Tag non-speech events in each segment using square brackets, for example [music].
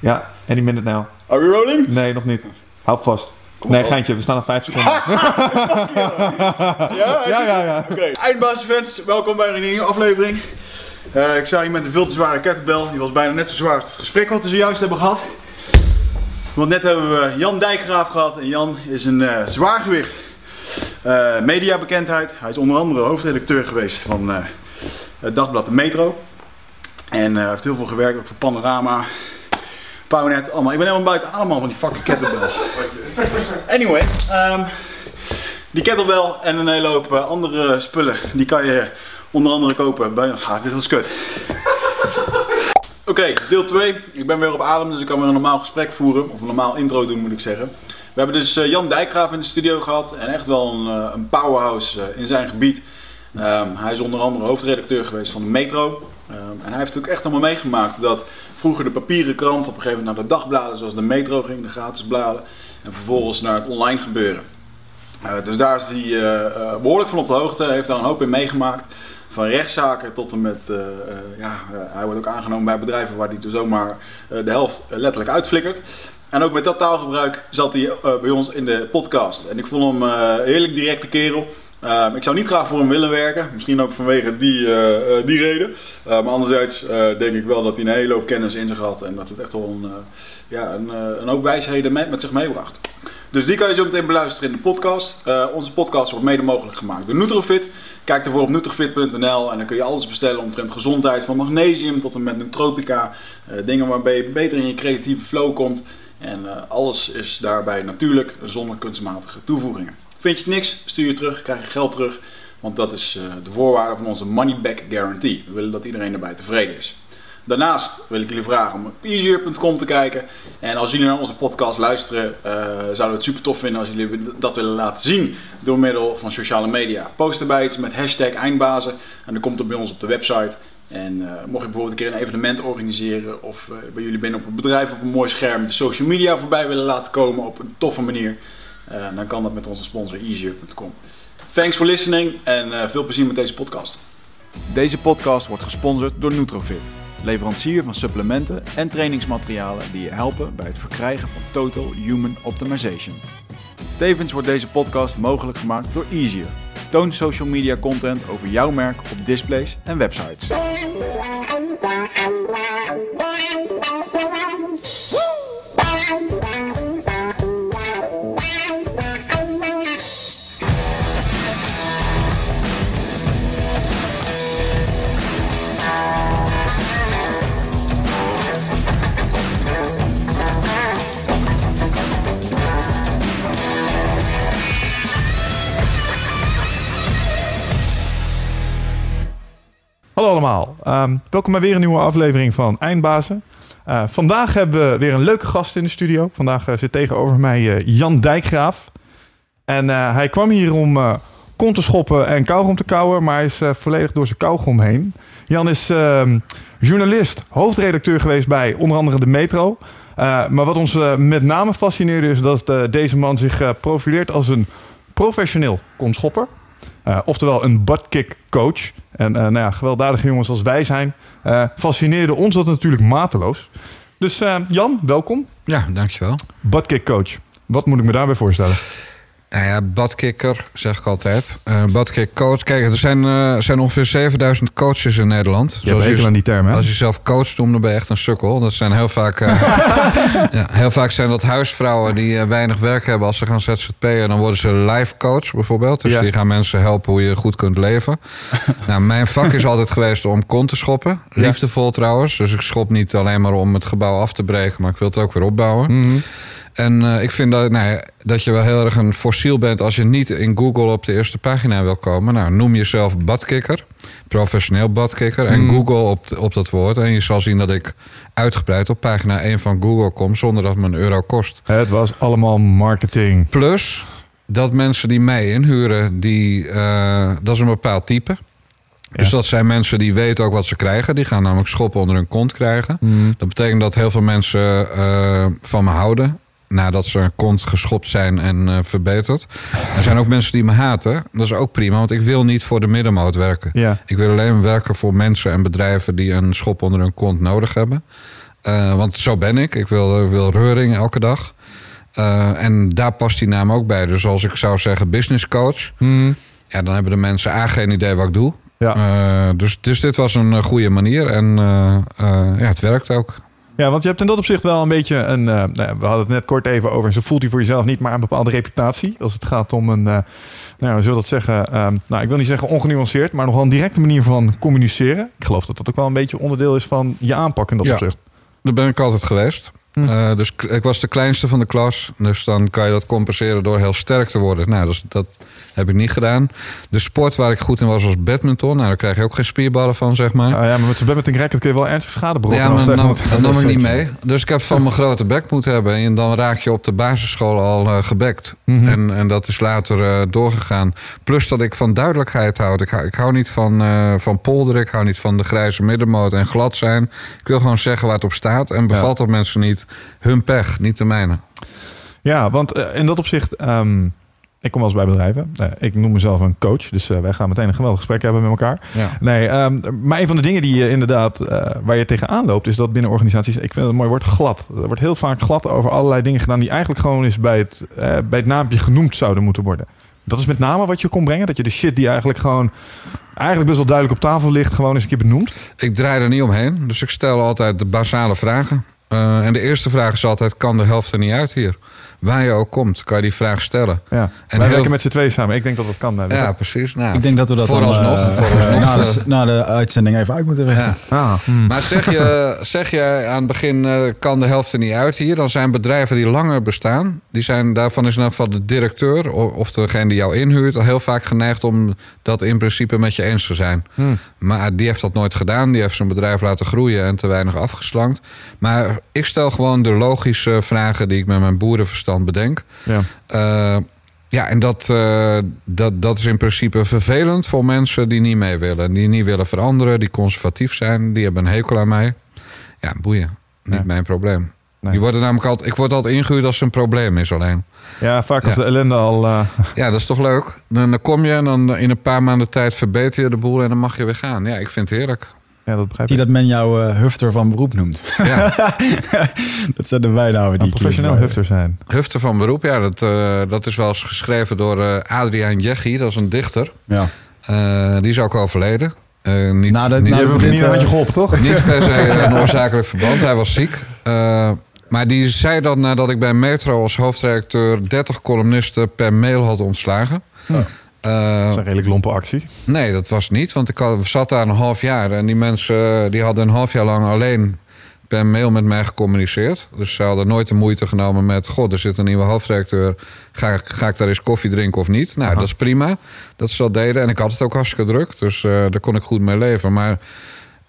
Ja, any minute now. Are we rolling? Nee, nog niet. Hou vast. nee, geintje, we staan op 5 seconden. [laughs] Ja, ja, ja, ja. Oké. Eindbaasfans, welkom bij een nieuwe aflevering. Eh, ik sta hier met een veel te zware kettlebell. Die was bijna net zo zwaar als het gesprek wat we zojuist hebben gehad. Want net hebben we Jan Dijkgraaf gehad. En Jan is een eh zwaargewicht. eh mediabekendheid. Hij is onder andere hoofdredacteur geweest van het dagblad De Metro. En heeft heel veel gewerkt, ook voor Panorama, Pownet, allemaal. Ik ben helemaal buiten adem al van die fucking kettlebell. Anyway, ehm, die kettlebell en een hele hoop eh, andere spullen, die kan je onder andere kopen bij... Ah, dit was kut. Oké, deel 2. Ik ben weer op adem, dus ik kan weer een normaal gesprek voeren. Of een normaal intro doen, moet ik zeggen. We hebben dus eh, Jan Dijkgraaf in de studio gehad. En echt wel een, eh, een powerhouse in zijn gebied. Ehm, hij is onder andere hoofdredacteur geweest van de Metro. Ehm, en hij heeft ook echt allemaal meegemaakt dat vroeger de papieren krant op een gegeven moment naar de dagbladen zoals de Metro ging, de gratis bladen. En vervolgens naar het online gebeuren. Eh, dus daar is hij eh, eh, behoorlijk van op de hoogte. Heeft daar een hoop in meegemaakt. Van rechtszaken tot en met, ja, hij wordt ook aangenomen bij bedrijven waar hij er zomaar de helft letterlijk uitflikkert. En ook met dat taalgebruik zat hij bij ons in de podcast. En ik vond hem heerlijk directe kerel. Ehm, ik zou niet graag voor hem willen werken, misschien ook vanwege die, eh, eh, die reden. Eh, maar anderzijds denk ik wel dat hij een hele hoop kennis in zich had en dat het echt wel een, ja, een, een hoop wijsheden met, met zich meebracht. Dus die kan je zo meteen beluisteren in de podcast. Onze podcast wordt mede mogelijk gemaakt door Nutrofit. Kijk ervoor op nutrofit.nl en dan kun je alles bestellen omtrent gezondheid, van magnesium tot en met nootropica. Dingen waarbij je beter in je creatieve flow komt. En alles is daarbij natuurlijk zonder kunstmatige toevoegingen. Vind je het niks, stuur je terug, krijg je geld terug. Want dat is eh, de voorwaarde van onze money back guarantee. We willen dat iedereen daarbij tevreden is. Daarnaast wil ik jullie vragen om op easier.com te kijken. En als jullie naar onze podcast luisteren, eh, zouden we het super tof vinden als jullie dat willen laten zien door middel van sociale media. Post erbij iets met hashtag eindbazen en dan komt het bij ons op de website. En eh, mocht je bijvoorbeeld een keer een evenement organiseren of bij jullie binnen op een bedrijf op een mooi scherm de social media voorbij willen laten komen op een toffe manier, dan kan dat met onze sponsor easier.com. Thanks for listening en eh, veel plezier met deze podcast. Deze podcast wordt gesponsord door Nutrofit, leverancier van supplementen en trainingsmaterialen die je helpen bij het verkrijgen van Total Human Optimization. Tevens wordt deze podcast mogelijk gemaakt door Easier. Toon social media content over jouw merk op displays en websites. Hallo allemaal. Ehm, welkom bij weer een nieuwe aflevering van Eindbazen. Eh, vandaag hebben we weer een leuke gast in de studio. Vandaag eh, zit tegenover mij eh, Jan Dijkgraaf. En hij kwam hier om kont te schoppen en kauwgom te kauwen, maar hij is volledig door zijn kauwgom heen. Jan is ehm, journalist, hoofdredacteur geweest bij onder andere de Metro. Maar wat ons met name fascineerde is dat deze man zich profileert als een professioneel kontschopper. Eh, oftewel een buttkick coach. En eh, nou ja, gewelddadige jongens als wij zijn, eh, fascineerde ons dat natuurlijk mateloos. Dus Jan, welkom. Ja, dankjewel. Buttkick coach. Wat moet ik me daarbij voorstellen? Nou ja, badkikker zeg ik altijd. Uh, badkick coach. Kijk, er zijn, eh, zijn ongeveer 7000 coaches in Nederland. Je hebt aan die term, hè? Als je zelf coach noemt, dan ben je echt een sukkel. Dat zijn heel vaak, eh, [laughs] ja, heel vaak zijn dat huisvrouwen die eh, weinig werk hebben als ze gaan ZZP'en. Dan worden ze life coach bijvoorbeeld. Dus Ja. die gaan mensen helpen hoe je goed kunt leven. [laughs] nou, mijn vak is altijd geweest om kont te schoppen. Ja. Liefdevol trouwens. Dus ik schop niet alleen maar om het gebouw af te breken, maar ik wil het ook weer opbouwen. Mhm. En eh, ik vind dat, nou ja, dat je wel heel erg een fossiel bent als je niet in Google op de eerste pagina wil komen. Nou, noem jezelf badkikker, professioneel badkikker. En Mm. Google op, de- op dat woord. En je zal zien dat ik uitgebreid op pagina 1 van Google kom zonder dat me een euro kost. Het was allemaal marketing. Plus dat mensen die mij inhuren, die, eh, dat is een bepaald type. Dus dat zijn mensen die weten ook wat ze krijgen. Die gaan namelijk schoppen onder hun kont krijgen. Mhm. Dat betekent dat heel veel mensen eh, van me houden. Nadat ze een kont geschopt zijn en eh, verbeterd. Er zijn ook [laughs] mensen die me haten. Dat is ook prima, want ik wil niet voor de middenmoot werken. Ja. Ik wil alleen werken voor mensen en bedrijven die een schop onder hun kont nodig hebben. Eh, want zo ben ik. Ik wil, wil reuring elke dag. Eh, en daar past die naam ook bij. Dus als ik zou zeggen business coach... Hmm. Ja, dan hebben de mensen A geen idee wat ik doe. Ja. Eh, dus, dus dit was een eh, goede manier. En eh, eh, ja, het werkt ook. Ja, want je hebt in dat opzicht wel een beetje een. eh, nou we hadden het net kort even over. Zo voelt hij voor jezelf niet, maar een bepaalde reputatie. Als het gaat om een. eh, nou, we zullen dat zeggen. ehm, nou, ik wil niet zeggen ongenuanceerd, maar nogal een directe manier van communiceren. Ik geloof dat dat ook wel een beetje onderdeel is van je aanpak in dat Ja. opzicht. Daar ben ik altijd geweest. Hm. Eh, dus ik was de kleinste van de klas. Dus dan kan je dat compenseren door heel sterk te worden. Nou, dus dat heb ik niet gedaan. De sport waar ik goed in was, was badminton. Nou, daar krijg je ook geen spierballen van, zeg maar. Ah ja, maar met zo'n badminton racket kun je wel ernstig schade berokkenen. Ja, maar moet- dan nam dat ik niet [laughs] mee. Dus ik heb van mijn grote bek moeten hebben. En dan raak je op de basisschool al eh, gebekt. Mhm. En, en dat is later eh, doorgegaan. Plus dat ik van duidelijkheid houd. Ik hou, ik hou niet van, eh van polderen. Ik hou niet van de grijze middenmoot en glad zijn. Ik wil gewoon zeggen waar het op staat. En bevalt dat mensen niet, hun pech, niet de mijne. Ja, want in dat opzicht, ehm, ik kom wel eens bij bedrijven. Eh, ik noem mezelf een coach, dus eh, wij gaan meteen een geweldig gesprek hebben met elkaar. Ja. Nee, ehm, maar een van de dingen die je inderdaad, eh, waar je tegenaan loopt, is dat binnen organisaties, ik vind het een mooi woord, glad. Er wordt heel vaak glad over allerlei dingen gedaan die eigenlijk gewoon eens bij het, bij het naampje genoemd zouden moeten worden. Dat is met name wat je kon brengen, dat je de shit die eigenlijk gewoon, eigenlijk best wel duidelijk op tafel ligt, gewoon eens een keer benoemt. Ik draai er niet omheen. Dus ik stel altijd de basale vragen. En de eerste vraag is altijd: kan de helft er niet uit hier? Waar je ook komt, kan je die vraag stellen. Ja. En Wij heel- werken met z'n tweeën samen. Ik denk dat dat kan. eh, dus Ja, precies. Nou, Ik denk dat we dat dan, vooralsnog, eh, vooralsnog, na, de, na de uitzending even uit moeten richten. ja. Ah, hmm. Maar zeg je, zeg je aan het begin, eh, kan de helft er niet uit hier? Dan zijn bedrijven die langer bestaan, die zijn, daarvan is in ieder geval de directeur of degene die jou inhuurt, al heel vaak geneigd om dat in principe met je eens te zijn. Hmm. Maar die heeft dat nooit gedaan. Die heeft zijn bedrijf laten groeien en te weinig afgeslankt. Maar ik stel gewoon de logische vragen die ik met mijn boerenverstand bedenk. Ja. Eh, ja, en dat, eh, dat, dat is in principe vervelend voor mensen die niet mee willen. Die niet willen veranderen, die conservatief zijn. Die hebben een hekel aan mij. Ja, boeien. Niet mijn probleem. Nee. Die worden namelijk altijd, ik word altijd ingehuurd als er een probleem is alleen. ja, vaak als Ja. de ellende al... eh, [laughs] Ja, dat is toch leuk? Dan, dan kom je en dan in een paar maanden tijd verbeter je de boel en dan mag je weer gaan. Ja, ik vind het heerlijk. Ja, dat begrijp Die ik. dat men jou eh, hufter van beroep noemt. Ja. [laughs] dat zijn de bijnamen die professioneel hufter zijn. Hufter van beroep, ja, dat, eh, dat is wel eens geschreven door eh, Adriaan Jeggi. Dat is een dichter. Ja. Eh, die is ook overleden. Eh, niet, Na de- niet, Die na hebben we dit, niet een eh, handje geholpen, toch? niet [laughs] per se een oorzakelijk verband. Hij was ziek. Eh, maar die zei dat nadat ik bij Metro als hoofdredacteur 30 columnisten per mail had ontslagen. Ja. Eh, Dat is een redelijk lompe actie. nee, dat was niet. Want ik zat daar een half jaar. En die mensen eh, die hadden een half jaar lang alleen per mail met mij gecommuniceerd. Dus ze hadden nooit de moeite genomen met... God, er zit een nieuwe hoofdredacteur. Ga, ik- ga ik daar eens koffie drinken of niet? Nou, Aha. dat is prima. Dat ze dat deden. En ik had het ook hartstikke druk. Dus eh, daar kon ik goed mee leven. Maar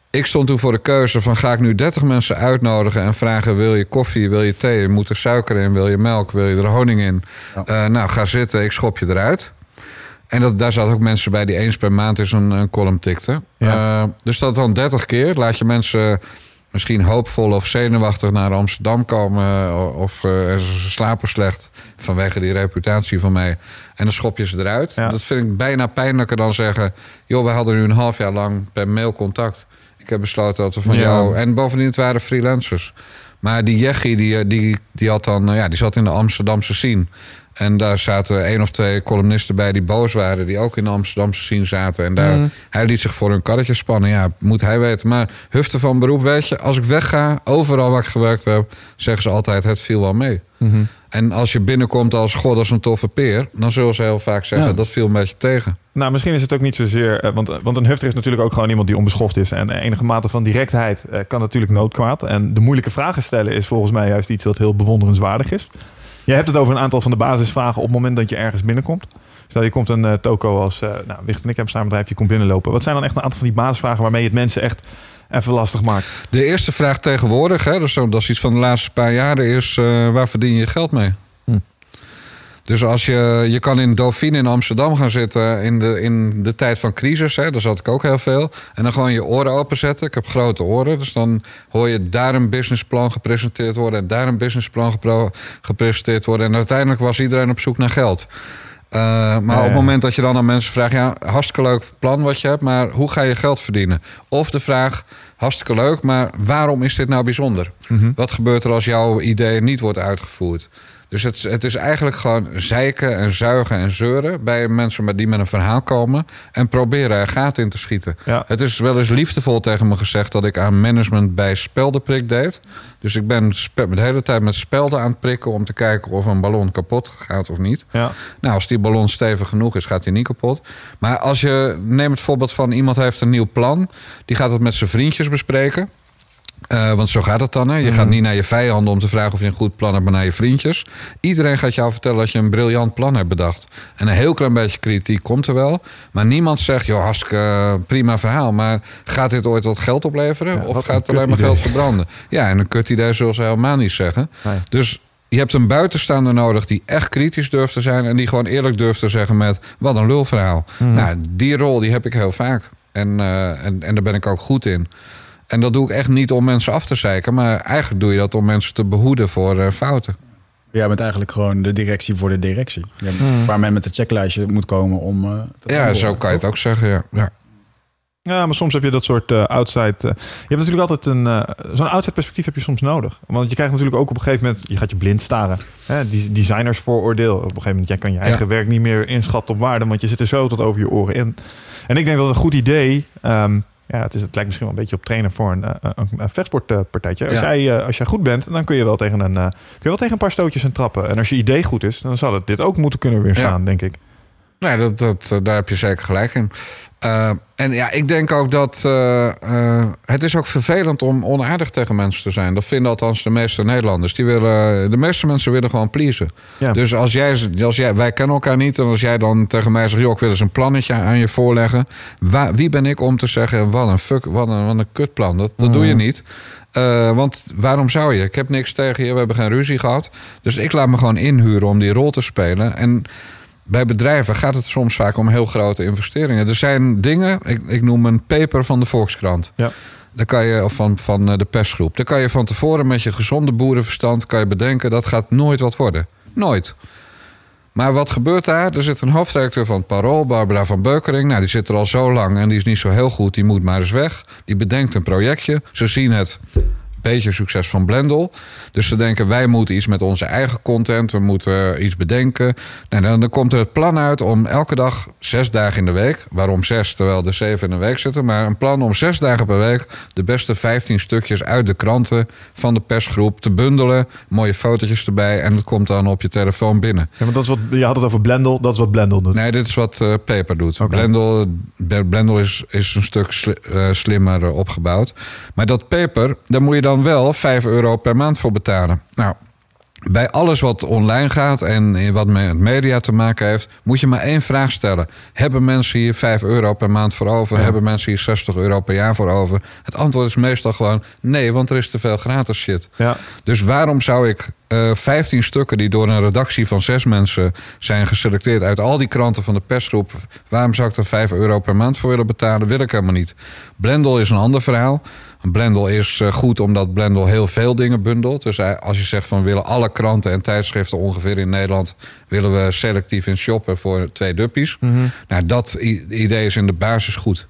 ik stond toen voor de keuze van... ga ik nu 30 mensen uitnodigen en vragen... wil je koffie, wil je thee, moet er suiker in... wil je melk, wil je er honing in? Ja. Nou, ga zitten, ik schop je eruit. En dat, daar zaten ook mensen bij die eens per maand eens een, een column tikten. Ja. Eh, dus dat dan 30 keer. Laat je mensen misschien hoopvol of zenuwachtig naar Amsterdam komen. eh, Of eh, ze slapen slecht vanwege die reputatie van mij. En dan schop je ze eruit. Ja. Dat vind ik bijna pijnlijker dan zeggen... joh, we hadden nu een half jaar lang per mail contact. Ik heb besloten dat we van Ja. jou... En bovendien, het waren freelancers. Maar die Jeggi, die, die, die, had dan, ja, die zat in de Amsterdamse scene. En daar zaten één of twee columnisten bij die boos waren... die ook in de Amsterdamse scene zaten. En daar, Mhm. hij liet zich voor hun karretje spannen. Ja, moet hij weten. Maar hufte van beroep, weet je... als ik wegga, overal waar ik gewerkt heb... zeggen ze altijd, het viel wel mee. Mhm. En als je binnenkomt als god, als een toffe peer... dan zullen ze heel vaak zeggen, Ja. dat viel een beetje tegen. Nou, misschien is het ook niet zozeer... eh, want, want een hufter is natuurlijk ook gewoon iemand die onbeschoft is. En enige mate van directheid eh, kan natuurlijk noodkwaad. En de moeilijke vragen stellen is volgens mij juist iets wat heel bewonderenswaardig is. Je hebt het over een aantal van de basisvragen op het moment dat je ergens binnenkomt. Stel, je komt een eh, toko als... eh nou, Wicht en ik hebben samen bedrijf, je komt binnenlopen. Wat zijn dan echt een aantal van die basisvragen waarmee je het mensen echt even lastig maakt? De eerste vraag tegenwoordig, hè, dus dat is iets van de laatste paar jaren... is eh, waar verdien je geld mee? Dus als je, je kan in Dauphine in Amsterdam gaan zitten in de, in de tijd van crisis. Hè, daar zat ik ook heel veel. En dan gewoon je oren openzetten. Ik heb grote oren. Dus dan hoor je daar een businessplan gepresenteerd worden. En daar een businessplan gepresenteerd worden. En uiteindelijk was iedereen op zoek naar geld. Uh, maar Ja, op het moment dat je dan aan mensen vraagt... ja, hartstikke leuk plan wat je hebt... maar hoe ga je geld verdienen? Of de vraag, Hartstikke leuk, maar waarom is dit nou bijzonder? Mhm. Wat gebeurt er als jouw idee niet wordt uitgevoerd? Dus het, het is eigenlijk gewoon zeiken en zuigen en zeuren bij mensen met die met een verhaal komen en proberen er gaten in te schieten. Ja. Het is wel eens liefdevol tegen me gezegd dat ik aan management bij speldenprik deed. Dus ik ben de hele tijd met spelden aan het prikken om te kijken of een ballon kapot gaat of niet. Ja. Nou, als die ballon stevig genoeg is, gaat hij niet kapot. Maar als je, neem het voorbeeld van iemand heeft een nieuw plan. Die gaat het met zijn vriendjes bespreken. Eh, want zo gaat het dan. Hè? Je gaat niet naar je vijanden om te vragen of je een goed plan hebt, maar naar je vriendjes. Iedereen gaat jou vertellen dat je een briljant plan hebt bedacht. En een heel klein beetje kritiek komt er wel. Maar niemand zegt, joh, hartstikke eh, prima verhaal. Maar gaat dit ooit wat geld opleveren? Ja, of gaat het een alleen maar geld verbranden? Ja, en een kut idee zullen ze helemaal niet zeggen. Nee. Dus je hebt een buitenstaander nodig die echt kritisch durft te zijn. En die gewoon eerlijk durft te zeggen met wat een lulverhaal. Mhm. Nou, die rol die heb ik heel vaak. En, eh, en, en daar ben ik ook goed in. En dat doe ik echt niet om mensen af te zeiken. Maar eigenlijk doe je dat om mensen te behoeden voor eh, fouten. Jij bent eigenlijk gewoon de directie voor de directie. Hebt- Hmm. Waar men met een checklijstje moet komen om... eh, te Ja, zo kan je het ook zeggen. Ja. Ja. Ja, maar soms heb je dat soort eh, outside. je hebt natuurlijk altijd een. eh, Zo'n outside perspectief heb je soms nodig. Want je krijgt natuurlijk ook op een gegeven moment. Je gaat je blind staren. Hè? Die designersvooroordeel. Op een gegeven moment. Jij kan je eigen werk niet meer inschatten op waarde. Want je zit er zo tot over je oren in. En ik denk dat een goed idee. ehm, ja, het, is, het lijkt misschien wel een beetje op trainen voor een, eh, een, een vechtsportpartijtje. Als, Ja. jij, eh, als jij goed bent, dan kun je, wel tegen een, eh, kun je wel tegen een paar stootjes en trappen. En als je idee goed is, dan zal het dit ook moeten kunnen weerstaan, denk ik. Nee, dat, dat, eh, daar heb je zeker gelijk in. Eh, en ja, ik denk ook dat eh, het is ook vervelend om onaardig tegen mensen te zijn. Dat vinden althans de meeste Nederlanders. Die willen, de meeste mensen willen gewoon pleasen. Ja. Dus als jij, als jij, wij kennen elkaar niet. En als jij dan tegen mij zegt, joh, ik wil eens een plannetje aan je voorleggen. Waar, wie ben ik om te zeggen, wat een fuck, wat een, wat een kutplan. Dat, dat doe je Mhm. niet. Want waarom zou je? Ik heb niks tegen je, we hebben geen ruzie gehad. Dus ik laat me gewoon inhuren om die rol te spelen. En bij bedrijven gaat het soms vaak om heel grote investeringen. Er zijn dingen, ik, ik noem een paper van de Volkskrant. Ja. Daar kan je, of van, van eh, de persgroep. Daar kan je van tevoren met je gezonde boerenverstand kan je bedenken dat gaat nooit wat worden. Nooit. Maar wat gebeurt daar? Er zit een hoofdredacteur van het Parool, Barbara van Beukering. Nou, die zit er al zo lang en die is niet zo heel goed. Die moet maar eens weg. Die bedenkt een projectje. Ze zien het beetje succes van Blendel. Dus ze denken, wij moeten iets met onze eigen content. We moeten eh, iets bedenken. En dan, dan komt er het plan uit om elke dag zes dagen in de week... waarom zes, terwijl er zeven in de week zitten... maar een plan om zes dagen per week... de beste 15 stukjes uit de kranten van de persgroep te bundelen. Mooie fotootjes erbij en het komt dan op je telefoon binnen. Ja, maar dat is wat, je had het over Blendel, dat is wat Blendel doet. Nee, dit is wat eh Paper doet. Blendel, Blendel is, is een stuk sli- eh, slimmer opgebouwd. Maar dat Paper, daar moet je dan wel 5 euro per maand voor betalen. Nou, bij alles wat online gaat en wat met media te maken heeft, moet je maar één vraag stellen. Hebben mensen hier 5 euro per maand voor over? Ja. Hebben mensen hier 60 euro per jaar voor over? Het antwoord is meestal gewoon nee, want er is te veel gratis shit. Ja. Dus waarom zou ik eh 15 stukken die door een redactie van zes mensen zijn geselecteerd uit al die kranten van de persgroep, waarom zou ik er 5 euro per maand voor willen betalen? Wil ik helemaal niet. Blendel is een ander verhaal. Blendel is eh, goed omdat Blendel heel veel dingen bundelt. Dus als je zegt van we willen alle kranten en tijdschriften ongeveer in Nederland willen we selectief in shoppen voor twee duppies. Mhm. Nou, dat idee is in de basis goed.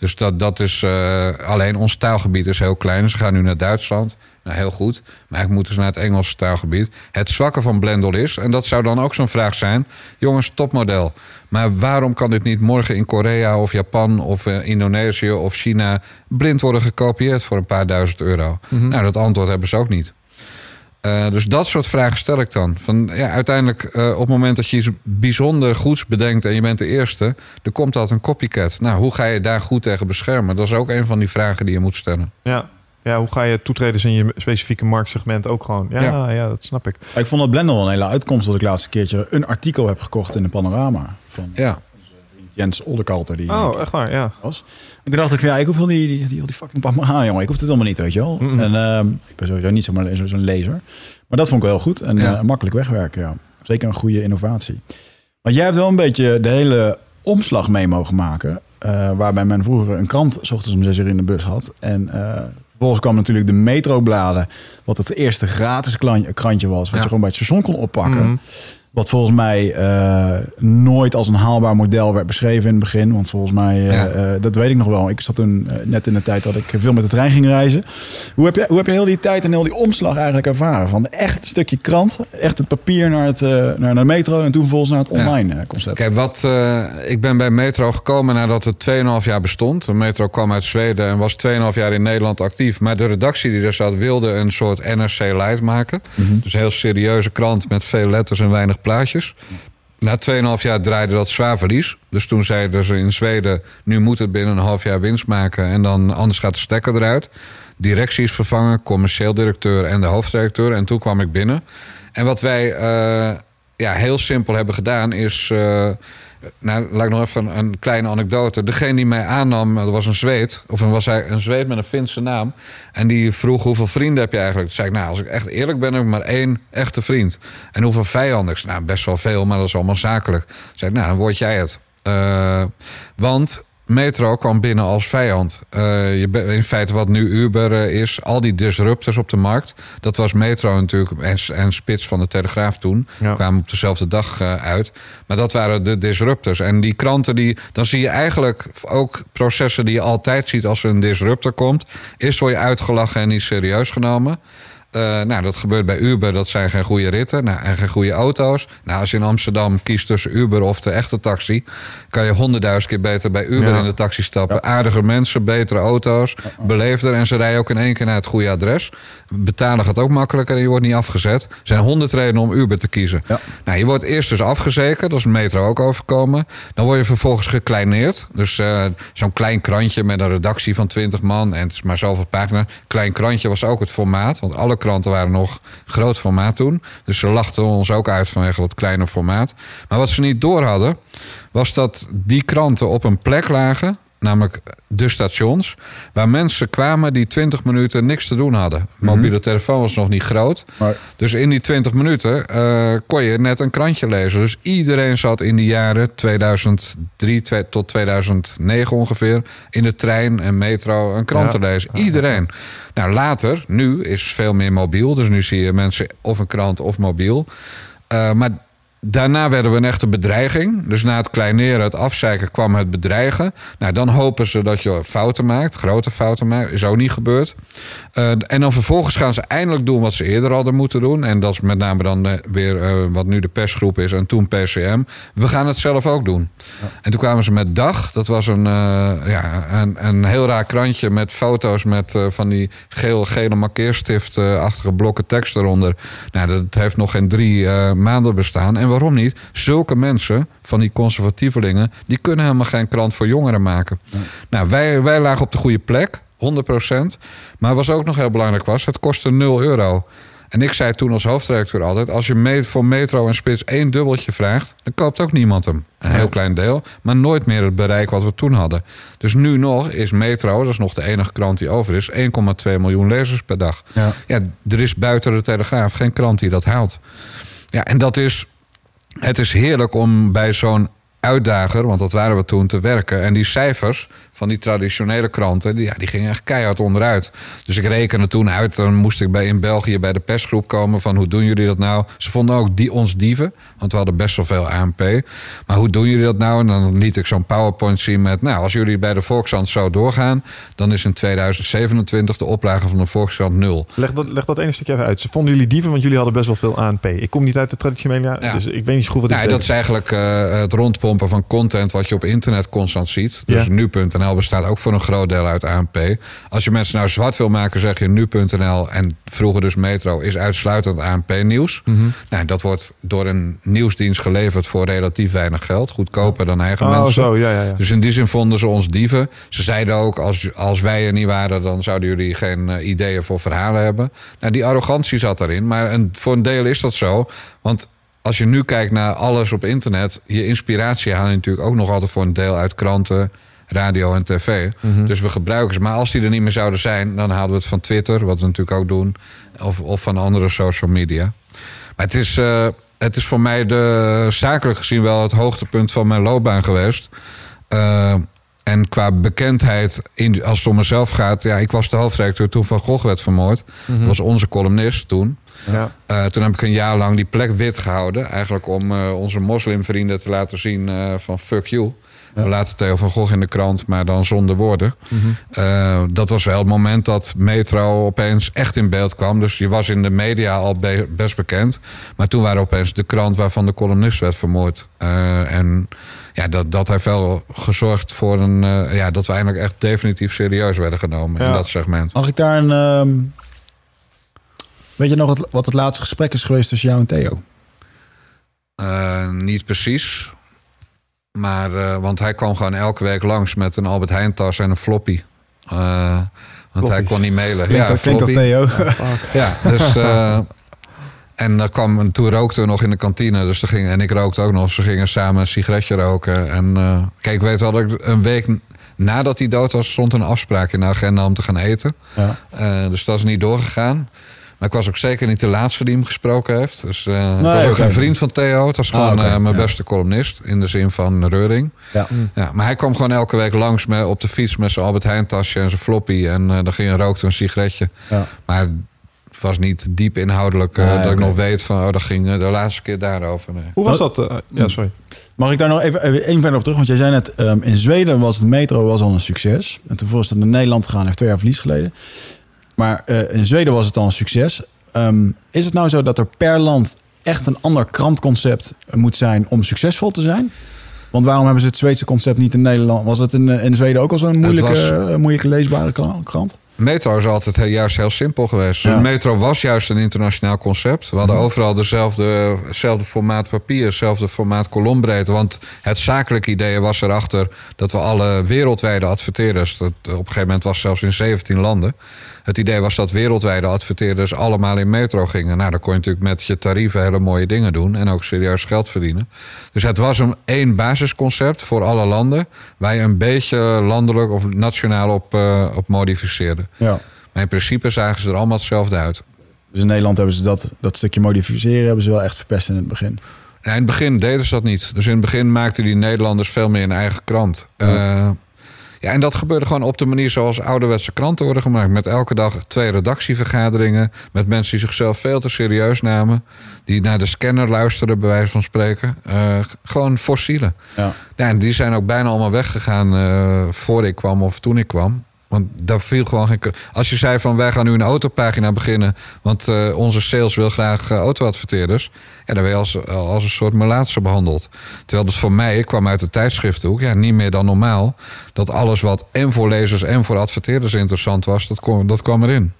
Dus dat, dat is eh, alleen ons taalgebied is heel klein. Ze gaan nu naar Duitsland. Nou, heel goed. Maar eigenlijk moeten ze naar het Engelse taalgebied. Het zwakke van Blendel is, en dat zou dan ook zo'n vraag zijn: jongens, topmodel. Maar waarom kan dit niet morgen in Korea of Japan of eh, Indonesië of China blind worden gekopieerd voor een paar duizend euro? Mhm. Nou, dat antwoord hebben ze ook niet. Eh, dus dat soort vragen stel ik dan. Van, ja, uiteindelijk, eh, op het moment dat je iets bijzonder goeds bedenkt en je bent de eerste, er komt altijd een copycat. Nou, hoe ga je daar goed tegen beschermen? Dat is ook een van die vragen die je moet stellen. Ja. ja, hoe ga je toetredens in je specifieke marktsegment ook gewoon? Ja, ja. Ja. dat snap ik. Ik vond dat Blendel wel een hele uitkomst dat ik laatste keertje een artikel heb gekocht in de Panorama. Van Ja, Jens Oldekalter. Die Oh, echt waar, ja. was. En toen dacht ik van ja, ik hoef wel die, die, die, die fucking Panorama, jongen. Ik hoef het allemaal niet, weet je wel. En ehm, ik ben sowieso niet zomaar zo- zo'n lezer. Maar dat vond ik wel goed. En Ja. eh, makkelijk wegwerken, ja. Zeker een goede innovatie. Want jij hebt wel een beetje de hele omslag mee mogen maken. eh, waarbij men vroeger een krant 's ochtends om zes uur in de bus had. En eh vervolgens kwam natuurlijk de Metrobladen. Wat het eerste gratis krantje was. Wat Ja. je gewoon bij het station kon oppakken. Mhm. Wat volgens mij eh, nooit als een haalbaar model werd beschreven in het begin. Want volgens mij, eh, Ja. eh, dat weet ik nog wel. Ik zat toen net in de tijd dat ik veel met de trein ging reizen. Hoe heb je, hoe heb je heel die tijd en heel die omslag eigenlijk ervaren? Van echt een stukje krant, echt het papier naar, het, naar de metro en toen vervolgens naar het online concept. Kijk, wat, ik ben bij Metro gekomen nadat het 2,5 jaar bestond. De Metro kwam uit Zweden en was 2,5 jaar in Nederland actief. Maar de redactie die er zat wilde een soort NRC Light maken. Dus een heel serieuze krant met veel letters en weinig plaatjes. Na 2,5 jaar draaide dat zwaar verlies. Dus toen zeiden ze in Zweden... nu moet het binnen een half jaar winst maken... en dan anders gaat de stekker eruit. Directie is vervangen, commercieel directeur en de hoofdredacteur. En toen kwam ik binnen. En wat wij eh, ja, heel simpel hebben gedaan is... eh, nou, laat ik nog even een, kleine anekdote. Degene die mij aannam, dat was een Zweed. Of was hij een Zweed met een Finse naam. En die vroeg, hoeveel vrienden heb je eigenlijk? Toen zei ik, nou, als ik echt eerlijk ben, heb ik maar één echte vriend. En hoeveel vijanden? Nou, best wel veel, maar dat is allemaal zakelijk. Toen zei ik, nou, dan word jij het. Eh, want Metro kwam binnen als vijand. Eh, je in feite wat nu Uber eh, is, al die disruptors op de markt... dat was Metro natuurlijk en, en Spits van de Telegraaf toen. Ja. kwamen op dezelfde dag eh, uit. Maar dat waren de disruptors. En die kranten, die, dan zie je eigenlijk ook processen die je altijd ziet als er een disruptor komt. Eerst word je uitgelachen en niet serieus genomen. Eh, nou, dat gebeurt bij Uber. Dat zijn geen goede ritten nou, en geen goede auto's. Nou, als je in Amsterdam kiest tussen Uber of de echte taxi... kan je honderdduizend keer beter bij Uber Ja. in de taxi stappen. Aardiger mensen, betere auto's, beleefder. En ze rijden ook in één keer naar het goede adres. Betalen gaat ook makkelijker en je wordt niet afgezet. Er zijn honderd redenen om Uber te kiezen. Ja. Nou, je wordt eerst dus afgezekerd. Dat is een metro ook overkomen. Dan word je vervolgens gekleineerd. Dus eh, zo'n klein krantje met een redactie van 20 man. En het is maar zoveel pagina's. Klein krantje was ook het formaat. Want alle kranten waren nog groot formaat toen. Dus ze lachten ons ook uit vanwege dat kleine formaat. Maar wat ze niet door hadden... was dat die kranten op een plek lagen... namelijk de stations... waar mensen kwamen die 20 minuten niks te doen hadden. Mobiele telefoon was nog niet groot. Maar Dus in die 20 minuten eh, kon je net een krantje lezen. Dus iedereen zat in die jaren 2003 twee- tot 2009 ongeveer... in de trein en metro een krant Ja. te lezen. Iedereen. Nou, later, nu is veel meer mobiel. Dus nu zie je mensen of een krant of mobiel. Eh, maar daarna werden we een echte bedreiging. Dus na het kleineren, het afzeiken, kwam het bedreigen. Nou, dan hopen ze dat je fouten maakt, grote fouten maakt. Is ook niet gebeurd. Eh, en dan vervolgens gaan ze eindelijk doen wat ze eerder hadden moeten doen. En dat is met name dan eh, weer eh, wat nu de persgroep is en toen PCM. We gaan het zelf ook doen. En toen kwamen ze met Dag. Dat was een, ja, een, een heel raar krantje met foto's met van die geel, gele markeerstift-achtige blokken tekst eronder. Nou, dat heeft nog geen drie maanden bestaan. En waarom niet? Zulke mensen, van die conservatievelingen, die kunnen helemaal geen krant voor jongeren maken. Nou, wij, wij lagen op de goede plek. 100%. Maar wat ook nog heel belangrijk was, het kostte 0 euro. En ik zei toen als hoofdredacteur altijd... als je voor Metro en Spits één dubbeltje vraagt... dan koopt ook niemand hem. Een heel klein deel, maar nooit meer het bereik wat we toen hadden. Dus nu nog is Metro, dat is nog de enige krant die over is... 1,2 miljoen lezers per dag. Ja. ja, er is buiten de Telegraaf geen krant die dat haalt. Ja, en dat is... Het is heerlijk om bij zo'n uitdager, want dat waren we toen, te werken. En die cijfers van die traditionele kranten, die, ja, die gingen echt keihard onderuit. Dus ik rekende toen uit, dan moest ik bij, in België bij de persgroep komen van hoe doen jullie dat nou? Ze vonden ook die, ons dieven, want we hadden best wel veel ANP. Maar hoe doen jullie dat nou? En dan liet ik zo'n PowerPoint zien met, nou, als jullie bij de Volkskrant zo doorgaan, dan is in 2027 de oplage van de Volkskrant nul. Leg dat, leg dat ene stukje even uit. Ze vonden jullie dieven, want jullie hadden best wel veel ANP. Ik kom niet uit de traditionele, Ja. dus ik weet niet zo goed wat Nou, dit dat is eigenlijk eh, het rondpompen van content wat je op internet constant ziet. Dus Ja. nu.nl bestaat ook voor een groot deel uit ANP. Als je mensen nou zwart wil maken, zeg je nu.nl en vroeger dus Metro is uitsluitend ANP-nieuws. Mhm. Nou, dat wordt door een nieuwsdienst geleverd voor relatief weinig geld. Goedkoper dan eigen Oh, mensen. zo, ja, ja, ja. Dus in die zin vonden ze ons dieven. Ze zeiden ook, als, als wij er niet waren... dan zouden jullie geen eh, ideeën voor verhalen hebben. Nou, die arrogantie zat erin. Maar een, voor een deel is dat zo. Want als je nu kijkt naar alles op internet... je inspiratie haal je natuurlijk ook nog altijd voor een deel uit kranten... radio en tv. Mhm. Dus we gebruiken ze. Maar als die er niet meer zouden zijn... dan halen we het van Twitter, wat we natuurlijk ook doen... of, of van andere social media. Maar het is, eh, het is voor mij de, zakelijk gezien wel het hoogtepunt van mijn loopbaan geweest. Eh, en qua bekendheid, in, als het om mezelf gaat... Ja, ik was de hoofdredacteur toen Van Gogh werd vermoord. Mhm. Dat was onze columnist toen. Ja. Eh, toen heb ik een jaar lang die plek wit gehouden. Eigenlijk om onze moslimvrienden te laten zien van fuck you. We laten Theo van Gogh in de krant, maar dan zonder woorden. Eh, dat was wel het moment dat Metro opeens echt in beeld kwam. Dus je was in de media al be- best bekend. Maar toen waren opeens de krant waarvan de columnist werd vermoord. Eh, en ja, dat, dat heeft wel gezorgd voor een... eh, ja, dat we eindelijk echt definitief serieus werden genomen in dat segment. Mag ik daar een... ehm, Weet je nog wat, wat het laatste gesprek is geweest tussen jou en Theo? Niet precies. Maar, eh, want hij kwam gewoon elke week langs met een Albert Heijn tas en een floppy. Eh, want hij kon niet mailen. Klinkt, ja, klinkt als. Theo. [laughs] Ja, dus... eh, en dan kwam, en toen rookten we nog in de kantine. Dus ging, en ik rookte ook nog. Ze gingen samen een sigaretje roken. En kijk, ik weet wel dat ik een week nadat hij dood was... stond een afspraak in de agenda om te gaan eten. Ja. Dus dat is niet doorgegaan. Maar ik was ook zeker niet de laatste die hem gesproken heeft. Dus eh ik Nee, was ook oké. een vriend van Theo. Het was Ah, gewoon eh, mijn ja. beste columnist. In de zin van Reuring. Ja. Ja, maar hij kwam gewoon elke week langs me op de fiets... met zijn Albert Heijn tasje en zijn floppy. En eh dan ging hij rookte een sigaretje. Ja. Maar het was niet diep inhoudelijk eh, Nee, dat ik nog weet van... oh, dat ging eh, de laatste keer daarover. Nee. Hoe was dat? eh, ja, sorry. Mag ik daar nog even, even één verder op terug? Want jij zei net, ehm, in Zweden was het metro was al een succes. En toen is het naar Nederland gegaan, heeft twee jaar verlies geleden. Maar eh, in Zweden was het al een succes. Ehm, is het nou zo dat er per land echt een ander krantconcept moet zijn om succesvol te zijn? Want waarom hebben ze het Zweedse concept niet in Nederland? Was het in, eh, in Zweden ook al zo'n moeilijke, was- eh, leesbare krant? Metro is altijd heel, juist heel simpel geweest. Ja. Metro was juist een internationaal concept. We hadden Mhm. overal dezelfde, hetzelfde formaat papier, hetzelfde formaat kolombreedte. Want het zakelijke idee was erachter dat we alle wereldwijde adverteerders... Dat, op een gegeven moment was zelfs in 17 landen... Het idee was dat wereldwijde adverteerders allemaal in metro gingen. Nou, dan kon je natuurlijk met je tarieven hele mooie dingen doen... en ook serieus geld verdienen. Dus het was een één basisconcept voor alle landen... waar je een beetje landelijk of nationaal op, eh, op modificeerde. Ja. Maar in principe zagen ze er allemaal hetzelfde uit. Dus in Nederland hebben ze dat, dat stukje modificeren hebben ze wel echt verpest in het begin. In het begin deden ze dat niet. Dus in het begin maakten die Nederlanders veel meer een eigen krant. Ja. Ja, en dat gebeurde gewoon op de manier zoals ouderwetse kranten worden gemaakt. Met elke dag twee redactievergaderingen. Met mensen die zichzelf veel te serieus namen. Die naar de scanner luisterden, bij wijze van spreken. Uh, gewoon fossielen. Ja. ja, en die zijn ook bijna allemaal weggegaan uh, voor ik kwam of toen ik kwam. Want daar viel gewoon geen. Als je zei van wij gaan nu een autopagina beginnen. Want uh, onze sales wil graag uh, autoadverteerders. Ja, dan ben je als, als een soort melaatse behandeld. Terwijl dat voor mij, ik kwam uit de tijdschriftenhoek. Ja, niet meer dan normaal. Dat alles wat en voor lezers en voor adverteerders interessant was, dat, kwam, dat kwam erin.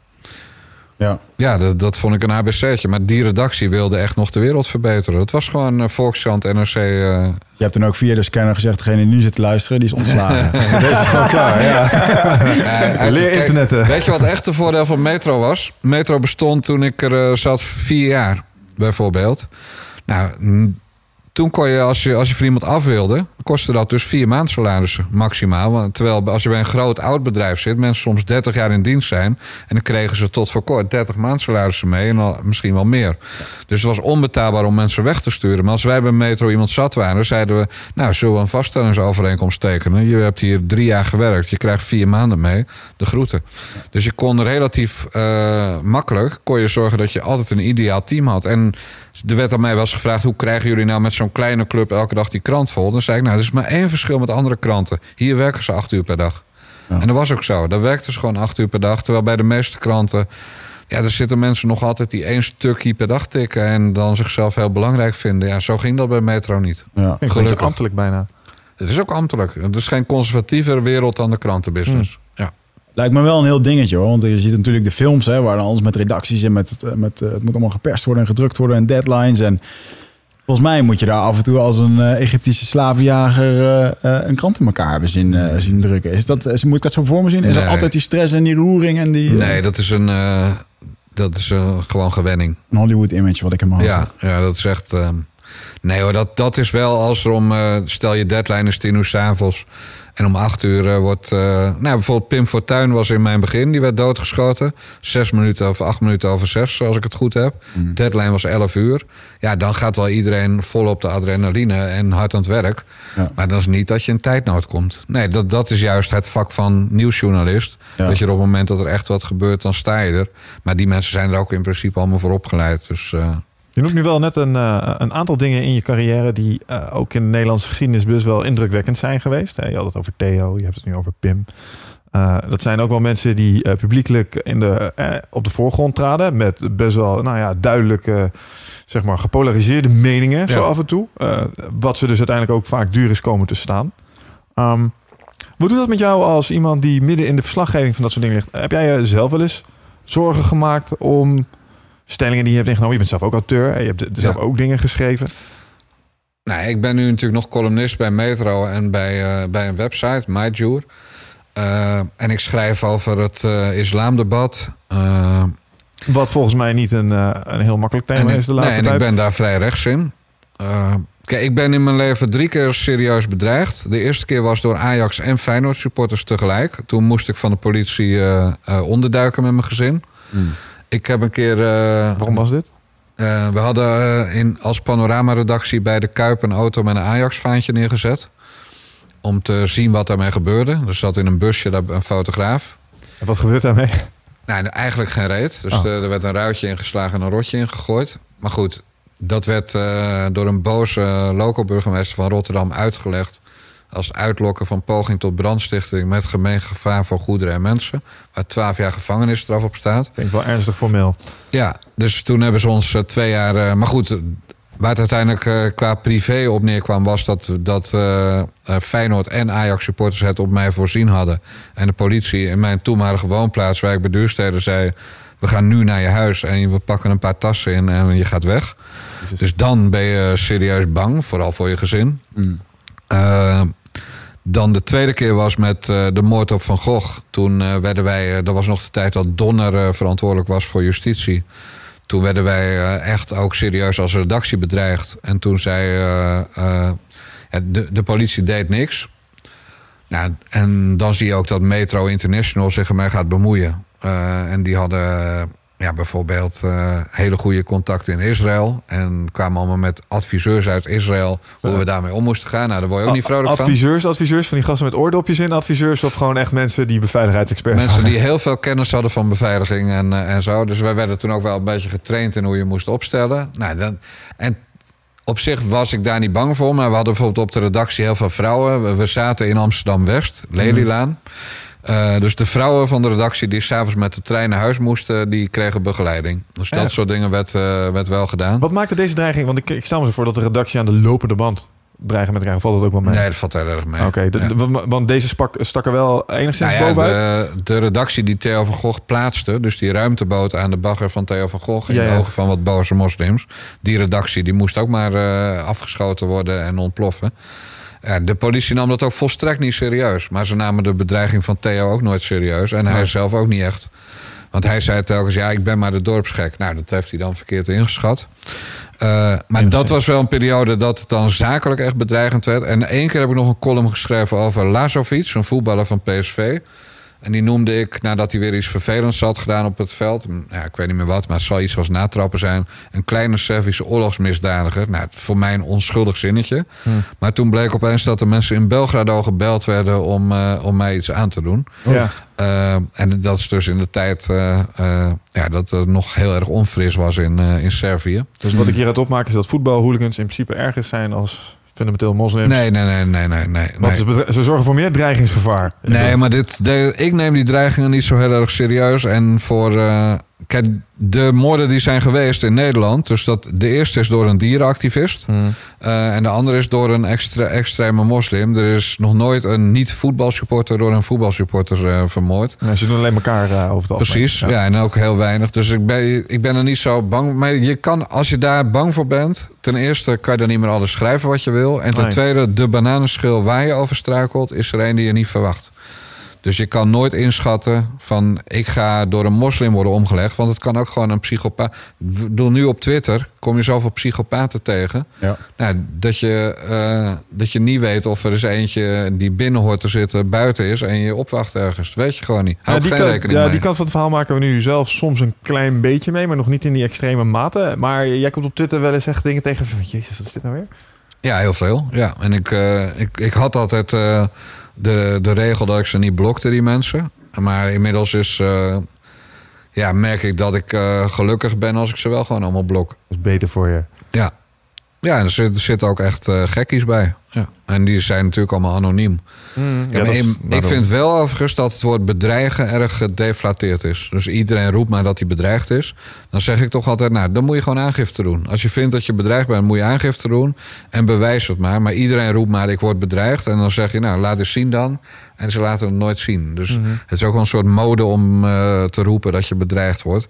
Ja, ja dat, dat vond ik een ABC'tje. Maar die redactie wilde echt nog de wereld verbeteren. Dat was gewoon uh, Volkskrant, NRC. Uh... Je hebt toen ook via de scanner gezegd... degene die nu zit te luisteren, die is ontslagen. [laughs] Deze is gewoon klaar, ja. ja [laughs] Leer internetten. Weet je wat echt de voordeel van Metro was? Metro bestond toen ik er uh, zat vier jaar, bijvoorbeeld. Nou, toen kon je als, je, als je voor iemand af wilde, kostte dat dus vier maanden salarissen maximaal. Want terwijl als je bij een groot oud bedrijf zit, mensen soms 30 jaar in dienst zijn. En dan kregen ze tot voor kort 30 maanden salarissen mee en al, misschien wel meer. Dus het was onbetaalbaar om mensen weg te sturen. Maar als wij bij Metro iemand zat waren, zeiden we: Nou, zullen we een vaststellingsovereenkomst tekenen? Je hebt hier drie jaar gewerkt, je krijgt vier maanden mee. De groeten. Dus je kon relatief uh, makkelijk kon je zorgen dat je altijd een ideaal team had. En er werd aan mij wel eens gevraagd: hoe krijgen jullie nou met zo'n kleine club elke dag die krant vol? Dan zei ik: Nou, er is maar één verschil met andere kranten. Hier werken ze acht uur per dag. Ja. En dat was ook zo. Daar werkten ze gewoon acht uur per dag. Terwijl bij de meeste kranten. Ja, er zitten mensen nog altijd die één stukje per dag tikken. en dan zichzelf heel belangrijk vinden. Ja, zo ging dat bij Metro niet. Ja, Gelukkig. ambtelijk bijna. Het is ook ambtelijk. Het is geen conservatieve wereld dan de krantenbusiness. Hmm. Ja. Lijkt me wel een heel dingetje hoor. Want je ziet natuurlijk de films hè, waar dan alles met redacties en met, met uh, het moet allemaal geperst worden en gedrukt worden en deadlines. En volgens mij moet je daar af en toe als een uh, Egyptische slavenjager uh, een krant in elkaar hebben zien, zien drukken. Is dat, moet ik dat zo voor me zien? Is nee. dat altijd die stress en die roering en die. Nee, dat is een. dat is een, gewoon gewenning. Een Hollywood image wat ik hem had. Ja, ja, dat is echt. Nee hoor, dat, dat is wel als er om, stel je deadline is tien uur s'avonds. En om acht uur eh, wordt... eh, nou, bijvoorbeeld Pim Fortuyn was in mijn begin. Die werd doodgeschoten. Zes minuten of acht minuten over zes, als ik het goed heb. Mm. Deadline was 11 uur. Ja, dan gaat wel iedereen vol op de adrenaline en hard aan het werk. Ja. Maar dat is niet dat je in tijdnood komt. Nee, dat, dat is juist het vak van nieuwsjournalist. Ja. Dat je er op het moment dat er echt wat gebeurt, dan sta je er. Maar die mensen zijn er ook in principe allemaal voor opgeleid. Dus eh, Je noemt nu wel net een, eh, een aantal dingen in je carrière die eh, ook in de Nederlandse geschiedenis best wel indrukwekkend zijn geweest. Je had het over Theo, je hebt het nu over Pim. Eh, dat zijn ook wel mensen die publiekelijk in de, op de voorgrond traden met best wel nou ja, duidelijke, zeg maar, gepolariseerde meningen zo af en toe. Wat ze dus uiteindelijk ook vaak duur is komen te staan. Ehm, wat doet dat met jou als iemand die midden in de verslaggeving van dat soort dingen ligt? Heb jij zelf wel eens zorgen gemaakt om stellingen die je hebt ingenomen? Je bent zelf ook auteur en je hebt zelf Ja. ook dingen geschreven. nou, ik ben nu natuurlijk nog columnist bij Metro en bij, eh, bij een website, MyJour. Eh, en ik schrijf over het eh, islamdebat. Wat volgens mij niet een, eh, een heel makkelijk thema ik, is de nee, laatste en ik ben daar vrij rechts in. Kijk, ik ben in mijn leven drie keer serieus bedreigd. De eerste keer was door Ajax en Feyenoord supporters tegelijk. Toen moest ik van de politie eh, eh, onderduiken met mijn gezin. Mm. Ik heb een keer... eh, Waarom was dit? Eh, we hadden eh, in, als panorama-redactie bij de Kuip een auto met een Ajax-vaantje neergezet. Om te zien wat daarmee gebeurde. Er zat in een busje daar een fotograaf. En wat gebeurt daarmee? Nee, eigenlijk geen reet. Dus Oh. er werd een ruitje ingeslagen en een rotje ingegooid. Maar goed, dat werd door een boze local burgemeester van Rotterdam uitgelegd. Als uitlokken van poging tot brandstichting met gemeen gevaar voor goederen en mensen. Waar 12 jaar gevangenisstraf op staat. Vind ik wel ernstig formeel. Ja, dus toen hebben ze ons eh, twee jaar. eh, maar goed, waar het uiteindelijk eh, qua privé op neerkwam, was dat, dat Feyenoord en Ajax supporters het op mij voorzien hadden. En de politie in mijn toenmalige woonplaats, waar ik bij Duurstede zei. We gaan nu naar je huis en we pakken een paar tassen in en je gaat weg. Jezus. Dus dan ben je serieus bang, vooral voor je gezin. Mm. Dan de tweede keer was met eh, de moord op Van Gogh. Toen eh, werden wij, eh, dat was nog de tijd dat Donner verantwoordelijk was voor justitie. Toen werden wij echt ook serieus als redactie bedreigd. En toen zei de, de politie deed niks. Nou, en dan zie je ook dat Metro International zich ermee gaat bemoeien. En die hadden ja, bijvoorbeeld eh, hele goede contacten in Israël. En kwamen allemaal met adviseurs uit Israël hoe we daarmee om moesten gaan. Nou, daar word je ook niet vrolijk van. adviseurs, adviseurs van die gasten met oordopjes in, adviseurs of gewoon echt mensen die beveiligheidsexperts Mensen waren? die heel veel kennis hadden van beveiliging en, eh, en zo. Dus wij werden toen ook wel een beetje getraind in hoe je moest opstellen. Nou, dan, en op zich was ik daar niet bang voor. Maar we hadden bijvoorbeeld op de redactie heel veel vrouwen. We, we zaten in Amsterdam-West, Lelylaan. Eh, dus de vrouwen van de redactie die s'avonds met de trein naar huis moesten... die kregen begeleiding. Dus dat Ja. soort dingen werd, eh, werd wel gedaan. Wat maakte deze dreiging? Want ik, ik stel me zo voor dat de redactie aan de lopende band dreigen met krijgen. Valt dat ook wel mee? Nee, dat valt heel erg mee. Oké, de- Ja. de- want deze spak, stak er wel enigszins Nou ja, bovenuit. de, de redactie die Theo van Gogh plaatste, dus die ruimteboot aan de bagger van Theo van Gogh in Ja, de ogen van wat boze moslims, die redactie die moest ook maar eh, afgeschoten worden en ontploffen. De politie nam dat ook volstrekt niet serieus, maar ze namen de bedreiging van Theo ook nooit serieus en hij zelf ook niet echt. Want hij zei telkens, ja, ik ben maar de dorpsgek. Nou, dat heeft hij dan verkeerd ingeschat. Eh, maar dat was wel een periode dat het dan zakelijk echt bedreigend werd. En één keer heb ik nog een column geschreven over Lazovic, een voetballer van PSV. En die noemde ik, nadat hij weer iets vervelends had gedaan op het veld. Ja, ik weet niet meer wat, maar het zal iets als natrappen zijn. Een kleine Servische oorlogsmisdadiger. Nou, voor mij een onschuldig zinnetje. Hm. Maar toen bleek opeens dat er mensen in Belgrado gebeld werden om, eh, om mij iets aan te doen. Ja. Eh, en dat is dus in de tijd eh, eh, ja, dat het nog heel erg onfris was in, eh, in Servië. Dus wat ik hieruit opmaak is dat voetbalhooligans in principe erger zijn als fundamenteel moslims. Nee, nee, nee, nee, nee. nee, Want ze, ze zorgen voor meer dreigingsgevaar. Nee, maar dit, de, ik neem die dreigingen niet zo heel erg serieus. En voor. Kijk, de moorden die zijn geweest in Nederland. Dus dat, de eerste is door een dierenactivist. Hm. eh, en de andere is door een extra, extreme moslim. Er is nog nooit een niet-voetbalsupporter door een voetbalsupporter eh, vermoord. Nee, ze doen alleen elkaar eh, over het algemeen. Precies, ja. en ook heel weinig. Dus ik ben, ik ben er niet zo bang. Maar je kan, als je daar bang voor bent, ten eerste kan je dan niet meer alles schrijven wat je wil. En ten Nee. tweede, de bananenschil waar je over struikelt, is er een die je niet verwacht. Dus je kan nooit inschatten van ik ga door een moslim worden omgelegd. Want het kan ook gewoon een psychopaat. Bedoel, nu op Twitter kom je zoveel psychopaten tegen. Ja. Nou, dat, je, eh, dat je niet weet of er eens eentje die binnen hoort te zitten buiten is en je opwacht ergens. Dat weet je gewoon niet. Hou Ja, die, geen kant, rekening ja, mee. die kant van het verhaal maken we nu zelf soms een klein beetje mee, maar nog niet in die extreme mate. Maar jij komt op Twitter wel eens echt dingen tegen van, jezus, wat is dit nou weer? Ja, heel veel. Ja. En ik, eh, ik, ik had altijd eh, de, de regel dat ik ze niet blokte, die mensen. Maar inmiddels is, eh, ja, merk ik dat ik eh, gelukkig ben als ik ze wel gewoon allemaal blok. Dat is beter voor je. Ja, ja en er zit- er zitten ook echt eh, gekkies bij. Ja. En die zijn natuurlijk allemaal anoniem. Mm, Ja, maar dat is- ik- vind wel overigens dat het woord bedreigen erg gedeflateerd is. Dus iedereen roept maar dat hij bedreigd is. Dan zeg ik toch altijd, nou, dan moet je gewoon aangifte doen. Als je vindt dat je bedreigd bent, moet je aangifte doen. En bewijs het maar. Maar iedereen roept maar, ik word bedreigd. En dan zeg je, nou, laat eens zien dan. En ze laten het nooit zien. Dus Mhm. het is ook wel een soort mode om eh, te roepen dat je bedreigd wordt.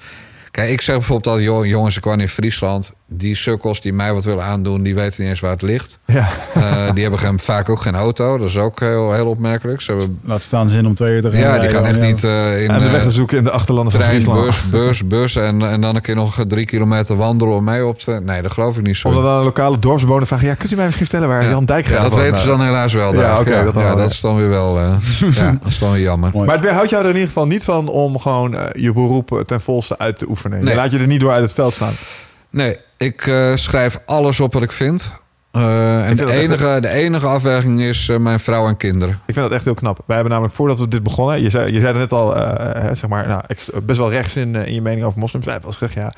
Kijk, ik zeg bijvoorbeeld dat "Joh, jongens, ik woon in Friesland. Die sukkels die mij wat willen aandoen, die weten niet eens waar het ligt. [laughs] Ja, Eh, die hebben geen, vaak ook geen auto. Dat is ook heel, heel opmerkelijk. Ze hebben Laat staan zin om twee uur te gaan ja, die gaan echt Ja. niet eh, in en de weg eh, te zoeken in de achterlanden van trein, Friesland. bus, bus, bus en, en dan een keer nog drie kilometer wandelen om mij op te... Nee, dat geloof ik niet zo. Omdat dan een lokale dorpsbewoner vraagt, ja, kunt u mij misschien vertellen waar Ja. Jan Dijkgraaf ja, dat weten ze dan helaas wel. Ja, oké, dat dan ja, dat is dan weer wel... [laughs] ja, dat is dan weer jammer. Mooi. Maar het weerhoudt jou er in ieder geval niet van om gewoon je beroep ten volste uit te oefenen. Nee. Je laat je er niet door uit het veld staan. Nee, ik eh, schrijf alles op wat ik vind. Eh, en de echt enige, de enige afweging is eh, mijn vrouw en kinderen. Ik vind dat echt heel knap. Wij hebben namelijk voordat we dit begonnen, je zei, je zei er net al, hè, zeg maar, nou, best wel rechts in, in je mening over moslims. Wij hebben eens gezegd, ja,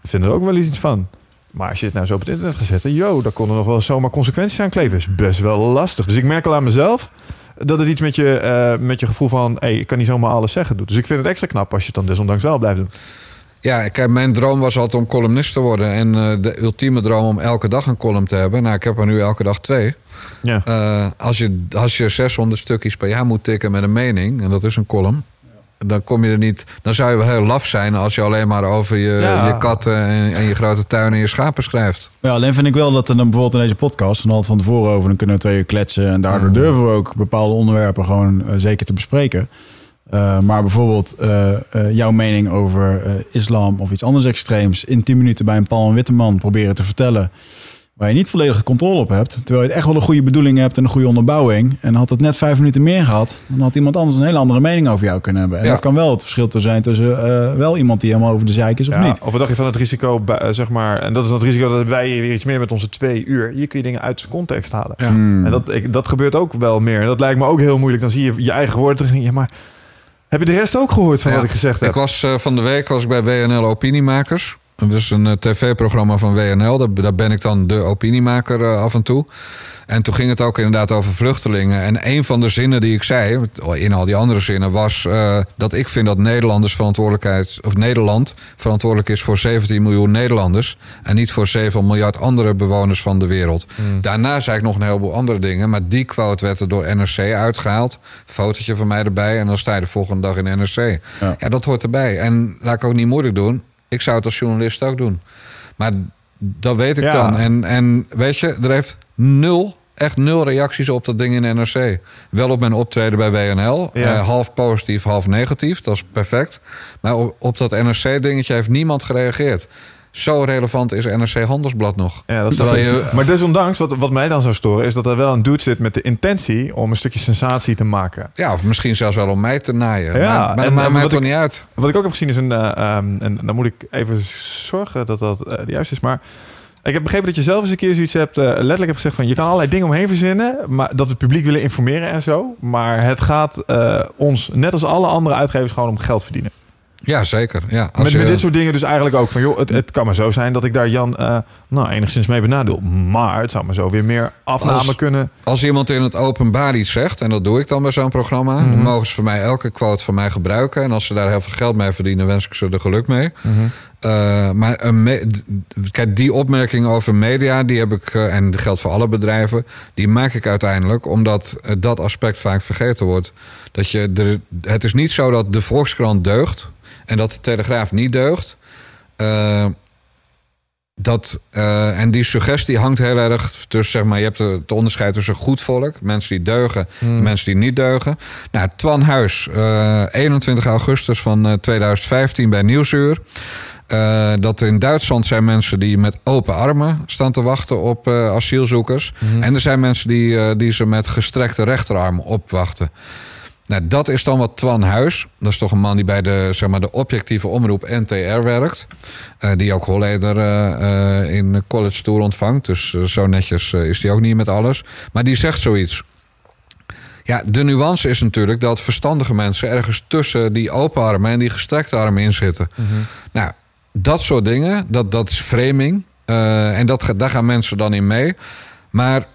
we vinden er ook wel iets van. Maar als je het nou zo op het internet gaat zetten, yo, daar konden nog wel zomaar consequenties aan kleven. Is best wel lastig. Dus ik merk al aan mezelf dat het iets met je, met je gevoel van, hé, ik kan niet zomaar alles zeggen doet. Dus ik vind het extra knap als je het dan desondanks wel blijft doen. Ja, kijk, mijn droom was altijd om columnist te worden. En eh, de ultieme droom om elke dag een column te hebben. Nou, ik heb er nu elke dag twee. Ja. Eh, als, je, als je 600 stukjes per jaar moet tikken met een mening, en dat is een column, dan kom je er niet. Dan zou je wel heel laf zijn als je alleen maar over je, Ja. je katten en, en je grote tuin en je schapen schrijft. Ja, alleen vind ik wel dat er dan bijvoorbeeld in deze podcast, en altijd van tevoren over, dan kunnen we twee uur kletsen. En daardoor Mm. durven we ook bepaalde onderwerpen gewoon eh, zeker te bespreken. Eh, maar bijvoorbeeld eh, eh, jouw mening over eh, islam of iets anders extreems in 10 minuten bij een Paul en Witteman proberen te vertellen. Waar je niet volledige controle op hebt. Terwijl je echt wel een goede bedoeling hebt en een goede onderbouwing. En had het net vijf minuten meer gehad, dan had iemand anders een hele andere mening over jou kunnen hebben. En Ja. dat kan wel het verschil te zijn tussen eh, wel iemand die helemaal over de zeik is of Ja, niet. Of wat dacht je van het risico, zeg maar, en dat is dat risico dat wij hier weer iets meer met onze twee uur. Hier kun je dingen uit zijn context halen. Ja. Hmm. En dat, ik, dat gebeurt ook wel meer. En dat lijkt me ook heel moeilijk. Dan zie je je eigen woorden terug en denk je, ja, maar heb je de rest ook gehoord van Ja. wat ik gezegd heb? Ik was eh, van de week was ik bij WNL Opiniemakers. Is een eh, tv-programma van WNL. Daar, daar ben ik dan de opiniemaker eh, af en toe. En toen ging het ook inderdaad over vluchtelingen. En een van de zinnen die ik zei, in al die andere zinnen, was eh, dat ik vind dat Nederlanders verantwoordelijkheid, of Nederland verantwoordelijk is voor 17 miljoen Nederlanders. En niet voor 7 miljard andere bewoners van de wereld. Daarna zei ik nog een heleboel andere dingen. Maar die quote werd er door NRC uitgehaald. Fotootje van mij erbij. En dan sta je de volgende dag in NRC. Ja. Ja, dat hoort erbij. En laat ik ook niet moeilijk doen. Ik zou het als journalist ook doen. Maar dat weet ik Ja. dan. En, en weet je, er heeft nul, echt nul reacties op dat ding in NRC. Wel op mijn optreden bij WNL. Ja. Eh, half positief, half negatief. Dat is perfect. Maar op, op dat NRC-dingetje heeft niemand gereageerd. Zo relevant is NRC Handelsblad nog. Ja, dat is Terwijl je- Maar desondanks, wat, wat mij dan zou storen, is dat er wel een dude zit met de intentie om een stukje sensatie te maken. Ja, of misschien zelfs wel om mij te naaien. Ja, maar maar en- dat maakt wat ik- niet uit. Wat ik ook heb gezien is een, eh, ehm, en dan moet ik even zorgen dat dat eh, juist is, maar ik heb begrepen dat je zelf eens een keer zoiets hebt, eh, letterlijk hebt gezegd van je kan allerlei dingen omheen verzinnen, maar dat we het publiek willen informeren en zo, maar het gaat ons, net als alle andere uitgevers, gewoon om geld verdienen. Ja, zeker. Ja, als Met, je- met dit soort dingen dus eigenlijk ook van, joh, het, het kan maar zo zijn dat ik daar Jan, eh, nou, enigszins mee benadeel. Maar het zou maar zo weer meer afname Als- kunnen. Als iemand in het openbaar iets zegt, en dat doe ik dan bij zo'n programma, Mhm. dan mogen ze voor mij elke quote van mij gebruiken. En als ze daar heel veel geld mee verdienen, wens ik ze er geluk mee. Eh, maar een kijk, die opmerking over media, die heb ik, eh, en dat geldt voor alle bedrijven, die maak ik uiteindelijk omdat dat aspect vaak vergeten wordt. Dat je er, het is niet zo dat de Volkskrant deugt en dat de Telegraaf niet deugt. Eh, dat, eh, en die suggestie hangt heel erg tussen, zeg maar, je hebt het onderscheid tussen goed volk, mensen die deugen, Hmm. mensen die niet deugen. Nou, Twan Huis, eh, 21 augustus van eh, 2015 bij Nieuwsuur. Eh, dat in Duitsland zijn mensen die met open armen staan te wachten op eh, asielzoekers. Mhm. En er zijn mensen die, eh, die ze met gestrekte rechterarm opwachten. Nou, dat is dan wat Twan Huis. Dat is toch een man die bij de, zeg maar, de objectieve omroep NTR werkt. Eh, die ook Holleder eh, in College Tour ontvangt. Dus zo netjes is die ook niet met alles. Maar die zegt zoiets. Ja, de nuance is natuurlijk dat verstandige mensen ergens tussen die open armen en die gestrekte armen in zitten. Nou, dat soort dingen, dat, dat is framing. En dat, daar gaan mensen dan in mee. Maar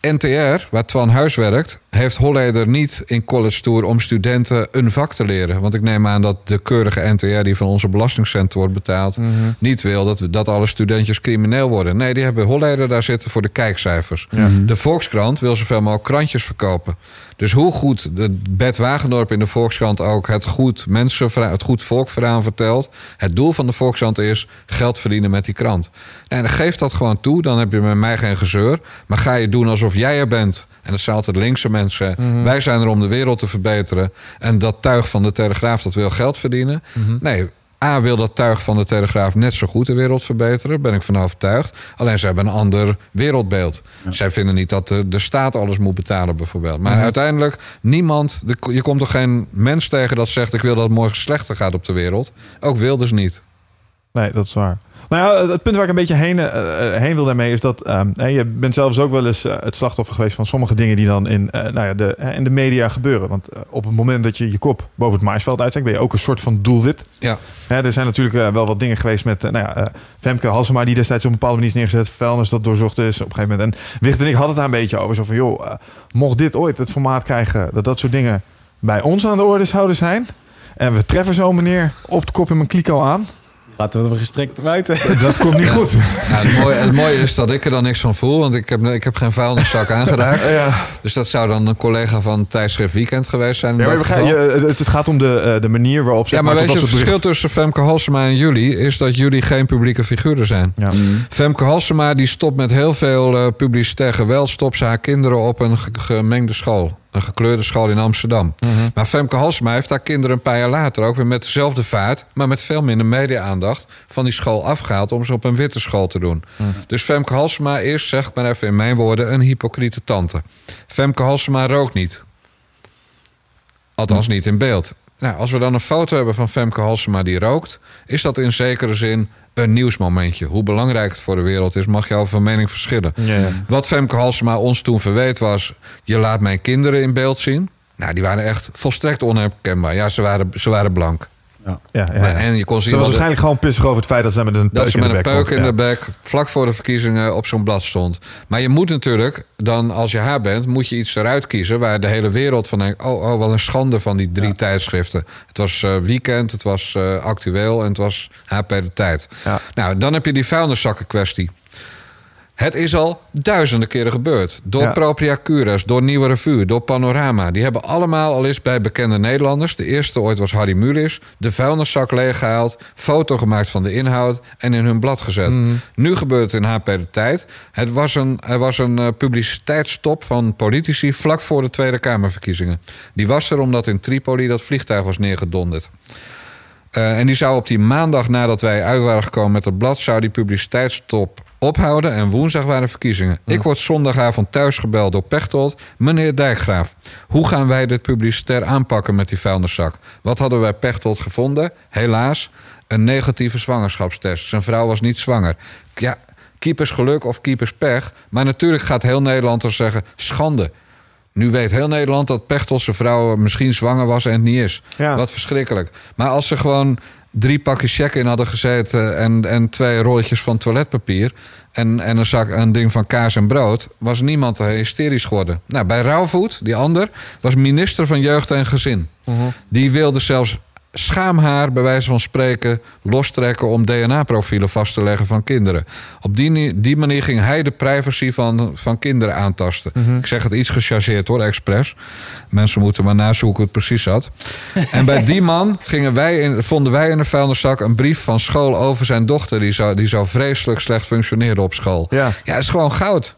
NTR, waar Twan Huis werkt, heeft Holleder niet in college tour om studenten een vak te leren. Want ik neem aan dat de keurige NTR die van onze belastingcenten wordt betaald, Mhm. niet wil dat, dat alle studentjes crimineel worden. Nee, die hebben Holleder daar zitten voor de kijkcijfers. Ja. De Volkskrant wil zoveel mogelijk krantjes verkopen. Dus hoe goed de Bert Wagendorp in de Volkskrant ook het goed, mensenverhaal, het goed volkverhaal vertelt. Het doel van de Volkskrant is geld verdienen met die krant. En geef dat gewoon toe, dan heb je met mij geen gezeur. Maar ga je doen alsof jij er bent. En dat zijn altijd linkse mensen. Wij zijn er om de wereld te verbeteren. En dat tuig van de Telegraaf dat wil geld verdienen. Nee, A wil dat tuig van de Telegraaf net zo goed de wereld verbeteren. Ben ik van overtuigd. Alleen ze hebben een ander wereldbeeld. Zij vinden niet dat de, de staat alles moet betalen bijvoorbeeld. Maar uiteindelijk, niemand... de- je komt toch geen mens tegen dat zegt... ik wil dat het morgen slechter gaat op de wereld. Ook Wilders niet. Nee, dat is waar. Nou ja, het punt waar ik een beetje heen, eh, eh, heen wil daarmee is dat ehm, je bent zelfs ook wel eens eh, het slachtoffer geweest van sommige dingen die dan in, nou ja, de, in de media gebeuren. Want op het moment dat je je kop boven het maaisveld uitsteekt, ben je ook een soort van doelwit. Ja. Hè, er zijn natuurlijk wel wat dingen geweest met nou ja, Femke Halsema, die destijds op een bepaalde manier is neergezet. Vuilnis dat doorzocht is op een gegeven moment. En Wicht en ik hadden het daar een beetje over. Zo van, joh, mocht dit ooit het formaat krijgen dat dat soort dingen bij ons aan de orde zouden zijn. En we treffen zo'n meneer op de kop in mijn kliko aan. Laten we er gestrekt buiten. Dat komt niet goed. Ja, het, mooie, het mooie is dat ik er dan niks van voel. Want ik heb, ik heb geen vuilniszak [laughs] aangeraakt. Ja. Dus dat zou dan een collega van tijdschrift Weekend geweest zijn. Ja, maar gaan- je, het, het gaat om de, eh, de manier waarop zeg Ja, maar weet je, het verschil tussen Femke Halsema en jullie... is dat jullie geen publieke figuren zijn. Ja. Femke Halsema die stopt met heel veel eh, publicitair geweld... stopt ze haar kinderen op een ge- gemengde school. Een gekleurde school in Amsterdam. Mhm. Maar Femke Halsema heeft haar kinderen een paar jaar later... ook weer met dezelfde vaart... maar met veel minder media-aandacht... van die school afgehaald om ze op een witte school te doen. Mhm. Dus Femke Halsema is, zeg maar even in mijn woorden... een hypocriete tante. Femke Halsema rookt niet. Althans niet in beeld. Nou, als we dan een foto hebben van Femke Halsema die rookt... is dat in zekere zin een nieuwsmomentje. Hoe belangrijk het voor de wereld is, mag je over van mening verschillen. Ja, ja. Wat Femke Halsema ons toen verweet was... je laat mijn kinderen in beeld zien. Nou, die waren echt volstrekt onherkenbaar. Ja, ze waren, ze waren blank. Ja, ja, ja. En je kon zien Ze was de- waarschijnlijk gewoon pissig over het feit dat ze met een dat peuk ze in met de een bek peuk stond. in Ja. de bek vlak voor de verkiezingen op zo'n blad stond. Maar je moet natuurlijk dan, als je haar bent, moet je iets eruit kiezen waar de hele wereld van denkt: oh, oh wat een schande van die drie tijdschriften. Het was eh, Weekend, het was eh, Actueel en het was HP de Tijd. Nou, dan heb je die vuilniszakken kwestie. Het is al duizenden keren gebeurd. Door Ja. Propria Cures, door Nieuwe Revue, door Panorama. Die hebben allemaal al eens bij bekende Nederlanders... de eerste ooit was Harry Mulisch... de vuilniszak leeggehaald, foto gemaakt van de inhoud... en in hun blad gezet. Nu gebeurt het in HP de Tijd. Het was een, er was een eh, publiciteitsstop van politici... vlak voor de Tweede Kamerverkiezingen. Die was er omdat in Tripoli dat vliegtuig was neergedonderd. Eh, en die zou op die maandag nadat wij uit waren gekomen met het blad... zou die publiciteitsstop ophouden en woensdag waren verkiezingen. Ik word zondagavond thuis gebeld door Pechtold. Meneer Dijkgraaf, hoe gaan wij dit publicitair aanpakken met die vuilniszak? Wat hadden wij Pechtold gevonden? Helaas, een negatieve zwangerschapstest. Zijn vrouw was niet zwanger. Ja, keepers geluk of keepers pech. Maar natuurlijk gaat heel Nederland er zeggen... schande, nu weet heel Nederland dat Pechtold zijn vrouw misschien zwanger was en het niet is. Ja. Wat verschrikkelijk. Maar als ze gewoon drie pakjes check in hadden gezeten... en, en twee rolletjes van toiletpapier... En, en een, zak, een ding van kaas en brood... was niemand hysterisch geworden. Nou, bij Rauwvoet, die ander... was minister van Jeugd en Gezin. Die wilde zelfs schaamhaar, bij wijze van spreken, lostrekken om DNA-profielen vast te leggen van kinderen. Op die, die manier ging hij de privacy van, van kinderen aantasten. Ik zeg het iets gechargeerd hoor, expres. Mensen moeten maar nazoeken hoe het precies zat. [laughs] en bij die man gingen wij in, vonden wij in de vuilniszak een brief van school over zijn dochter. Die zou, die zou vreselijk slecht functioneren op school. Ja. Ja, het is gewoon goud.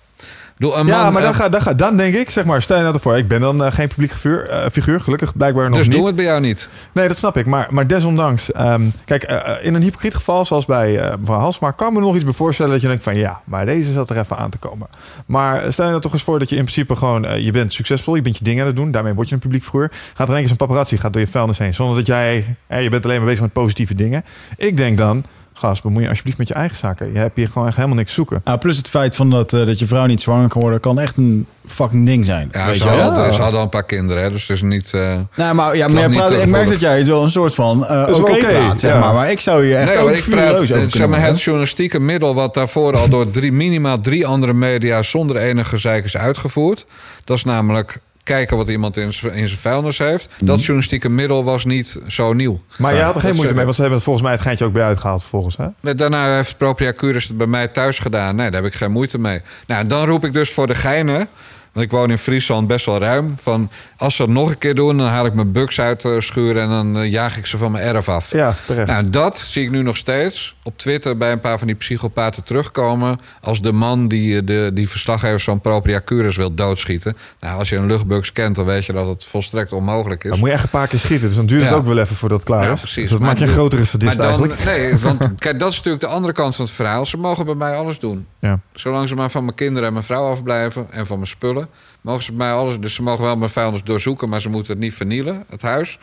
Bedoel, een Ja, maar dan, eh, ga, dan, ga, dan denk ik, zeg maar, stel je nou ervoor, ik ben dan eh, geen publiek figuur, eh, figuur, gelukkig blijkbaar nog dus niet. doen we het bij jou niet. Nee, dat snap ik. Maar, maar desondanks, ehm, kijk, in een hypocriet geval zoals bij mevrouw Halsma, kan me nog iets bij voorstellen dat je denkt van ja, maar deze zat er even aan te komen. Maar stel je nou toch eens voor dat je in principe gewoon, je bent succesvol, je bent je dingen aan het doen, daarmee word je een publiek figuur. Gaat er een keer zo'n paparazzi, gaat door je vuilnis heen, zonder dat jij, eh, je bent alleen maar bezig met positieve dingen. Ik denk dan, gast, bemoei je alsjeblieft met je eigen zaken. Je hebt hier gewoon echt helemaal niks zoeken. Nou, plus het feit van dat, eh, dat je vrouw niet zwanger kan worden, kan echt een fucking ding zijn. Ja, weet ze je wel? hadden, ze hadden al een paar kinderen, hè, dus het is niet... eh, Nou, maar, ja, Ik maar praat, ik merk dat jij het wel een soort van eh is oké praat, zeg ja. maar. Maar ik zou hier echt Nee, ook maar ik praat, over zeg maar, het journalistieke middel wat daarvoor al door drie, minimaal drie andere media zonder enige gezeik is uitgevoerd. Dat is namelijk kijken wat iemand in zijn in zijn vuilnis heeft. Mhm. Dat journalistieke middel was niet zo nieuw. Maar jij had er geen moeite mee, want ze hebben het volgens mij het geintje ook bij uitgehaald vervolgens. Hè? Daarna heeft Propria Curis het bij mij thuis gedaan. Nee, daar heb ik geen moeite mee. Nou, dan roep ik dus voor de geinen. Want ik woon in Friesland best wel ruim. Van als ze het nog een keer doen, dan haal ik mijn buks uit de schuur en dan eh, jaag ik ze van mijn erf af. Ja, terecht. Nou, dat zie ik nu nog steeds op Twitter bij een paar van die psychopaten terugkomen. Als de man die eh, de, die verslaggevers van Propria Curis wil doodschieten. Nou, als je een luchtbugs kent, dan weet je dat het volstrekt onmogelijk is. Dan moet je echt een paar keer schieten, dus dan duurt het Ja. ook wel even voordat het klaar Ja, is. precies. Dus dat Maar maakt je een grotere sadist dan, eigenlijk. nee, [laughs] want kijk, dat is natuurlijk de andere kant van het verhaal. Ze mogen bij mij alles doen. Ja. Zolang ze maar van mijn kinderen en mijn vrouw afblijven en van mijn spullen, mogen ze bij mij alles. Dus ze mogen wel mijn vuilnis doorzoeken, maar ze moeten het niet vernielen, het huis.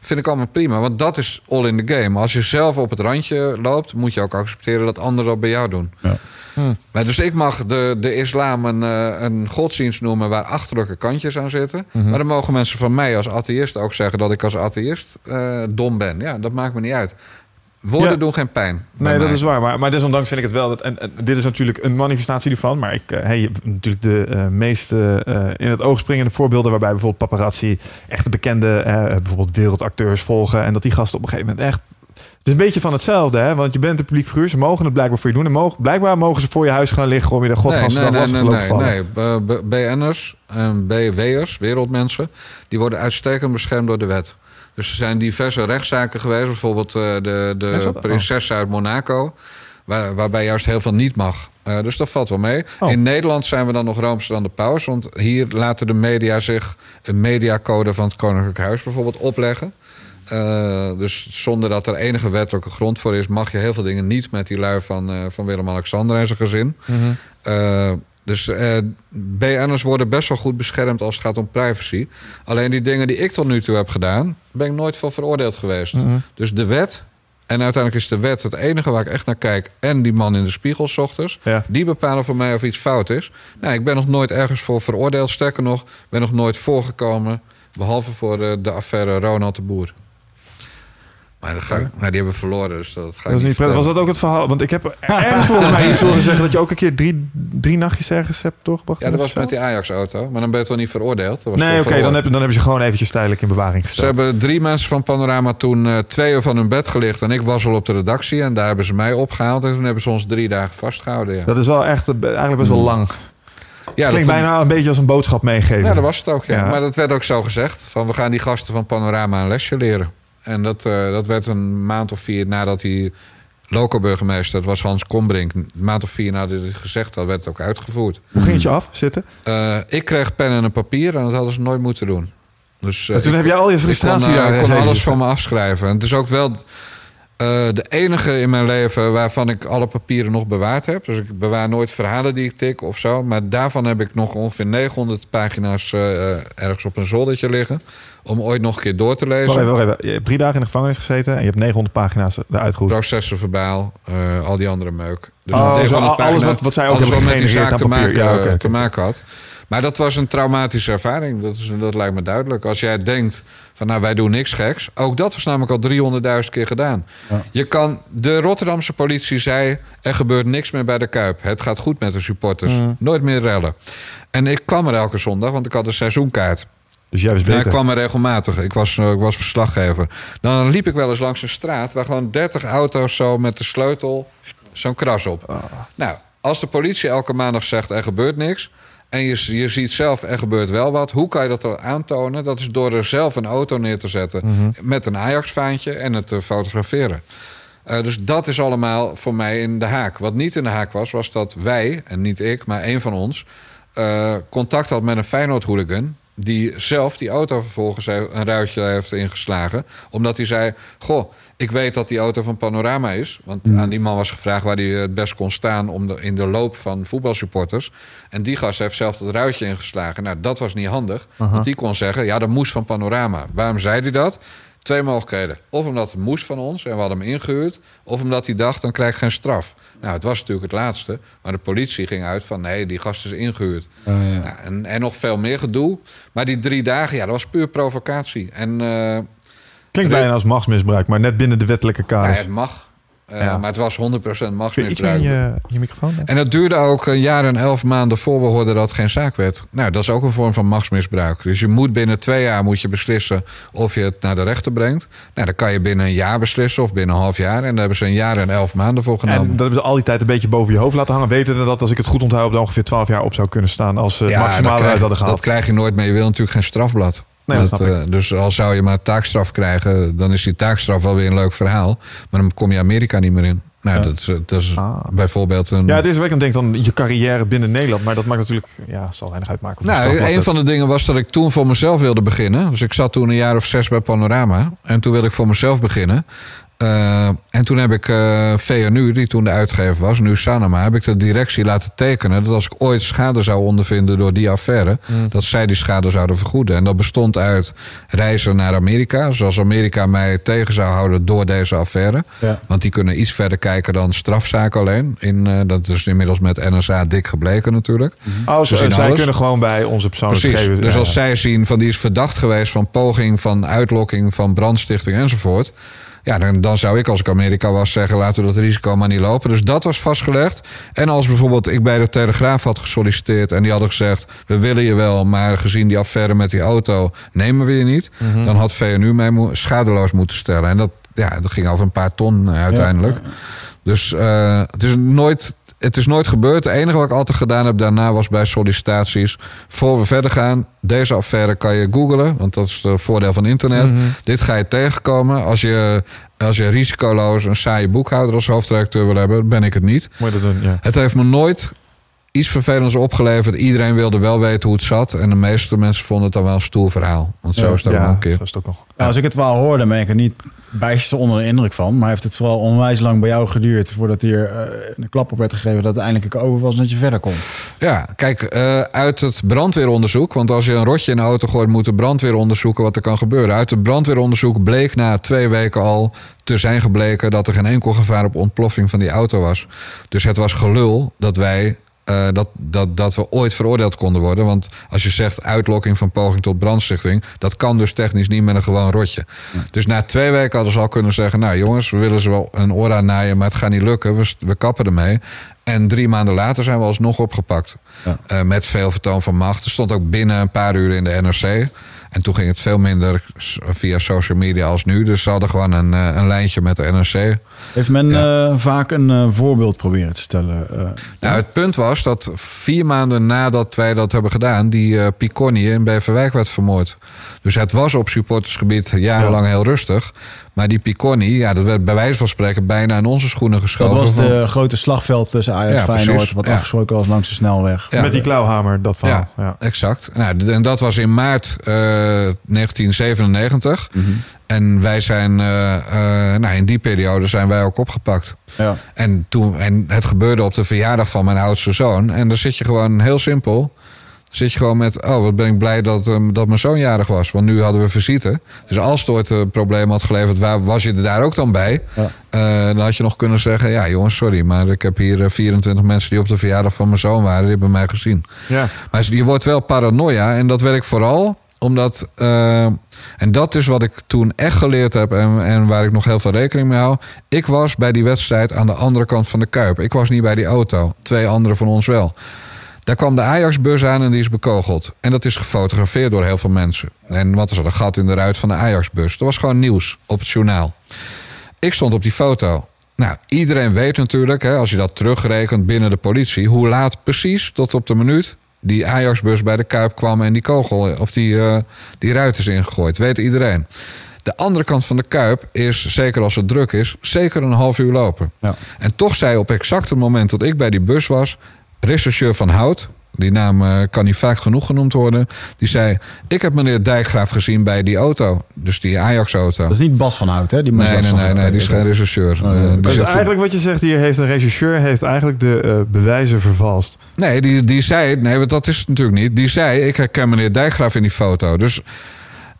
Vind ik allemaal prima, want dat is all in the game. Als je zelf op het randje loopt, moet je ook accepteren dat anderen dat bij jou doen. Ja. Hm. Maar dus ik mag de, de islam een, eh, een godsdienst noemen waar achterlijke kantjes aan zitten. Mhm. Maar dan mogen mensen van mij als atheïst ook zeggen dat ik als atheïst eh, dom ben. Ja, dat maakt me niet uit. Woorden Ja. doen geen pijn. Nee, dat mij. is waar. Maar, maar desondanks vind ik het wel. Dat, en, en dit is natuurlijk een manifestatie ervan. Maar ik, eh, hey, je hebt natuurlijk de eh, meest eh, in het oog springende voorbeelden. waarbij bijvoorbeeld paparazzi echt bekende, bijvoorbeeld wereldacteurs volgen. En dat die gasten op een gegeven moment echt. Het is een beetje van hetzelfde, hè? Want je bent een publiek figuur. Ze mogen het blijkbaar voor je doen. En mogen, blijkbaar mogen ze voor je huis gaan liggen om je de Nee, godgasten nee, nee, nee, nee, vallen. nee. BN'ers en BW'ers, wereldmensen, die worden uitstekend beschermd door de wet. Dus er zijn diverse rechtszaken geweest, bijvoorbeeld eh, de, de prinses uit Monaco, waar, waarbij juist heel veel niet mag. Eh, dus dat valt wel mee. Oh. In Nederland zijn we dan nog roomser dan de paus, want hier laten de media zich een mediacode van het Koninklijk Huis bijvoorbeeld opleggen. Eh, dus zonder dat er enige wettelijke grond voor is, mag je heel veel dingen niet met die lui van, van Willem-Alexander en zijn gezin. Eh, dus eh BN'ers worden best wel goed beschermd als het gaat om privacy. Alleen die dingen die ik tot nu toe heb gedaan, ben ik nooit voor veroordeeld geweest. Mhm. Dus de wet, en uiteindelijk is de wet het enige waar ik echt naar kijk, en die man in de spiegel 's ochtends, Ja. die bepalen voor mij of iets fout is. Nou, ik ben nog nooit ergens voor veroordeeld. Sterker nog, ben nog nooit voorgekomen, behalve voor de, de affaire Ronald de Boer. Maar dat ga ik, nou, die hebben we verloren, dus dat ga ik Dat is niet prettig. Was dat ook het verhaal? Want ik heb ergens volgens mij iets horen zeggen dat je ook een keer drie, drie nachtjes ergens hebt doorgebracht. Ja, dat was met die Ajax-auto. Maar dan ben je toch niet veroordeeld? Dat was Nee, oké, dan, heb, dan heb je ze gewoon eventjes tijdelijk in bewaring Ze gesteld. hebben drie mensen van Panorama toen eh, twee uur van hun bed gelicht. En ik was al op de redactie. En daar hebben ze mij opgehaald. En toen hebben ze ons drie dagen vastgehouden. Ja, Dat is wel echt, eh, eigenlijk best wel lang. ja, Klinkt dat, bijna een beetje als een boodschap meegeven. ja, dat was het ook. Ja. Ja. Maar dat werd ook zo gezegd. Van we gaan die gasten van Panorama een lesje leren. En dat, eh, dat werd een maand of vier nadat die loco-burgemeester, dat was Hans Kombrink, een maand of vier nadat hij het gezegd had, werd het ook uitgevoerd. Hoe ging het je af, zitten? Eh, ik kreeg pen en een papier en dat hadden ze nooit moeten doen. Dus, eh, En toen ik- heb je al je Ik kon, frustratie ik kon gezeten alles van me afschrijven. En het is ook wel eh, de enige in mijn leven waarvan ik alle papieren nog bewaard heb. Dus ik bewaar nooit verhalen die ik tik of zo. Maar daarvan heb ik nog ongeveer 900 pagina's eh, eh, ergens op een zoldertje liggen. Om ooit nog een keer door te lezen. Wacht even, wacht even. Je hebt drie dagen in de gevangenis gezeten en je hebt 900 pagina's eruit gehoord. Processen verbaal, al die andere meuk. Dus Oh, zo alles wat- wat zij ook hebben met die zaak te papier. maken, Ja, te maken had. Maar dat was een traumatische ervaring. Dat, is, dat lijkt me duidelijk. Als jij denkt van nou wij doen niks geks. Ook dat was namelijk al 300.000 keer gedaan. Ja. Je kan, de Rotterdamse politie zei er gebeurt niks meer bij de Kuip. Het gaat goed met de supporters. Mm. Nooit meer rellen. En ik kwam er elke zondag, want ik had een seizoenkaart. Dus jij was Ja, ik beter. kwam er regelmatig. Ik was, eh, ik was verslaggever. Dan liep ik wel eens langs een straat waar gewoon 30 auto's zo met de sleutel zo'n kras op. Ah. Nou, als de politie elke maandag zegt er gebeurt niks. En je, je ziet zelf er gebeurt wel wat. Hoe kan je dat er aantonen? Dat is door er zelf een auto neer te zetten Mhm. met een Ajax-vaantje en het te fotograferen. Eh, dus dat is allemaal voor mij in de haak. Wat niet in de haak was, was dat wij, en niet ik, maar een van ons, eh, contact had met een Feyenoord-hooligan. Die zelf die auto vervolgens een ruitje heeft ingeslagen. Omdat hij zei: Goh, ik weet dat die auto van Panorama is. Want aan die man was gevraagd waar hij het best kon staan om de, in de loop van voetbalsupporters. En die gast heeft zelf dat ruitje ingeslagen. Nou, dat was niet handig. Want die kon zeggen: Ja, dat moest van Panorama. Waarom zei hij dat? Twee mogelijkheden. Of omdat het moest van ons en we hadden hem ingehuurd. Of omdat hij dacht, dan krijg ik geen straf. Nou, het was natuurlijk het laatste. Maar de politie ging uit van, nee, die gast is ingehuurd. Ja, en, en nog veel meer gedoe. Maar die drie dagen, ja, dat was puur provocatie. En eh, Klinkt bijna als machtsmisbruik, maar net binnen de wettelijke ja, kaders. het mag. Eh, Ja. Maar het was 100% Kun je iets meer machtsmisbruik. je, je microfoon? En dat duurde ook een jaar en elf maanden voor we hoorden dat het geen zaak werd. Nou, dat is ook een vorm van machtsmisbruik. Dus je moet binnen twee jaar moet je beslissen of je het naar de rechter brengt. Nou, dan kan je binnen een jaar beslissen of binnen een half jaar. En daar hebben ze een jaar en elf maanden voor genomen. En dat hebben ze al die tijd een beetje boven je hoofd laten hangen. Wetende dat, als ik het goed onthoud, op de ongeveer 12 jaar op zou kunnen staan. Als ze het dat maximale krijg, hadden dat gehaald. krijg je nooit meer. Je wil natuurlijk geen strafblad. Nee, dat eh, dus al zou je maar taakstraf krijgen, dan is die taakstraf wel weer een leuk verhaal. Maar dan kom je Amerika niet meer in. Nou, Ja. dat, is, dat is Ah. bijvoorbeeld een. Ja, het is wat ik dan denk dan je carrière binnen Nederland. Maar dat maakt natuurlijk, ja, zal weinig uitmaken. Nou, een van de dingen was dat ik toen voor mezelf wilde beginnen. Dus ik zat toen een jaar of zes bij Panorama. En toen wilde ik voor mezelf beginnen. Eh, en toen heb ik eh VNU, die toen de uitgever was, nu Sanoma, heb ik de directie laten tekenen dat als ik ooit schade zou ondervinden door die affaire, Mm. dat zij die schade zouden vergoeden. En dat bestond uit reizen naar Amerika, zoals Amerika mij tegen zou houden door deze affaire. Ja. Want die kunnen iets verder kijken dan strafzaak alleen. In, eh, dat is inmiddels met NSA dik gebleken natuurlijk. Oh, Ze ze- zien zij alles. kunnen gewoon bij onze persoonlijke Precies. gegevens. Dus als ja. zij zien van die is verdacht geweest van poging van uitlokking van brandstichting enzovoort. Ja, dan, dan zou ik als ik Amerika was zeggen, laten we dat risico maar niet lopen. Dus dat was vastgelegd. En als bijvoorbeeld ik bij de Telegraaf had gesolliciteerd en die hadden gezegd, we willen je wel, maar gezien die affaire met die auto nemen we je niet. Mhm. Dan had VNU mij schadeloos moeten stellen. En dat, ja, dat ging over een paar ton eh, uiteindelijk. Dus eh, het, is nooit, het is nooit gebeurd. Het enige wat ik altijd gedaan heb daarna was bij sollicitaties. Voor we verder gaan, deze affaire kan je googlen. Want dat is het voordeel van internet. Mhm. Dit ga je tegenkomen. Als je, als je risicoloos een saaie boekhouder als hoofdredacteur wil hebben, ben ik het niet. Moet je dat doen, ja. Het heeft me nooit iets vervelends opgeleverd. Iedereen wilde wel weten hoe het zat. En de meeste mensen vonden het dan wel een stoer verhaal. Want zo Ja. is het ook nog ja, een keer. zo is het ook nog. Nou, als ik het wel hoor, dan ben ik er niet bijster onder de indruk van. Maar heeft het vooral onwijs lang bij jou geduurd voordat hier eh, een klap op werd gegeven dat het eindelijk ook over was en dat je verder kon. Ja, kijk, eh, uit het brandweeronderzoek, want als je een rotje in de auto gooit, moet de brandweer onderzoeken wat er kan gebeuren. Uit het brandweeronderzoek bleek na twee weken al te zijn gebleken dat er geen enkel gevaar op ontploffing van die auto was. Dus het was gelul dat wij. Eh, dat, dat, dat we ooit veroordeeld konden worden. Want als je zegt uitlokking van poging tot brandstichting, dat kan dus technisch niet met een gewoon rotje. Dus na twee weken hadden ze al kunnen zeggen: Nou jongens, we willen ze wel een oor aan naaien, maar het gaat niet lukken. We, we kappen ermee. En drie maanden later zijn we alsnog opgepakt. Ja. Eh, met veel vertoon van macht. Er stond ook binnen een paar uur in de NRC. En toen ging het veel minder via social media als nu. Dus ze hadden gewoon een, eh, een lijntje met de NRC. Heeft men Ja. eh, vaak een eh, voorbeeld proberen te stellen? eh, Nou, het punt was dat vier maanden nadat wij dat hebben gedaan, die eh Piconi in Beverwijk werd vermoord. Dus het was op supportersgebied jarenlang heel rustig. Maar die Piconi, ja, dat werd bij wijze van spreken bijna in onze schoenen dat geschoven. was van- de grote slagveld tussen Ajax Ja, en Feyenoord, precies. wat Ja. afgesproken was langs de snelweg. Ja. Met die klauwhamer, dat verhaal. Ja. Exact. Nou, en dat was in maart eh, 1997. Mhm. En wij zijn, eh, eh, nou, in die periode zijn wij ook opgepakt. Ja. En, toen, en het gebeurde op de verjaardag van mijn oudste zoon. En dan zit je gewoon heel simpel. Dan zit je gewoon met, oh, wat ben ik blij dat, ehm, dat mijn zoon jarig was. Want nu hadden we visite. Dus als het ooit een probleem had geleverd, waar was je er daar ook dan bij? Ja. Eh, dan had je nog kunnen zeggen, ja jongens, sorry. Maar ik heb hier eh, 24 mensen die op de verjaardag van mijn zoon waren. Die hebben mij gezien. Ja. Maar je wordt wel paranoia. En dat werkt vooral omdat... eh, en dat is wat ik toen echt geleerd heb... En, en waar ik nog heel veel rekening mee hou. Ik was bij die wedstrijd aan de andere kant van de Kuip. Ik was niet bij die auto. Twee anderen van ons wel. Daar kwam de Ajax-bus aan en die is bekogeld. En dat is gefotografeerd door heel veel mensen. En wat er een gat in de ruit van de Ajax-bus. Dat was gewoon nieuws op het journaal. Ik stond op die foto. Nou, iedereen weet natuurlijk, hè, als je dat terugrekent binnen de politie, hoe laat precies tot op de minuut die Ajax-bus bij de Kuip kwam en die kogel of die, eh, die ruit is ingegooid. Weet iedereen. De andere kant van de Kuip is, zeker als het druk is, zeker een half uur lopen. Ja. En toch zei op exact het moment dat ik bij die bus was, rechercheur van Hout, die naam eh, kan niet vaak genoeg genoemd worden, die zei: Ik heb meneer Dijkgraaf gezien bij die auto, dus die Ajax-auto. Dat is niet Bas van Hout, hè? Die Nee, nee, nee, nee, die is geen rechercheur. Oh, ja. Eh, die Dus eigenlijk wat je zegt, hier heeft een regisseur heeft eigenlijk de eh, bewijzen vervalst. Nee, die, die zei, nee, want dat is het natuurlijk niet. Die zei, ik herken meneer Dijkgraaf in die foto. Dus,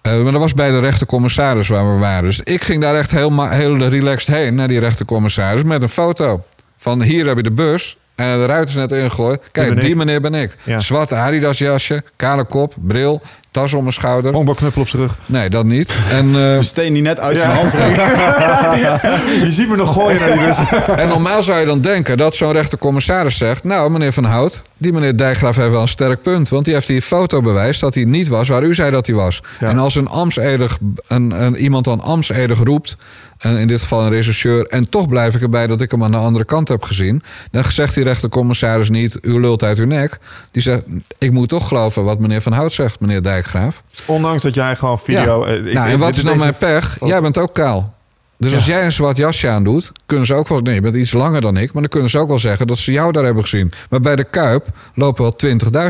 eh, maar dat was bij de rechtercommissaris waar we waren. Dus ik ging daar echt heel, heel relaxed heen naar die rechtercommissaris met een foto. Van hier heb je de bus. En de ruit is net ingegooid. Kijk, die ik. meneer ben ik. Ja. Zwarte Adidas jasje, kale kop, bril, tas om mijn schouder. Honkbalknuppel op zijn rug. Nee, dat niet. En, [laughs] eh, Een steen die net uit zijn hand ging. [laughs] Je ziet me nog gooien naar die bus. En normaal zou je dan denken dat zo'n rechtercommissaris zegt... nou, meneer Van Hout, die meneer Dijkgraaf heeft wel een sterk punt. Want die heeft hier fotobewijs dat hij niet was waar u zei dat hij was. Ja. En als een ambtsedig, een, een, iemand dan ambtsedig roept... en in dit geval een rechercheur... en toch blijf ik erbij dat ik hem aan de andere kant heb gezien... dan zegt die rechtercommissaris niet... u lult uit uw nek. Die zegt, ik moet toch geloven wat meneer Van Hout zegt, meneer Dijkgraaf. Ondanks dat jij gewoon video... Ja. eh, ik- nou, en wat is dan deze- mijn pech? Oh. Jij bent ook kaal. Dus Ja. als jij een zwart jasje aandoet, kunnen ze ook wel... Nee, je bent iets langer dan ik, maar dan kunnen ze ook wel zeggen... dat ze jou daar hebben gezien. Maar bij de Kuip lopen wel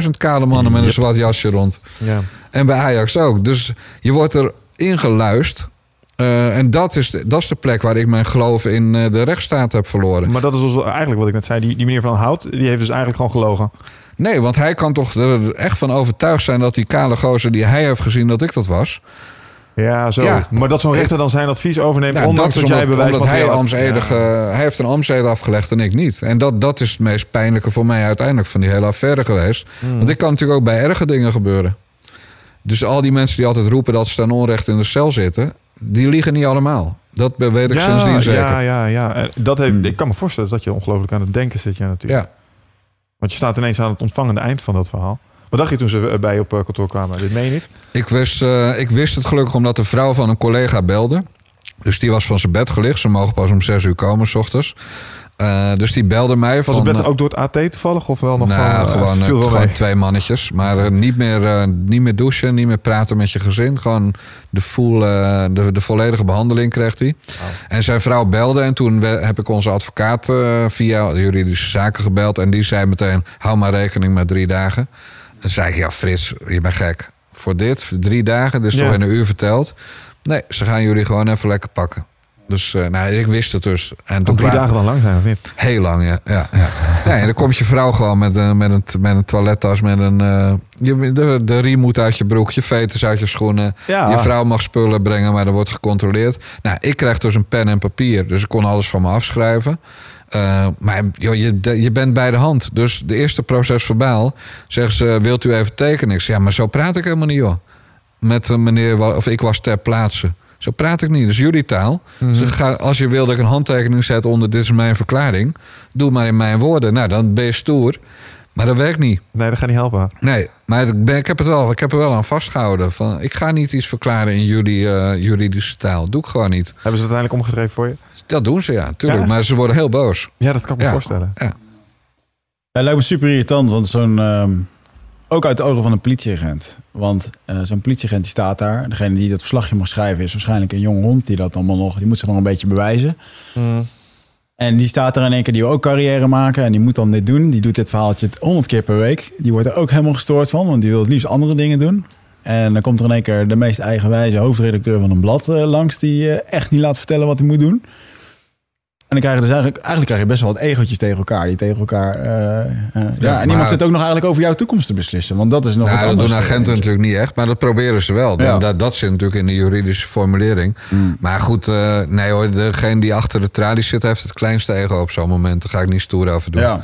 20.000 kale mannen met een zwart jasje rond. Ja. En bij Ajax ook. Dus je wordt er ingeluist. Eh, en dat is, de, dat is de plek waar ik mijn geloof in eh, de rechtsstaat heb verloren. Maar dat is dus eigenlijk wat ik net zei. Die, die meneer Van Hout, die heeft dus eigenlijk gewoon gelogen. Nee, want hij kan toch er echt van overtuigd zijn... dat die kale gozer die hij heeft gezien, dat ik dat was. Ja, zo. Ja. Maar dat zo'n rechter dan zijn advies overneemt, Ja, ondanks dat, is jij bewijs omdat hij, ambtsedig, Ja. eh, hij heeft een ambtseed afgelegd en ik niet. En dat, dat is het meest pijnlijke voor mij uiteindelijk van die hele affaire geweest. Hmm. Want dit kan natuurlijk ook bij erge dingen gebeuren. Dus al die mensen die altijd roepen dat ze ten onrecht in de cel zitten... die liegen niet allemaal. Dat weet ik ja, sindsdien zeker. Ja, ja, ja. En Dat heeft, Hmm. Ik kan me voorstellen dat je ongelooflijk aan het denken zit. Ja, natuurlijk. Ja. Want je staat ineens aan het ontvangende eind van dat verhaal. Wat dacht je toen ze bij je op eh, kantoor kwamen? Dit meen je niet? Ik, wist, eh, ik wist het gelukkig omdat de vrouw van een collega belde. Dus die was van zijn bed gelicht. Ze mogen pas om zes uur komen, s ochtends. Eh, dus die belde mij Was van... het bed eh, ook door het AT toevallig? Of wel nog nou, van, gewoon, eh, gewoon mee? twee mannetjes. Maar niet, meer, niet meer douchen, niet meer praten met je gezin. Gewoon de, full, de, de volledige behandeling kreeg hij. En zijn vrouw belde en toen heb ik onze advocaat via juridische zaken gebeld. En die zei meteen, hou maar rekening met drie dagen. En zei ik, ja Frits, je bent gek. Voor dit, drie dagen, dus Ja. toch in een uur verteld. Nee, ze gaan jullie gewoon even lekker pakken. Dus eh, nou, ik wist het dus. En toen drie dagen dan lang zijn, of niet? Heel lang, ja. ja, ja. [laughs] ja en dan komt je vrouw gewoon met een, met een, met een toilettas, met een... eh, je, de, de riem moet uit je broek, je veters uit je schoenen. Ja. Je vrouw mag spullen brengen, maar er wordt gecontroleerd. Nou, ik krijg dus een pen en papier, dus ik kon alles van me afschrijven. Eh, maar joh, je, je bent bij de hand. Dus de eerste proces verbaal zeggen ze, wilt u even tekenen? Ik zeg, ja, maar zo praat ik helemaal niet, joh. Met een meneer, of ik was ter plaatse. Zo praat ik niet. Dus jullie taal. Mhm. Ga, als je wil dat ik een handtekening zet onder dit is mijn verklaring, doe maar in mijn woorden. Nou, dan ben je stoer. Maar dat werkt niet. Nee, dat gaat niet helpen. Nee, maar ik, ben, ik, heb het wel, ik heb er wel aan vastgehouden. Van, ik ga niet iets verklaren in jullie eh, juridische taal. Doe ik gewoon niet. Hebben ze het uiteindelijk omgeschreven voor je? Dat doen ze, ja, tuurlijk. Ja? Maar ze worden heel boos. Ja, dat kan ik me Ja. voorstellen. Het lijkt me super irritant, want zo'n... ehm, ook uit de ogen van een politieagent. Want eh, zo'n politieagent die staat daar. Degene die dat verslagje mag schrijven is waarschijnlijk een jonge hond. Die dat allemaal nog... Die moet zich nog een beetje bewijzen. Mm. En die staat er in één keer, die wil ook carrière maken. En die moet dan dit doen. Die doet dit verhaaltje honderd keer per week. Die wordt er ook helemaal gestoord van, want die wil het liefst andere dingen doen. En dan komt er in één keer de meest eigenwijze hoofdredacteur van een blad eh, langs... die eh, echt niet laat vertellen wat hij moet doen. En dan krijg je dus eigenlijk, eigenlijk krijg je best wel wat egootjes tegen elkaar. Die tegen elkaar... eh, eh, ja, en maar- iemand zit ook nog eigenlijk over jouw toekomst te beslissen. Want dat is nog Nou, wat dat doen agenten eh, natuurlijk niet echt, maar dat proberen ze wel. Ja. Dat, dat zit natuurlijk in de juridische formulering. Mm. Maar goed, nee hoor, degene die achter de tralies zit, heeft het kleinste ego op zo'n moment. Daar ga ik niet stoer over doen. Ja.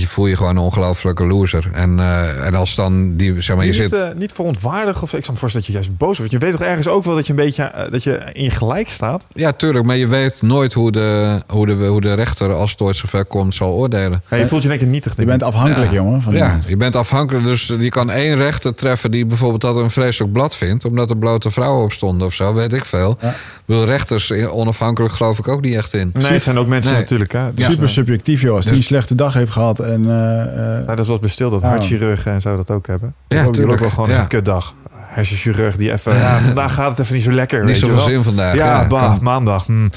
Je voel je gewoon een ongelofelijke loser. En, eh, en als dan die, zeg maar, je niet, zit... eh, niet verontwaardigd of ik zou me voorstellen dat je juist boos wordt. Je weet toch ergens ook wel dat je een beetje eh, dat je in je gelijk staat. Ja, tuurlijk, maar je weet nooit hoe de, hoe de, hoe de rechter, als het ooit zover komt, zal oordelen. Ja, je voelt je in één keer nietig. Je bent afhankelijk, Ja. jongen, van Ja, iemand. je bent afhankelijk. Dus je kan één rechter treffen die bijvoorbeeld dat een vreselijk blad vindt. Omdat er blote vrouwen op stonden of zo, weet ik veel. Ja. Ik bedoel, rechters onafhankelijk geloof ik ook niet echt in. Nee, het zijn ook mensen Nee. natuurlijk. Hè? Super subjectief, joh. Als die Dus- een slechte dag heeft gehad en... ja, dat is wel eens bestil dat Ja. hartchirurgen en zo dat ook hebben. Ja, Ja, ook, die wel gewoon Ja. een kutdag. Hersenchirurg die even... Ja, vandaag gaat het even niet zo lekker. Niet weet je zoveel wel. zin vandaag. Ja, bah, kan. maandag. hm.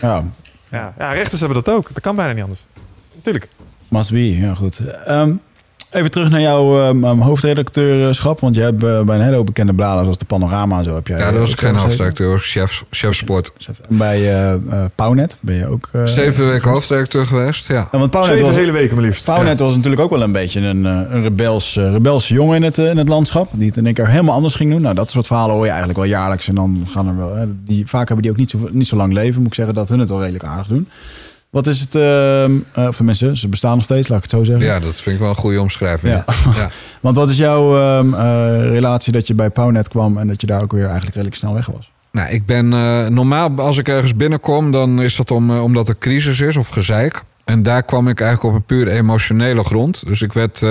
ja, Ja. ja, rechters hebben dat ook. Dat kan bijna niet anders. Natuurlijk. must be. Ja, goed. Ehm, even terug naar jouw um, hoofdredacteurschap. Want je hebt eh, bij een hele hoop bekende bladen, zoals de Panorama en zo, heb jij... Ja, dat was ik eh, geen hoofdredacteur, chef, chef sport. En bij eh eh, Pownet ben je ook... eh, Zeven weken hoofdredacteur geweest, ja. Ja, want Pownet Zeven was, hele weken maar liefst. Pownet was natuurlijk ook wel een beetje een, eh, een rebels, eh, rebelse jongen in het, eh, in het landschap. Die het in één keer helemaal anders ging doen. Nou, dat soort verhalen hoor je eigenlijk wel jaarlijks. En dan gaan er wel... hè, die, vaak hebben die ook niet zo, niet zo lang leven. Moet ik zeggen dat hun het wel redelijk aardig doen. Wat is het... eh, of tenminste, ze bestaan nog steeds, laat ik het zo zeggen. Ja, dat vind ik wel een goede omschrijving. [laughs] Ja. Want wat is jouw ehm, eh, relatie dat je bij Pownet kwam... en dat je daar ook weer eigenlijk redelijk snel weg was? Nou, ik ben eh, normaal als ik ergens binnenkom, dan is dat om, omdat er crisis is of gezeik. En daar kwam ik eigenlijk op een puur emotionele grond. Dus ik werd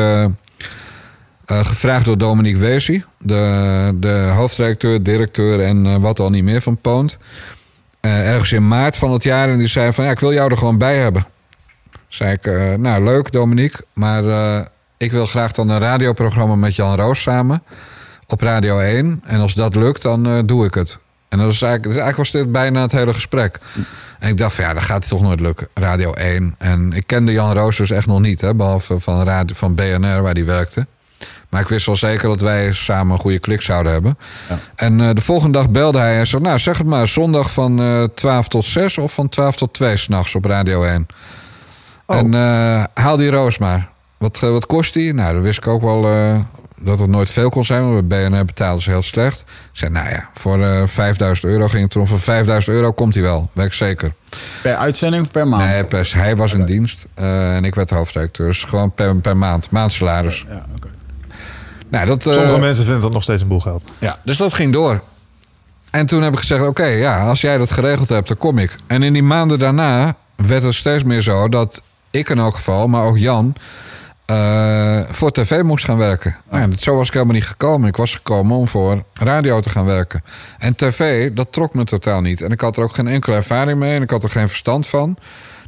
gevraagd door Dominique Wezi, de, de hoofdredacteur, directeur en wat al niet meer van Poont. Eh, ergens in maart van het jaar en die zei van ja, ik wil jou er gewoon bij hebben. Zei ik, eh, nou leuk Dominique, maar eh, ik wil graag dan een radioprogramma met Jan Roos samen op Radio 1. En als dat lukt, dan doe ik het. En dat is eigenlijk, dus eigenlijk was dit bijna het hele gesprek. En ik dacht ja, dat gaat toch nooit lukken. Radio 1. En ik kende Jan Roos dus echt nog niet, hè, behalve van, radio, van BNR waar hij werkte. Maar ik wist wel zeker dat wij samen een goede klik zouden hebben. Ja. En eh, de volgende dag belde hij en zei: Nou, zeg het maar, zondag van eh 12 tot 6 of van 12 tot 2 s'nachts op Radio 1. Oh. En eh, haal die roos maar. Wat, wat kost die? Nou, dan wist ik ook wel dat het nooit veel kon zijn. Want bij BNR betaalden ze heel slecht. Ik zei, nou ja, voor eh 5000 euro ging het erom. Voor 5000 euro komt hij wel, weet ik zeker. Per uitzending of per maand? Nee, per, hij was in dienst en ik werd hoofdredacteur. Dus gewoon per, per maand, maandsalaris. Ja, oké. Nou, dat, eh, Sommige mensen vinden dat nog steeds een boel geld. ja, dus dat ging door. En toen heb ik gezegd, oké, ja, als jij dat geregeld hebt, dan kom ik. En in die maanden daarna werd het steeds meer zo dat ik in elk geval, maar ook Jan, eh, voor tv moest gaan werken. Nou, ja, zo was ik helemaal niet gekomen. Ik was gekomen om voor radio te gaan werken. En tv, dat trok me totaal niet. En ik had er ook geen enkele ervaring mee en ik had er geen verstand van.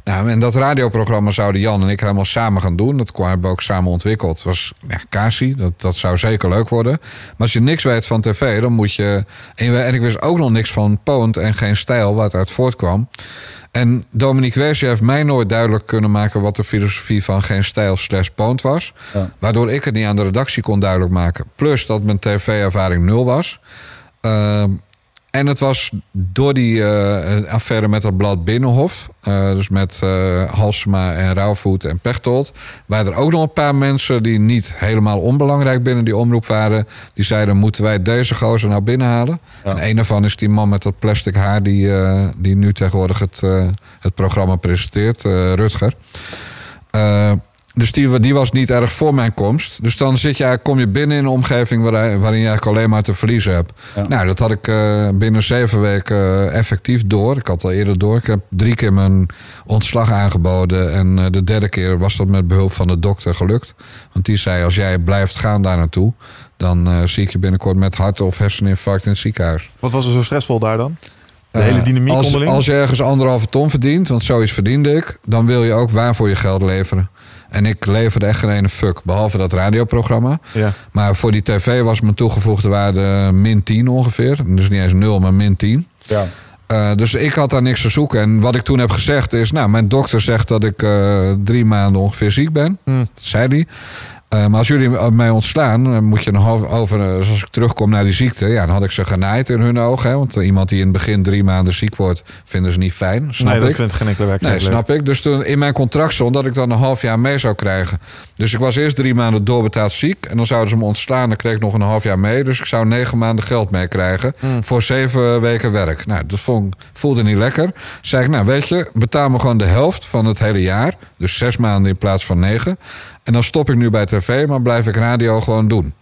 Nou, en dat radioprogramma zouden Jan en ik helemaal samen gaan doen. Dat hebben we ook samen ontwikkeld. Het was ja, Kasi, dat, dat zou zeker leuk worden. Maar als je niks weet van tv, dan moet je... En, ik wist ook nog niks van Poont en geen stijl, het uit voortkwam. En Dominique Weesje heeft mij nooit duidelijk kunnen maken... wat de filosofie van geen stijl slash Poont was. Ja. Waardoor ik het niet aan de redactie kon duidelijk maken. Plus dat mijn tv-ervaring nul was. Ehm, en het was door die eh, affaire met dat blad Binnenhof... eh, dus met eh, Halsema en Rauwvoet en Pechtold... waren er ook nog een paar mensen die niet helemaal onbelangrijk binnen die omroep waren... die zeiden, moeten wij deze gozer nou binnenhalen? Ja. En een daarvan is die man met dat plastic haar... die, die nu tegenwoordig het, het programma presenteert, Rutger. Dus die, die was niet erg voor mijn komst. Dus dan zit je, kom je binnen in een omgeving waar- waarin je eigenlijk alleen maar te verliezen hebt. Ja. Nou, dat had ik eh, binnen zeven weken eh, effectief door. Ik had al eerder door. Ik heb drie keer mijn ontslag aangeboden. En eh, de derde keer was dat met behulp van de dokter gelukt. Want die zei, als jij blijft gaan daar naartoe... dan zie ik je binnenkort met hart- of herseninfarct in het ziekenhuis. Wat was er zo stressvol daar dan? De hele dynamiek als, onderling? Als je ergens anderhalve ton verdient, want zoiets verdiende ik... dan wil je ook waar voor je geld leveren. En ik leverde echt geen ene fuck, behalve dat radioprogramma. Ja. Maar voor die tv was mijn toegevoegde waarde min 10 ongeveer. Dus niet eens 0, maar min 10. Ja. Eh, dus ik had daar niks te zoeken. En wat ik toen heb gezegd is... Nou, mijn dokter zegt dat ik eh, drie maanden ongeveer ziek ben. Hm. Dat zei hij. Eh, maar als jullie mij ontslaan, moet je nog over, over eh, als ik terugkom naar die ziekte, ja, dan had ik ze genaaid in hun ogen. Hè, want eh, iemand die in het begin drie maanden ziek wordt, vinden ze niet fijn. Snap nee, dat ik. vindt geen enkele Nee, werkgever leuk. snap ik. Dus toen in mijn contract stond dat ik dan een half jaar mee zou krijgen. Dus ik was eerst drie maanden doorbetaald ziek. En dan zouden ze me ontslaan. Dan kreeg ik nog een half jaar mee. Dus ik zou negen maanden geld meekrijgen. Hmm. Voor zeven weken werk. Nou, dat vond, voelde niet lekker. Zei ik, nou weet je, betaal me gewoon de helft van het hele jaar. Dus zes maanden in plaats van negen. En dan stop ik nu bij tv, maar blijf ik radio gewoon doen.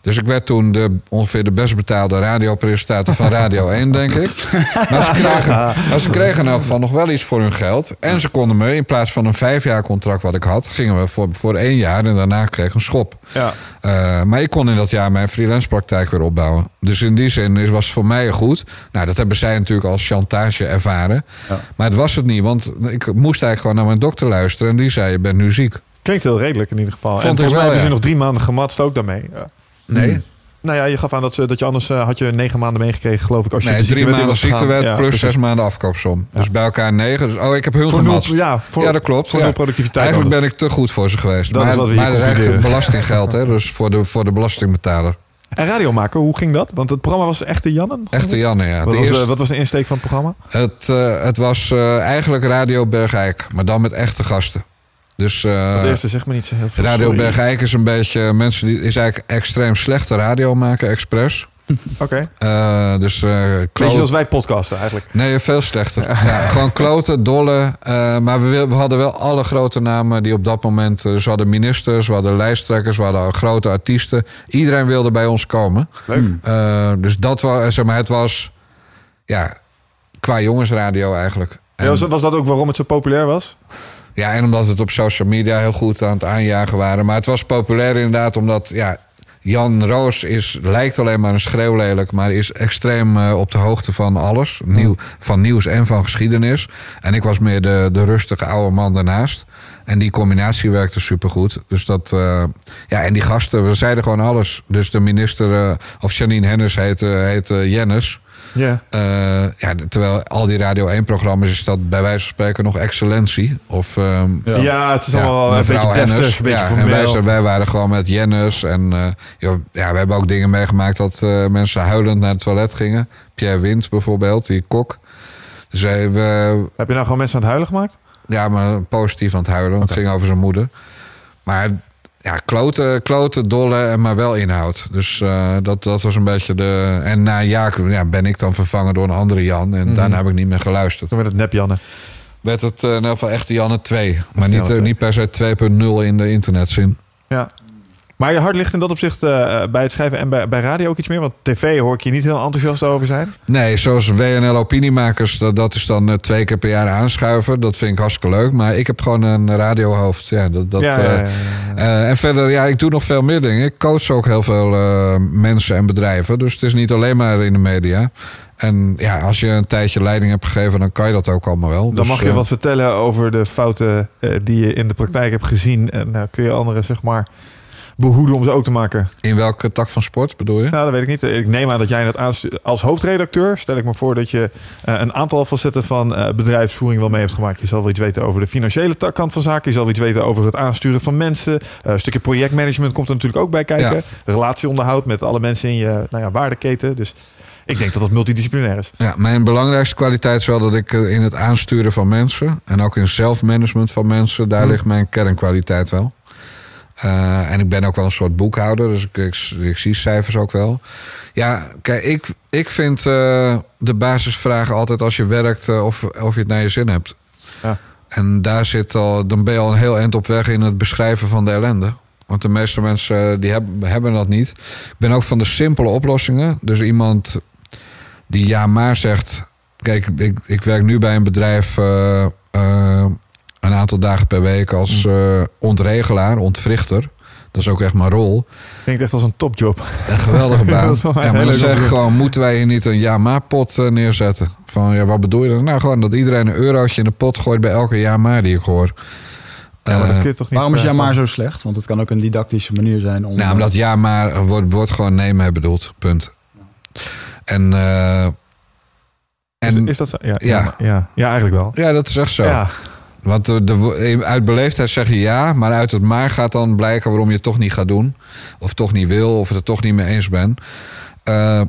Dus ik werd toen de, ongeveer de best betaalde radiopresentator van Radio 1, denk ik. [laughs] Maar ze kregen, maar ze kregen in elk geval nog wel iets voor hun geld. En ze konden me, in plaats van een vijf jaar contract wat ik had... gingen we voor, voor één jaar en daarna kreeg ik een schop. Ja. Eh, maar ik kon in dat jaar mijn freelance praktijk weer opbouwen. Dus in die zin was het voor mij goed. Nou, dat hebben zij natuurlijk als chantage ervaren. Ja. Maar het was het niet, want ik moest eigenlijk gewoon naar mijn dokter luisteren... en die zei, je bent nu ziek. Klinkt heel redelijk in ieder geval. Vond en volgens mij wel, hebben ze nog drie maanden gematst ook daarmee. Ja. Nee, Nou ja, je gaf aan dat, ze, dat je anders eh, had je negen maanden meegekregen, geloof ik. Als je nee drie maanden ziektewet Ja, plus precies. zes maanden afkoopsom. Dus bij elkaar negen. Dus, oh, ik heb hun Voor nul, gematst. ja, voor, ja, dat klopt. Voor ja. productiviteit. Eigenlijk anders. ben ik te goed voor ze geweest. Dat is maar wat we hier maar dat is eigenlijk belastinggeld, hè? Dus voor de, voor de belastingbetaler. En radio maken, hoe ging dat? Want het programma was Echte Jannen. Echte Janne, ja. Wat De was, eerste- eh, wat was de insteek van het programma? het, eh, het was eh, eigenlijk Radio Bergijk, maar dan met echte gasten. Dus eh, de eerste zegt me niet zo heel veel. Radio. Bergijk is een beetje mensen die is eigenlijk extreem slechte radio maken, expres. [laughs] Oké. Eh, dus Beetje kloot- zoals wij podcasten eigenlijk. Nee, veel slechter. [laughs] Ja, gewoon kloten, dolle. maar we, hadden wel alle grote namen die op dat moment... Dus we hadden ministers, we hadden lijsttrekkers, we hadden grote artiesten. Iedereen wilde bij ons komen. Leuk. Eh, dus dat was, zeg maar, het was... Ja, qua jongensradio eigenlijk. En, Ja, was, was dat ook waarom het zo populair was? Ja, en omdat het op social media heel goed aan het aanjagen waren. Maar het was populair inderdaad omdat... Ja, Jan Roos is, lijkt alleen maar een schreeuwlelijk... maar is extreem eh, op de hoogte van alles. Nieuw, van nieuws en van geschiedenis. En ik was meer de, de rustige oude man daarnaast. En die combinatie werkte supergoed. Dus dat... eh, ja, en die gasten, we zeiden gewoon alles. Dus de minister... eh, of Janine Hennis heet, eh, heet eh, Jennis... Ja. Eh, ja, terwijl al die Radio 1-programma's is dat bij wijze van spreken nog excellentie. Of, ehm, Ja. Ja, het is allemaal wel een beetje deftig, een beetje ja, en wij, formeel. zijn- wij waren gewoon met Jennis. En eh, ja, we hebben ook dingen meegemaakt dat eh, mensen huilend naar het toilet gingen. Pierre Wind bijvoorbeeld, die kok. Dus we, Heb je nou gewoon mensen aan het huilen gemaakt? ja, maar positief aan het huilen. Want het ging over zijn moeder. Maar ja, kloten, kloten, dolle, en maar wel inhoud. Dus eh, dat, dat was een beetje de... En na jaar ja, ben ik dan vervangen door een andere Jan. En Mhm. daarna heb ik niet meer geluisterd. Toen werd het nep Janne. Werd het eh, in ieder geval echte Janne 2. Maar niet, eh, niet per se 2.0 in de internetzin. Ja. Maar je hart ligt in dat opzicht eh, bij het schrijven en bij, bij radio ook iets meer. Want tv hoor ik je niet heel enthousiast over zijn. Nee, zoals WNL Opiniemakers, dat, dat is dan eh, twee keer per jaar aanschuiven. Dat vind ik hartstikke leuk. Maar ik heb gewoon een radiohoofd. Ja, dat, dat, ja, eh, ja, ja, ja. Eh, en verder, ja, ik doe nog veel meer dingen. Ik coach ook heel veel eh, mensen en bedrijven. Dus het is niet alleen maar in de media. En ja, als je een tijdje leiding hebt gegeven, dan kan je dat ook allemaal wel. Dan Dus, mag je eh, wat vertellen over de fouten eh, die je in de praktijk hebt gezien. En nou kun je anderen zeg maar behoeden om ze ook te maken. In welke tak van sport bedoel je? Nou, dat weet ik niet. Ik neem aan dat jij in het aanstu- als hoofdredacteur, stel ik me voor dat je eh, een aantal facetten van eh, bedrijfsvoering wel mee hebt gemaakt. Je zal wel iets weten over de financiële tak- kant van zaken. Je zal wel iets weten over het aansturen van mensen. Eh, een stukje projectmanagement komt er natuurlijk ook bij kijken. Relatieonderhoud met alle mensen in je nou ja, waardeketen. Dus ik denk dat dat multidisciplinair is. Ja, mijn belangrijkste kwaliteit is wel dat ik in het aansturen van mensen en ook in zelfmanagement van mensen, daar Hmm. ligt mijn kernkwaliteit wel. Eh, en ik ben ook wel een soort boekhouder, dus ik, ik, ik zie cijfers ook wel. Ja, kijk, ik, ik vind eh, de basisvragen altijd als je werkt eh, of, of je het naar je zin hebt. Ja. En daar zit al, dan ben je al een heel eind op weg in het beschrijven van de ellende. Want de meeste mensen die hebben, hebben dat niet. Ik ben ook van de simpele oplossingen. Dus iemand die ja maar zegt. Kijk, ik, ik werk nu bij een bedrijf een aantal dagen per week als eh, ontregelaar, ontwrichter. Dat is ook echt mijn rol. Klinkt echt als een topjob. Een geweldige [laughs] baan. Dat ja, echt maar dan zeg gewoon, moeten wij hier niet een ja maar pot eh, neerzetten? Van ja, wat bedoel je dan? Nou, gewoon dat iedereen een eurotje in de pot gooit bij elke ja maar die ik hoor. Ja, maar dat Eh, kun je toch niet... Waarom is ja maar zo slecht? Want het kan ook een didactische manier zijn om... Nou, omdat ja, maar wordt, wordt gewoon nee mee bedoeld. Punt. En, eh, Is, en is dat zo? Ja, ja. Ja. Ja, ja, ja, eigenlijk wel. ja, dat is echt zo. Ja, want de, de- uit beleefdheid zeg je ja, maar uit het maar gaat dan blijken waarom je het toch niet gaat doen. Of toch niet wil, of het er toch niet mee eens bent. Eh,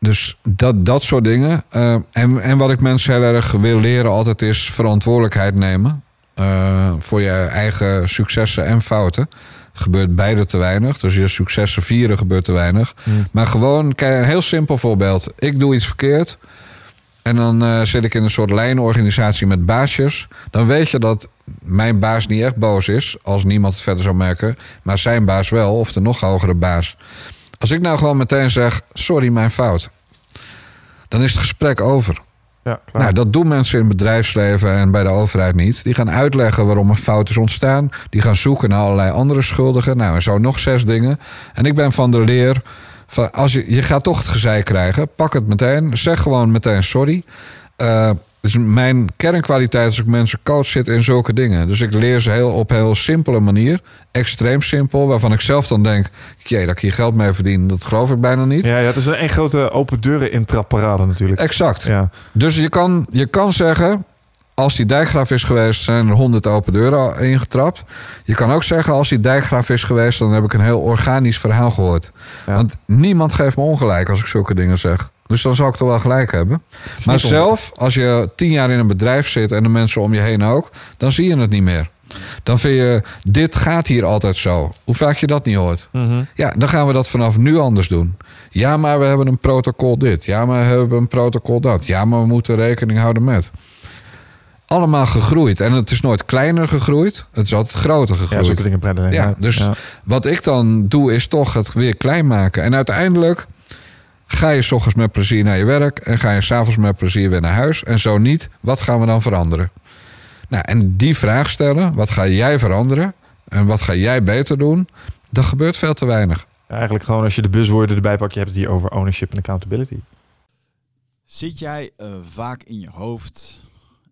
dus dat, dat soort dingen. Eh, en, en wat ik mensen heel erg wil leren altijd is verantwoordelijkheid nemen. eh, voor je eigen successen en fouten. Gebeurt beide te weinig. Dus je successen vieren gebeurt te weinig. Maar gewoon, kijk, een heel simpel voorbeeld. Ik doe iets verkeerd. En dan eh, zit ik in een soort lijnorganisatie met baasjes. Dan weet je dat mijn baas niet echt boos is. Als niemand het verder zou merken. Maar zijn baas wel. Of de nog hogere baas. Als ik nou gewoon meteen zeg: Sorry, mijn fout. Dan is het gesprek over. Ja, klaar. Nou, dat doen mensen in het bedrijfsleven en bij de overheid niet. Die gaan uitleggen waarom een fout is ontstaan. Die gaan zoeken naar allerlei andere schuldigen. Nou, en zo nog zes dingen. En ik ben van de leer. Van als je, je gaat toch het gezeik krijgen, pak het meteen. Zeg gewoon meteen sorry. Eh, dus mijn kernkwaliteit als ik mensen coach zit in zulke dingen. Dus ik leer ze heel, op een heel simpele manier. Extreem simpel. Waarvan ik zelf dan denk... Jee, dat ik hier geld mee verdien, dat geloof ik bijna niet. ja, ja, het is een grote open deuren intrapparade natuurlijk. Exact. Ja. Dus je kan, je kan zeggen, als die dijkgraaf is geweest, zijn er honderd open deuren ingetrapt. Je kan ook zeggen, als die dijkgraaf is geweest, dan heb ik een heel organisch verhaal gehoord. Ja. Want niemand geeft me ongelijk als ik zulke dingen zeg. Dus dan zou ik toch wel gelijk hebben. Maar zelf, als je tien jaar in een bedrijf zit en de mensen om je heen ook, dan zie je het niet meer. Dan vind je, dit gaat hier altijd zo. Hoe vaak je dat niet hoort. Mhm. Ja, dan gaan we dat vanaf nu anders doen. Ja, maar we hebben een protocol dit. Ja, maar we hebben een protocol dat. Ja, maar we moeten rekening houden met. Allemaal gegroeid. En het is nooit kleiner gegroeid. Het is altijd groter Ja, gegroeid. zulke dingen breiden alleen Ja, uit. dus Ja. wat ik dan doe, is toch het weer klein maken. En uiteindelijk ga je 's ochtends met plezier naar je werk... en ga je s'avonds met plezier weer naar huis. En zo niet, wat gaan we dan veranderen? Nou, en die vraag stellen, wat ga jij veranderen... en wat ga jij beter doen... dat gebeurt veel te weinig. Ja, Eigenlijk gewoon als je de buswoorden erbij pakt, je hebt het hier over ownership en accountability. Zit jij eh, vaak in je hoofd?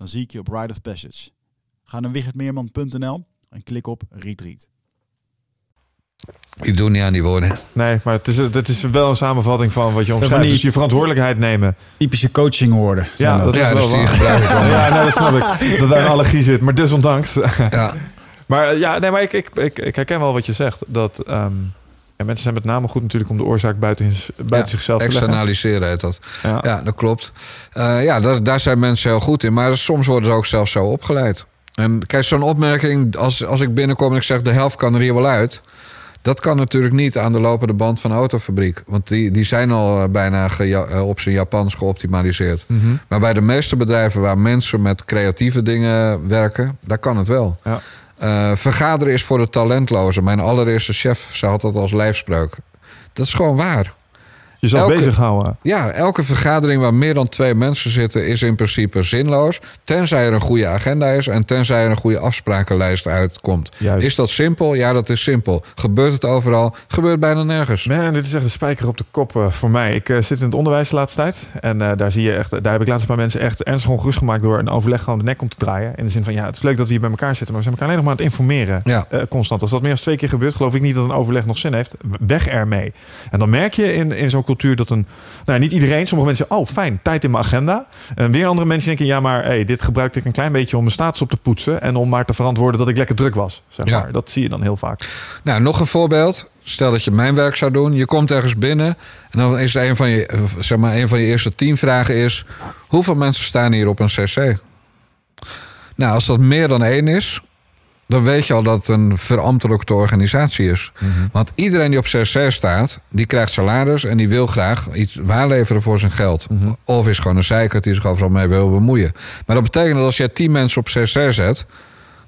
Dan zie ik je op Ride of Passage. Ga naar wichertmeerman.nl en klik op Retreat. Ik doe niet aan die woorden. Nee, maar het is, het is wel een samenvatting van wat je omschrijft. Dus je verantwoordelijkheid nemen. Typische coachingwoorden. Ja, dat is Ja, wel dus waar. Ja, nee, dat snap ik. Dat daar een allergie zit. Maar desondanks. Ja, [laughs] Maar ja, nee, maar ik, ik, ik, ik herken wel wat je zegt. Dat ehm, mensen zijn met name goed natuurlijk om de oorzaak buiten, buiten Ja, zichzelf te leggen. externaliseren heet dat. Ja. Ja, dat klopt. Eh, ja, daar, daar zijn mensen heel goed in. Maar soms worden ze ook zelfs zo opgeleid. En kijk, zo'n opmerking, als, als ik binnenkom en ik zeg de helft kan er hier wel uit. Dat kan natuurlijk niet aan de lopende band van een autofabriek. Want die, die zijn al eh, bijna eh, op zijn Japans geoptimaliseerd. Mhm. Maar bij de meeste bedrijven waar mensen met creatieve dingen werken, daar kan het wel. Ja. Eh, vergaderen is voor de talentlozen. Mijn allereerste chef, ze had dat als lijfspreuk. Dat is gewoon waar. Jezelf Elke- bezighouden. Ja, elke vergadering waar meer dan twee mensen zitten is in principe zinloos. Tenzij er een goede agenda is en tenzij er een goede afsprakenlijst uitkomt. Juist. Is dat simpel? Ja, dat is simpel. Gebeurt het overal? Gebeurt bijna nergens. Man, dit is echt een spijker op de kop eh, voor mij. Ik eh, zit in het onderwijs de laatste tijd. En eh, daar zie je echt, daar heb ik laatst een paar mensen echt ernstig ongerust gemaakt door een overleg gewoon de nek om te draaien. In de zin van ja, het is leuk dat we hier bij elkaar zitten, maar we zijn elkaar alleen nog maar aan het informeren. Ja. Constant. Als dat meer dan twee keer gebeurt, geloof ik niet dat een overleg nog zin heeft. Weg ermee. En dan merk je in, in zo'n cultuur dat een. Nou, niet iedereen. Sommige mensen oh fijn, tijd in mijn agenda. En weer andere mensen denken, ja, maar hey, dit gebruikte ik een klein beetje om mijn status op te poetsen. En om maar te verantwoorden dat ik lekker druk was. Zeg Ja. maar. Dat zie je dan heel vaak. Nou, nog een voorbeeld. Stel dat je mijn werk zou doen. Je komt ergens binnen. En dan is een van je, zeg maar, een van je eerste tien vragen is... Hoeveel mensen staan hier op een cc? Nou, als dat meer dan één is... dan weet je al dat het een verambtelijke organisatie is. Want iedereen die op cc staat... die krijgt salaris en die wil graag iets waarleveren voor zijn geld. Of is gewoon een zeikert die zich overal mee wil bemoeien. Maar dat betekent dat als je tien mensen op cc zet...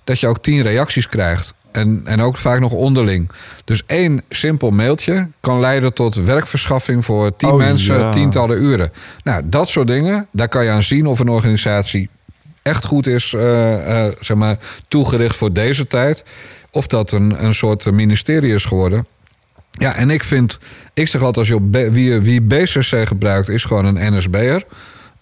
dat je ook tien reacties krijgt. En, en ook vaak nog onderling. Dus één simpel mailtje kan leiden tot werkverschaffing voor tien Oh, mensen, ja. tientallen uren. Nou, dat soort dingen, daar kan je aan zien of een organisatie echt goed is, eh, eh, zeg maar, toegericht voor deze tijd. Of dat een, een soort ministerie is geworden. Ja, en ik vind, ik zeg altijd, als je op B- wie, wie BCC gebruikt, is gewoon een NSB'er.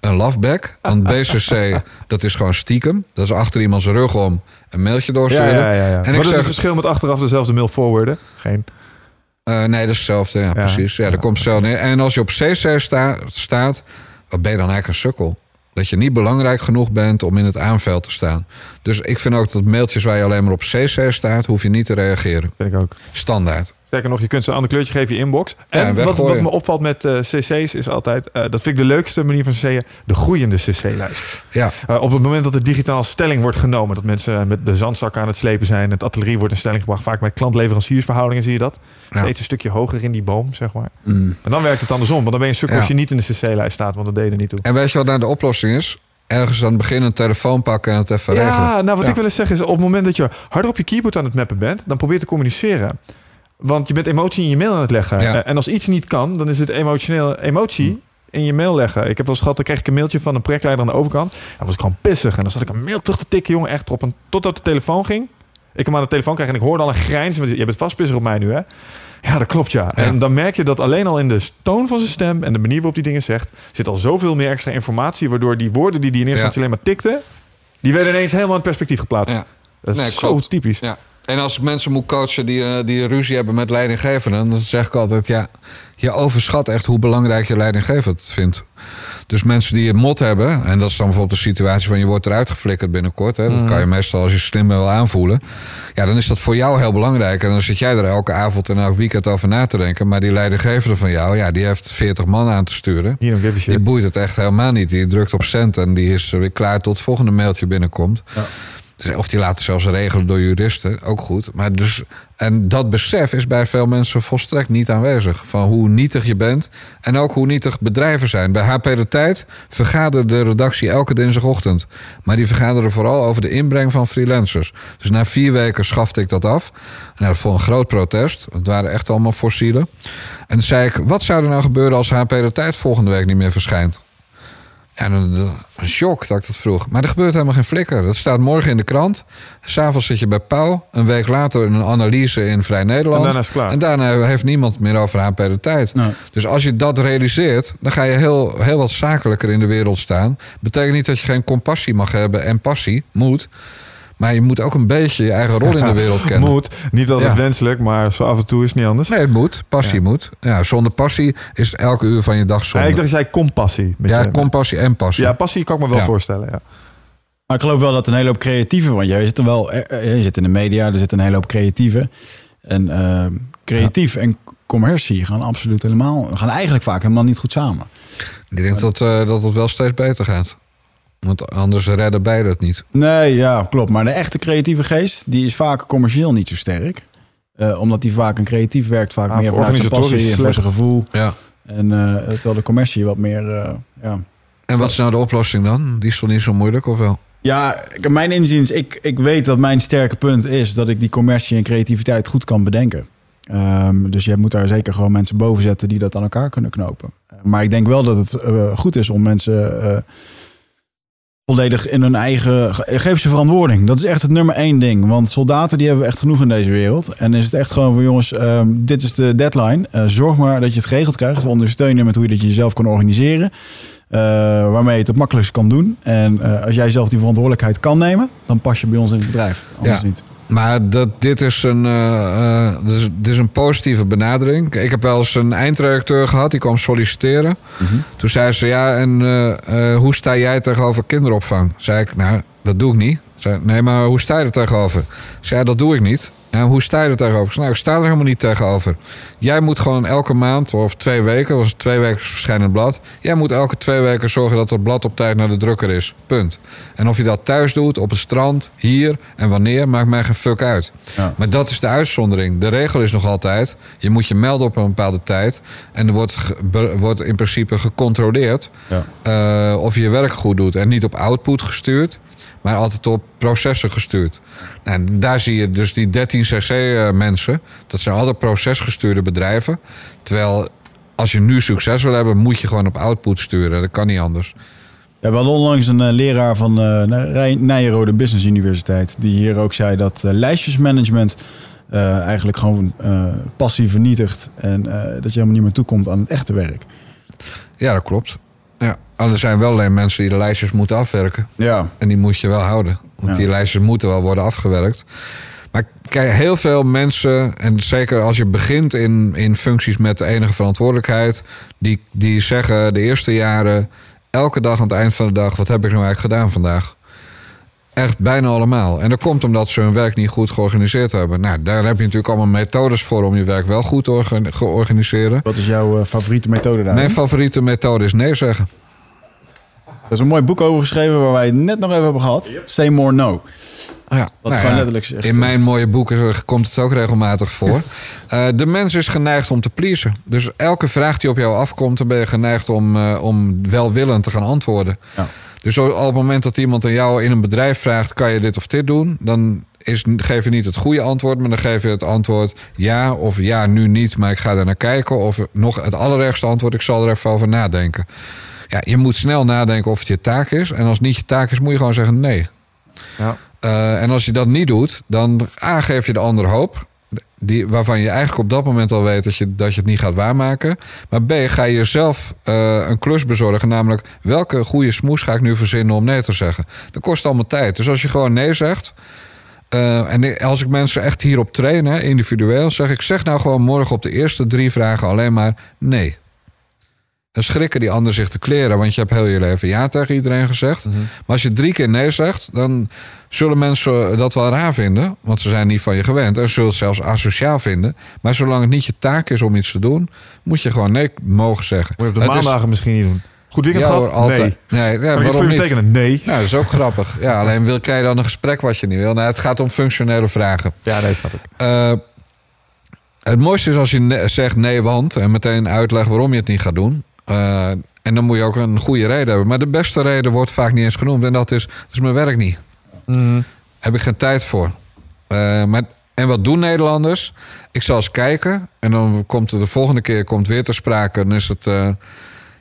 Een loveback. Want BCC, [laughs] dat is gewoon stiekem. Dat is achter iemands rug om een mailtje doorsturen. ja, ja, ja. En Wat ik is zeg, het verschil met achteraf dezelfde mail forwarden? Geen. eh, nee, dat is hetzelfde. Ja, precies. Ja, daar komt het zo neer. En als je op CC sta, staat, wat ben je dan eigenlijk een sukkel? Dat je niet belangrijk genoeg bent om in het aanveld te staan. Dus ik vind ook dat mailtjes waar je alleen maar op CC staat, hoef je niet te reageren. Vind ik ook. Standaard. Sterker nog, je kunt ze een ander kleurtje geven je inbox. Ja, En wat, me opvalt met eh, cc's is altijd... eh, dat vind ik de leukste manier van cc'en. De groeiende cc-lijst. Ja, Eh, op het moment dat er digitaal stelling wordt genomen... dat mensen met de zandzak aan het slepen zijn... het atelier wordt in stelling gebracht. Vaak bij klant-leveranciersverhoudingen zie je dat. Ja. Steeds een stukje hoger in die boom, zeg maar. Mm. En dan werkt het andersom. Want dan ben je een stuk als je niet in de cc-lijst staat. Want dat deed er niet toe. En weet je wat nou de oplossing is? Ergens aan het begin een telefoon pakken en het even regelen. Ja, nou wat Ja. ik wil eens zeggen is... op het moment dat je harder op je keyboard aan het mappen bent... dan probeer te communiceren. Want je bent emotie in je mail aan het leggen. Ja. Eh, En als iets niet kan, dan is het emotioneel emotie in je mail leggen. Ik heb wel eens gehad, dan kreeg ik een mailtje van een projectleider aan de overkant. Dan was ik gewoon pissig. En dan zat ik een mail terug te tikken, jongen, echt op een... Totdat de telefoon ging. Ik hem aan de telefoon kreeg en ik hoorde al een grijns. Want je bent vast pissig op mij nu, hè? Ja, dat klopt, ja. En dan merk je dat alleen al in de toon van zijn stem... en de manier waarop hij dingen zegt... zit al zoveel meer extra informatie... waardoor die woorden die hij in eerste Ja. instantie alleen maar tikte... die werden ineens helemaal in perspectief geplaatst. Ja. Dat is Nee, zo klopt. typisch. Ja. En als ik mensen moet coachen die, eh, die ruzie hebben met leidinggevenden, dan zeg ik altijd: ja, je overschat echt hoe belangrijk je leidinggevend het vindt. Dus mensen die een mot hebben, en dat is dan bijvoorbeeld de situatie van je wordt eruit geflikkerd binnenkort. Hè, dat kan je meestal als je slim bent wel aanvoelen. Ja, dan is dat voor jou heel belangrijk. En dan zit jij er elke avond en elk weekend over na te denken. Maar die leidinggevende van jou, ja, die heeft 40 man aan te sturen. Die boeit het echt helemaal niet. Die drukt op cent en die is weer klaar tot het volgende mailtje binnenkomt. Ja. Of die laten zelfs regelen door juristen, ook goed. Maar dus, en dat besef is bij veel mensen volstrekt niet aanwezig. Van hoe nietig je bent en ook hoe nietig bedrijven zijn. Bij HP De Tijd vergaderde de redactie elke dinsdagochtend. Maar die vergaderde vooral over de inbreng van freelancers. Dus na vier weken schafte ik dat af. En dat vond een groot protest. Het waren echt allemaal fossielen. En zei ik, wat zou er nou gebeuren als HP De Tijd volgende week niet meer verschijnt? Dan- een shock dat ik dat vroeg. Maar er gebeurt helemaal geen flikker. Dat staat morgen in de krant. S'avonds zit je bij Pauw. Een week later een analyse in Vrij Nederland. En daarna is het klaar. En daarna heeft niemand meer over HP de tijd. Nee. Dus als je dat realiseert, dan ga je heel, heel wat zakelijker in de wereld staan. Betekent niet dat je geen compassie mag hebben en passie, moet. Maar je moet ook een beetje je eigen rol in de wereld kennen. Moet. Niet altijd Ja. wenselijk, maar zo af en toe is het niet anders. Nee, het moet. Passie Ja. moet. Ja, zonder passie is elke uur van je dag Ja, zonde. ik dacht, je zei compassie. Ja, je- compassie en passie. ja, passie kan ik me wel Ja. voorstellen. Ja. Maar ik geloof wel dat een hele hoop creatieven, want jij zit er wel, eh, eh, je zit in de media, er zitten een hele hoop creatieven. En eh, creatief en commercie gaan absoluut helemaal, gaan eigenlijk vaak helemaal niet goed samen. Ik denk dat, eh, dat het wel steeds beter gaat. Want anders redden beide het niet. Nee, ja, klopt. Maar de echte creatieve geest, die is vaak commercieel niet zo sterk. Eh, omdat die vaak een creatief werkt, vaak Ah, meer voor vanuit zijn organisatorisch passie en voor zijn gevoel. Ja. En eh, terwijl de commercie wat meer, eh, ja... En wat is nou de oplossing dan? Die is toch niet zo moeilijk, of wel? Ja, mijn inziens, ik, ik weet dat mijn sterke punt is dat ik die commercie en creativiteit goed kan bedenken. Ehm, dus je moet daar zeker gewoon mensen boven zetten die dat aan elkaar kunnen knopen. Maar ik denk wel dat het uh, goed is om mensen uh, volledig in hun eigen. Geef ze verantwoording. Dat is echt het nummer één ding. Want soldaten die hebben echt genoeg in deze wereld. En is het echt gewoon van jongens, um, dit is de deadline. zorg maar dat je het geregeld krijgt. We ondersteunen met hoe je dat jezelf kan organiseren. waarmee je het het makkelijkst kan doen. En als jij zelf die verantwoordelijkheid kan nemen, dan pas je bij ons in het bedrijf. Anders Ja. niet. Maar dat, dit, is een, eh, eh, dit, is, dit is een positieve benadering. Ik heb wel eens een eindredacteur gehad, die kwam solliciteren. Toen zei ze, ja, en eh, hoe sta jij tegenover kinderopvang? Zei ik, nou, dat doe ik niet. Zei, nee, maar hoe sta je er tegenover? Zei, dat doe ik niet. Ja, hoe sta je er tegenover? Nou, ik sta er helemaal niet tegenover. Jij moet gewoon elke maand of twee weken, was twee weken verschijnend blad. Jij moet elke twee weken zorgen dat het blad op tijd naar de drukker is. Punt. En of je dat thuis doet, op het strand, hier en wanneer, maakt mij geen fuck uit. Ja. Maar dat is de uitzondering. De regel is nog altijd, je moet je melden op een bepaalde tijd. En er wordt, wordt in principe gecontroleerd Ja. eh, of je je werk goed doet. En niet op output gestuurd, maar altijd op processen gestuurd. Nou, daar zie je dus die 13 CC-mensen. Dat zijn altijd procesgestuurde bedrijven. Terwijl als je nu succes wil hebben, moet je gewoon op output sturen. Dat kan niet anders. Ja, we hadden onlangs een eh, leraar van uh, Nijrode Business Universiteit... die hier ook zei dat eh, lijstjesmanagement eh, eigenlijk gewoon eh, passie vernietigt... en eh, dat je helemaal niet meer toekomt aan het echte werk. Ja, dat klopt. Er zijn wel alleen mensen die de lijstjes moeten afwerken. Ja, En die moet je wel houden. Want Ja. die lijstjes moeten wel worden afgewerkt. Maar kijk, heel veel mensen, en zeker als je begint in, in functies met enige verantwoordelijkheid, die, die zeggen de eerste jaren, elke dag aan het eind van de dag, wat heb ik nou eigenlijk gedaan vandaag? Echt bijna allemaal. En dat komt omdat ze hun werk niet goed georganiseerd hebben. Nou, daar heb je natuurlijk allemaal methodes voor om je werk wel goed te orga- georganiseren. wat is jouw eh, favoriete methode daar? Mijn favoriete methode is nee zeggen. Er is een mooi boek over geschreven waar wij het net nog even hebben gehad. Say more no. Ja, Wat gewoon letterlijk zegt, In eh, mijn mooie boeken komt het ook regelmatig voor. [laughs] Eh, de mens is geneigd om te pleasen. Dus elke vraag die op jou afkomt, dan ben je geneigd om, eh, om welwillend te gaan antwoorden. Ja. Dus op het moment dat iemand aan jou in een bedrijf vraagt: kan je dit of dit doen? Dan is, geef je niet het goede antwoord, maar dan geef je het antwoord ja of ja, nu niet, maar ik ga er naar kijken. Of nog het allerergste antwoord: ik zal er even over nadenken. Ja, je moet snel nadenken of het je taak is. En als het niet je taak is, moet je gewoon zeggen nee. Ja. Uh, en als je dat niet doet, dan A, geef je de ander hoop. Die, waarvan je eigenlijk op dat moment al weet dat je, dat je het niet gaat waarmaken. Maar B, ga je jezelf uh, een klus bezorgen. Namelijk, welke goede smoes ga ik nu verzinnen om nee te zeggen? Dat kost allemaal tijd. Dus als je gewoon nee zegt. Uh, en als ik mensen echt hierop train, hè, individueel, zeg ik: zeg nou gewoon morgen op de eerste drie vragen alleen maar nee. Dan schrikken die anderen zich te kleren, want je hebt heel je leven ja tegen iedereen gezegd. Mm -hmm. Maar als je drie keer nee zegt, dan zullen mensen dat wel raar vinden, want ze zijn niet van je gewend. En zullen het zelfs asociaal vinden. Maar zolang het niet je taak is om iets te doen, moet je gewoon nee mogen zeggen. Moet je op de het maandagen is... misschien niet doen. Goed weekend ja, gehad? Altijd. Nee. nee ja, maar waarom niet? Nee. Nou, dat is ook grappig. Ja, alleen wil jij dan een gesprek wat je niet wil? Nou, het gaat om functionele vragen. Ja, nee, snap ik. Uh, het mooiste is als je zegt nee, want en meteen uitlegt waarom je het niet gaat doen. Uh, en dan moet je ook een goede reden hebben. Maar de beste reden wordt vaak niet eens genoemd. En dat is, dat is mijn werk niet. Mm. Heb ik geen tijd voor. Uh, maar, en wat doen Nederlanders? Ik zal eens kijken. En dan komt de volgende keer komt weer ter sprake. Dan is het... Uh,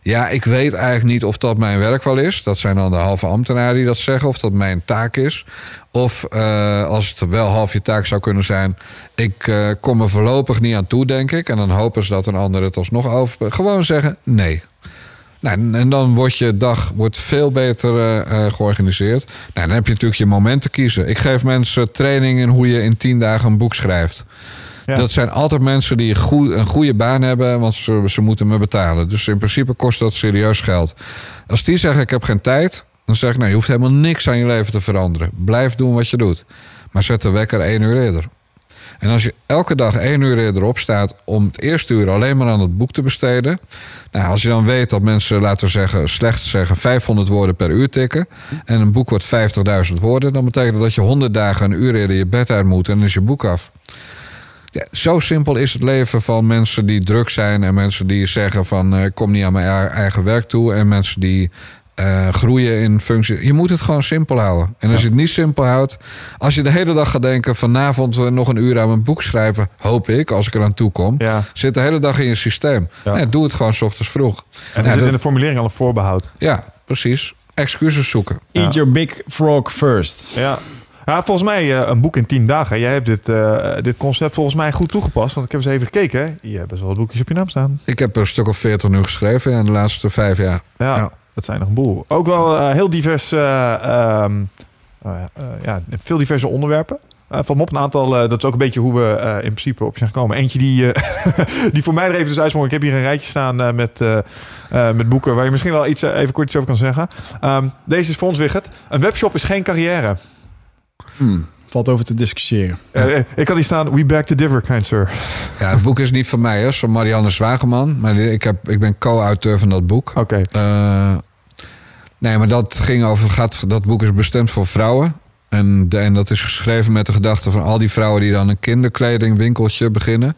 ja, ik weet eigenlijk niet of dat mijn werk wel is. Dat zijn dan de halve ambtenaren die dat zeggen. Of dat mijn taak is. Of uh, als het wel half je taak zou kunnen zijn. Ik uh, kom er voorlopig niet aan toe, denk ik. En dan hopen ze dat een ander het alsnog over. Gewoon zeggen nee. Nou, en dan wordt je dag wordt veel beter uh, georganiseerd. Nou, dan heb je natuurlijk je momenten kiezen. Ik geef mensen training in hoe je in tien dagen een boek schrijft. Dat zijn altijd mensen die een goede baan hebben, want ze, ze moeten me betalen. Dus in principe kost dat serieus geld. Als die zeggen: Ik heb geen tijd, dan zeg ik: Nou, je hoeft helemaal niks aan je leven te veranderen. Blijf doen wat je doet. Maar zet de wekker één uur eerder. En als je elke dag één uur eerder opstaat om het eerste uur alleen maar aan het boek te besteden. Nou, als je dan weet dat mensen, laten we zeggen, slecht zeggen 500 woorden per uur tikken. En een boek wordt 50.000 woorden. Dan betekent dat dat je 100 dagen een uur eerder je bed uit moet en is je boek af. Ja, zo simpel is het leven van mensen die druk zijn en mensen die zeggen van ik uh, kom niet aan mijn eigen werk toe en mensen die eh, groeien in functie. Je moet het gewoon simpel houden. En als je het niet simpel houdt, als je de hele dag gaat denken: vanavond eh, nog een uur aan mijn boek schrijven, hoop ik, als ik eraan toe kom, Ja. zit de hele dag in je systeem. Ja. Nee, doe het gewoon 's ochtends vroeg. En er Ja, zit dat- in de formulering al een voorbehoud. Ja, precies. Excuses zoeken. Eat your big frog first. Ja. Ja, volgens mij eh, een boek in tien dagen. Jij hebt dit, eh, dit concept volgens mij goed toegepast. Want ik heb eens even gekeken. hè. Je hebt best wel wat boekjes op je naam staan. Ik heb er een stuk of 40 nu geschreven in de laatste vijf jaar. Ja, Ja. dat zijn nog een boel. Ook wel eh, heel divers, eh, ehm, nou ja, veel diverse onderwerpen. Eh van op een aantal, dat is ook een beetje hoe we in principe op zijn gekomen. Eentje die, [laughs] die voor mij er even dus uitsprong. Ik heb hier een rijtje staan met, met boeken waar je misschien wel iets, even kort iets over kan zeggen. Ehm, deze is voor ons, Wigert. Een webshop is geen carrière. Hmm, Valt over te discussiëren. Eh, eh, ik had hier staan, we back to differ, kind sir. Ja, het boek is niet van mij, is van Marianne Zwageman. Maar ik, heb, ik ben co-auteur van dat boek. Oké. Eh, nee, maar dat ging over. Gaat, dat boek is bestemd voor vrouwen. En, de- en dat is geschreven met de gedachte van al die vrouwen die dan een kinderkledingwinkeltje beginnen.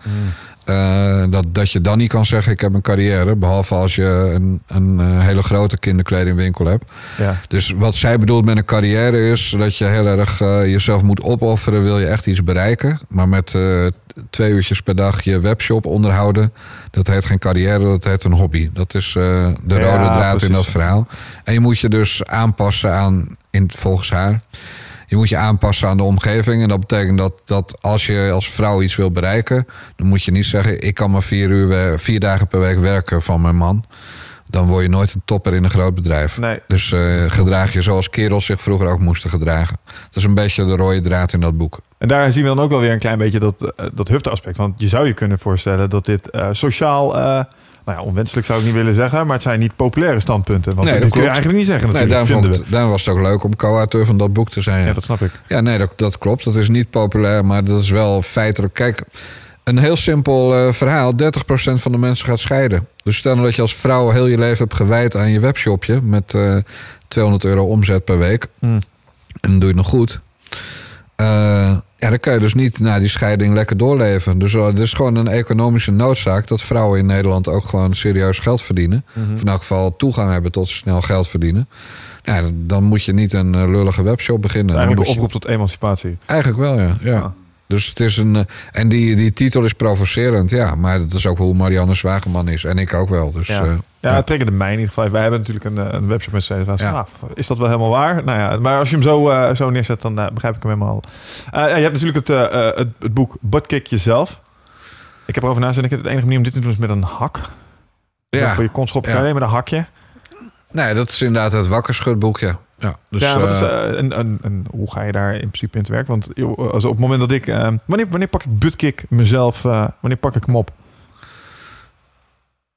Eh, dat, dat je dan niet kan zeggen: Ik heb een carrière. Behalve als je een, een eh, hele grote kinderkledingwinkel hebt. Ja. Dus wat zij bedoelt met een carrière is dat je heel erg eh, jezelf moet opofferen. Wil je echt iets bereiken. Maar met twee uurtjes per dag je webshop onderhouden. Dat heet geen carrière, dat heet een hobby. Dat is de Ja, rode draad precies. in dat verhaal. En je moet je dus aanpassen aan, in, volgens haar. Je moet je aanpassen aan de omgeving. En dat betekent dat, dat als je als vrouw iets wil bereiken, dan moet je niet zeggen: ik kan maar vier, uur, vier dagen per week werken van mijn man. Dan word je nooit een topper in een groot bedrijf. Nee. Dus eh, gedraag je zoals kerels zich vroeger ook moesten gedragen. Dat is een beetje de rode draad in dat boek. En daar zien we dan ook wel weer een klein beetje dat, eh, dat hufte-aspect. Want je zou je kunnen voorstellen dat dit eh, sociaal... nou ja, onwenselijk zou ik niet willen zeggen, maar het zijn niet populaire standpunten. Want Nee, dat kun je eigenlijk niet zeggen Nee, daarom, vond, was het ook leuk om co-auteur van dat boek te zijn. Ja, Ja, dat snap ik. Ja, nee, dat, dat klopt. Dat is niet populair, maar dat is wel feitelijk. Kijk, een heel simpel eh, verhaal. 30% van de mensen gaat scheiden. Dus stel nou dat je als vrouw heel je leven hebt gewijd aan je webshopje... met eh 200 euro omzet per week. Hmm. En dan doe je het nog goed. Eh, ja, dan kan je dus niet na die scheiding lekker doorleven. Dus eh, het is gewoon een economische noodzaak... dat vrouwen in Nederland ook gewoon serieus geld verdienen. Mhm. Of in elk geval toegang hebben tot snel geld verdienen. Ja, dan moet je niet een eh, lullige webshop beginnen. Eigenlijk een oproep tot emancipatie. Eigenlijk wel, ja. ja. Ja. Dus het is een. eh, En die, die titel is provocerend, ja. Maar dat is ook hoe Marianne Zwageman is. En ik ook wel. Dus, Ja. eh, Ja, het triggerde mij in ieder geval. Wij hebben natuurlijk een, eh, een webshop met CSV. Ja. Nou, is dat wel helemaal waar? Nou ja, maar als je hem zo, zo neerzet, dan begrijp ik hem helemaal. Eh, je hebt natuurlijk het, het, het boek Buttkick Jezelf. Ik heb erover nagedacht. Ik heb het enige manier om dit te doen is met een hak. ja. Voor je konschop Ja. je met een hakje. Nee, dat is inderdaad het wakkerschutboek, ja. Dus, ja, is, eh, eh, een, een, een, hoe ga je daar in principe in te werk? Want als op het moment dat ik... eh, wanneer, wanneer pak ik buttkick mezelf? wanneer pak ik hem op?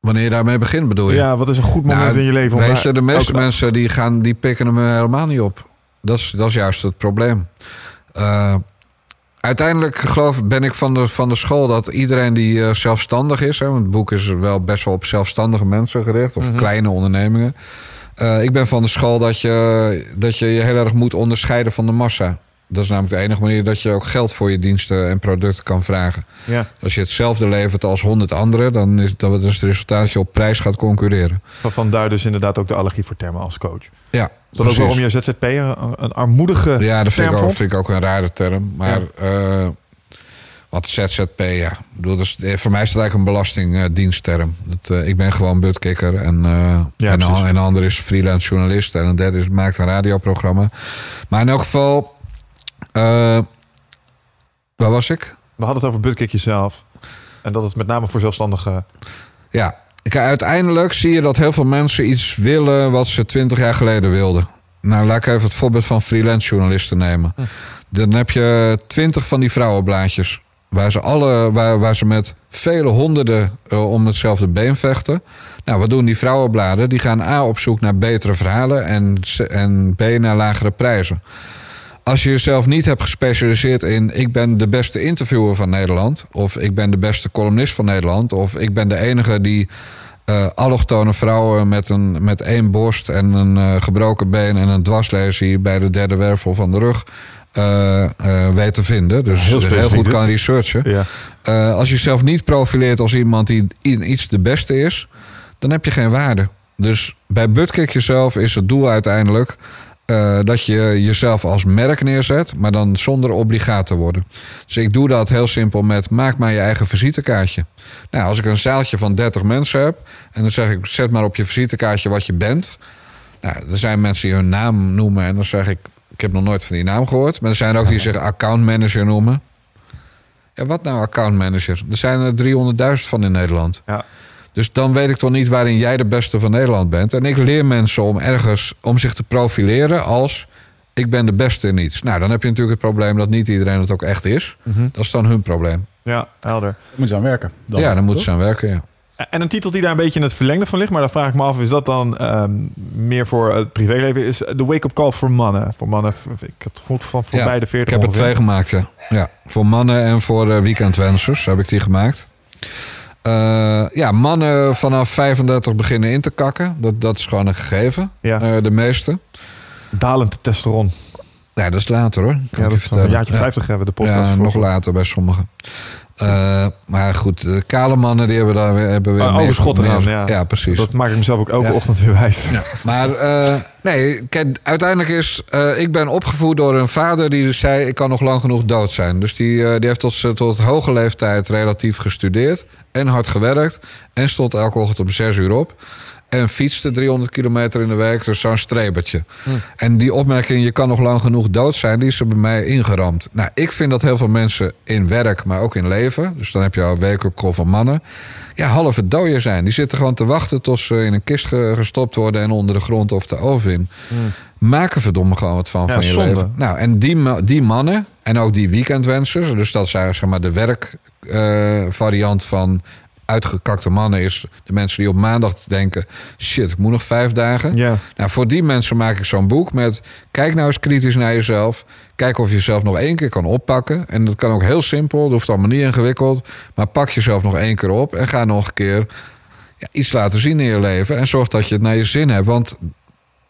wanneer je daarmee begint, bedoel je? Ja, wat is een goed moment Nou, in je leven? om Weet je, de meeste mensen die, gaan, die pikken hem helemaal niet op. Dat is, dat is juist het probleem. Uiteindelijk geloof, ben ik van de, van de school dat iedereen die zelfstandig is... Hè, want het boek is wel best wel op zelfstandige mensen gericht... of Mhm. kleine ondernemingen. Eh, ik ben van de school dat je, dat je je heel erg moet onderscheiden van de massa. Dat is namelijk de enige manier dat je ook geld voor je diensten en producten kan vragen. Ja, Als je hetzelfde levert als honderd anderen... dan is dat is het resultaat dat je op prijs gaat concurreren. van- vandaar dus inderdaad ook de allergie voor termen als coach. Ja, Is dat ook waarom je ZZP'er een, een armoedige Ja, dat vind term ik, ook, vond? vind ik ook een rare term. Maar eh, wat ZZP, ja. Ik bedoel, eh, voor mij is dat eigenlijk een belastingdienstterm. Dat, eh, ik ben gewoon butkikker. En, Ja, en, een, en een ander is freelance journalist. En een derde is, maakt een radioprogramma. Maar in elk geval... waar was ik? We hadden het over buttkick jezelf. En dat het met name voor zelfstandigen... Ja, Kijk, uiteindelijk zie je dat heel veel mensen iets willen wat ze twintig jaar geleden wilden. Nou, laat ik even het voorbeeld van freelance journalisten nemen. Hm. Dan heb je twintig van die vrouwenblaadjes. Waar ze, alle, waar, waar ze met vele honderden eh, om hetzelfde been vechten. Nou, wat doen die vrouwenbladen? Die gaan A op zoek naar betere verhalen en, en B naar lagere prijzen. Als je jezelf niet hebt gespecialiseerd in... ik ben de beste interviewer van Nederland... of ik ben de beste columnist van Nederland... of ik ben de enige die eh allochtone vrouwen met, een, met één borst... en een eh, gebroken been en een dwarslesie... bij de derde wervel van de rug weet te vinden. Dus Heel heel, goed kan researchen. Ja. Eh, als je jezelf niet profileert als iemand die in iets de beste is... dan heb je geen waarde. Dus bij Buttkick jezelf is het doel uiteindelijk eh, dat je jezelf als merk neerzet, maar dan zonder obligaat te worden. Dus ik doe dat heel simpel met maak maar je eigen visitekaartje. Nou, als ik een zaaltje van 30 mensen heb en dan zeg ik zet maar op je visitekaartje wat je bent. Nou, er zijn mensen die hun naam noemen en dan zeg ik ik heb nog nooit van die naam gehoord, maar er zijn ook die zich accountmanager noemen. Ja, wat nou accountmanager? Er zijn er 300.000 van in Nederland. Ja. Dus dan weet ik toch niet waarin jij de beste van Nederland bent. En ik leer mensen om ergens om zich te profileren als ik ben de beste in iets. Nou, dan heb je natuurlijk het probleem dat niet iedereen het ook echt is. Mhm. Dat is dan hun probleem. Ja, helder. Moeten ze aan werken. Dan, ja, dan moeten ze aan werken. Ja. En een titel die daar een beetje in het verlengde van ligt, maar dan vraag ik me af, is dat dan ehm, meer voor het privéleven? Is de wake-up call voor mannen? Voor mannen, ik het goed van voor Ja, beide Ik 40 heb er twee gemaakt, ja. ja. Voor mannen en voor uh, weekendwensers heb ik die gemaakt. Eh, ja, mannen vanaf 35 beginnen in te kakken. Dat, dat is gewoon een gegeven. Ja. Eh, de meeste. Dalend testosteron. Ja, dat is later hoor. Kan Ja, ik dat is een jaartje Ja. 50 hebben we de podcast Ja, nog later bij sommigen. Eh, maar goed, de kale mannen die hebben daar weer, hebben weer meer- overschotten meer- dan, ja. precies. Dat maak ik mezelf ook elke Ja. ochtend weer wijs. Ja, maar eh, nee, kijk, uiteindelijk is... eh, ik ben opgevoed door een vader die dus zei... ik kan nog lang genoeg dood zijn. Dus die, die heeft tot, tot hoge leeftijd relatief gestudeerd... en hard gewerkt. En stond elke ochtend om zes uur op. En fietste 300 kilometer in de week. Dus zo'n strebertje. En die opmerking, je kan nog lang genoeg dood zijn... die is er bij mij ingeramd. Nou, ik vind dat heel veel mensen in werk, maar ook in leven... dus dan heb je al wake-up call van mannen... ja, halve dooien zijn. Die zitten gewoon te wachten tot ze in een kist ge- gestopt worden... en onder de grond of de oven in. Maak er verdomme gewoon wat van, Ja, van je zonde. leven. Nou, en die, die mannen en ook die weekendwensers... dus dat is eigenlijk zeg maar, de werkvariant van uitgekakte mannen... is de mensen die op maandag denken... shit, ik moet nog vijf dagen. Ja. Nou, voor die mensen maak ik zo'n boek met... kijk nou eens kritisch naar jezelf. Kijk of je jezelf nog één keer kan oppakken. En dat kan ook heel simpel, dat hoeft allemaal niet ingewikkeld. Maar pak jezelf nog één keer op en ga nog een keer ja, iets laten zien in je leven. En zorg dat je het naar je zin hebt. Want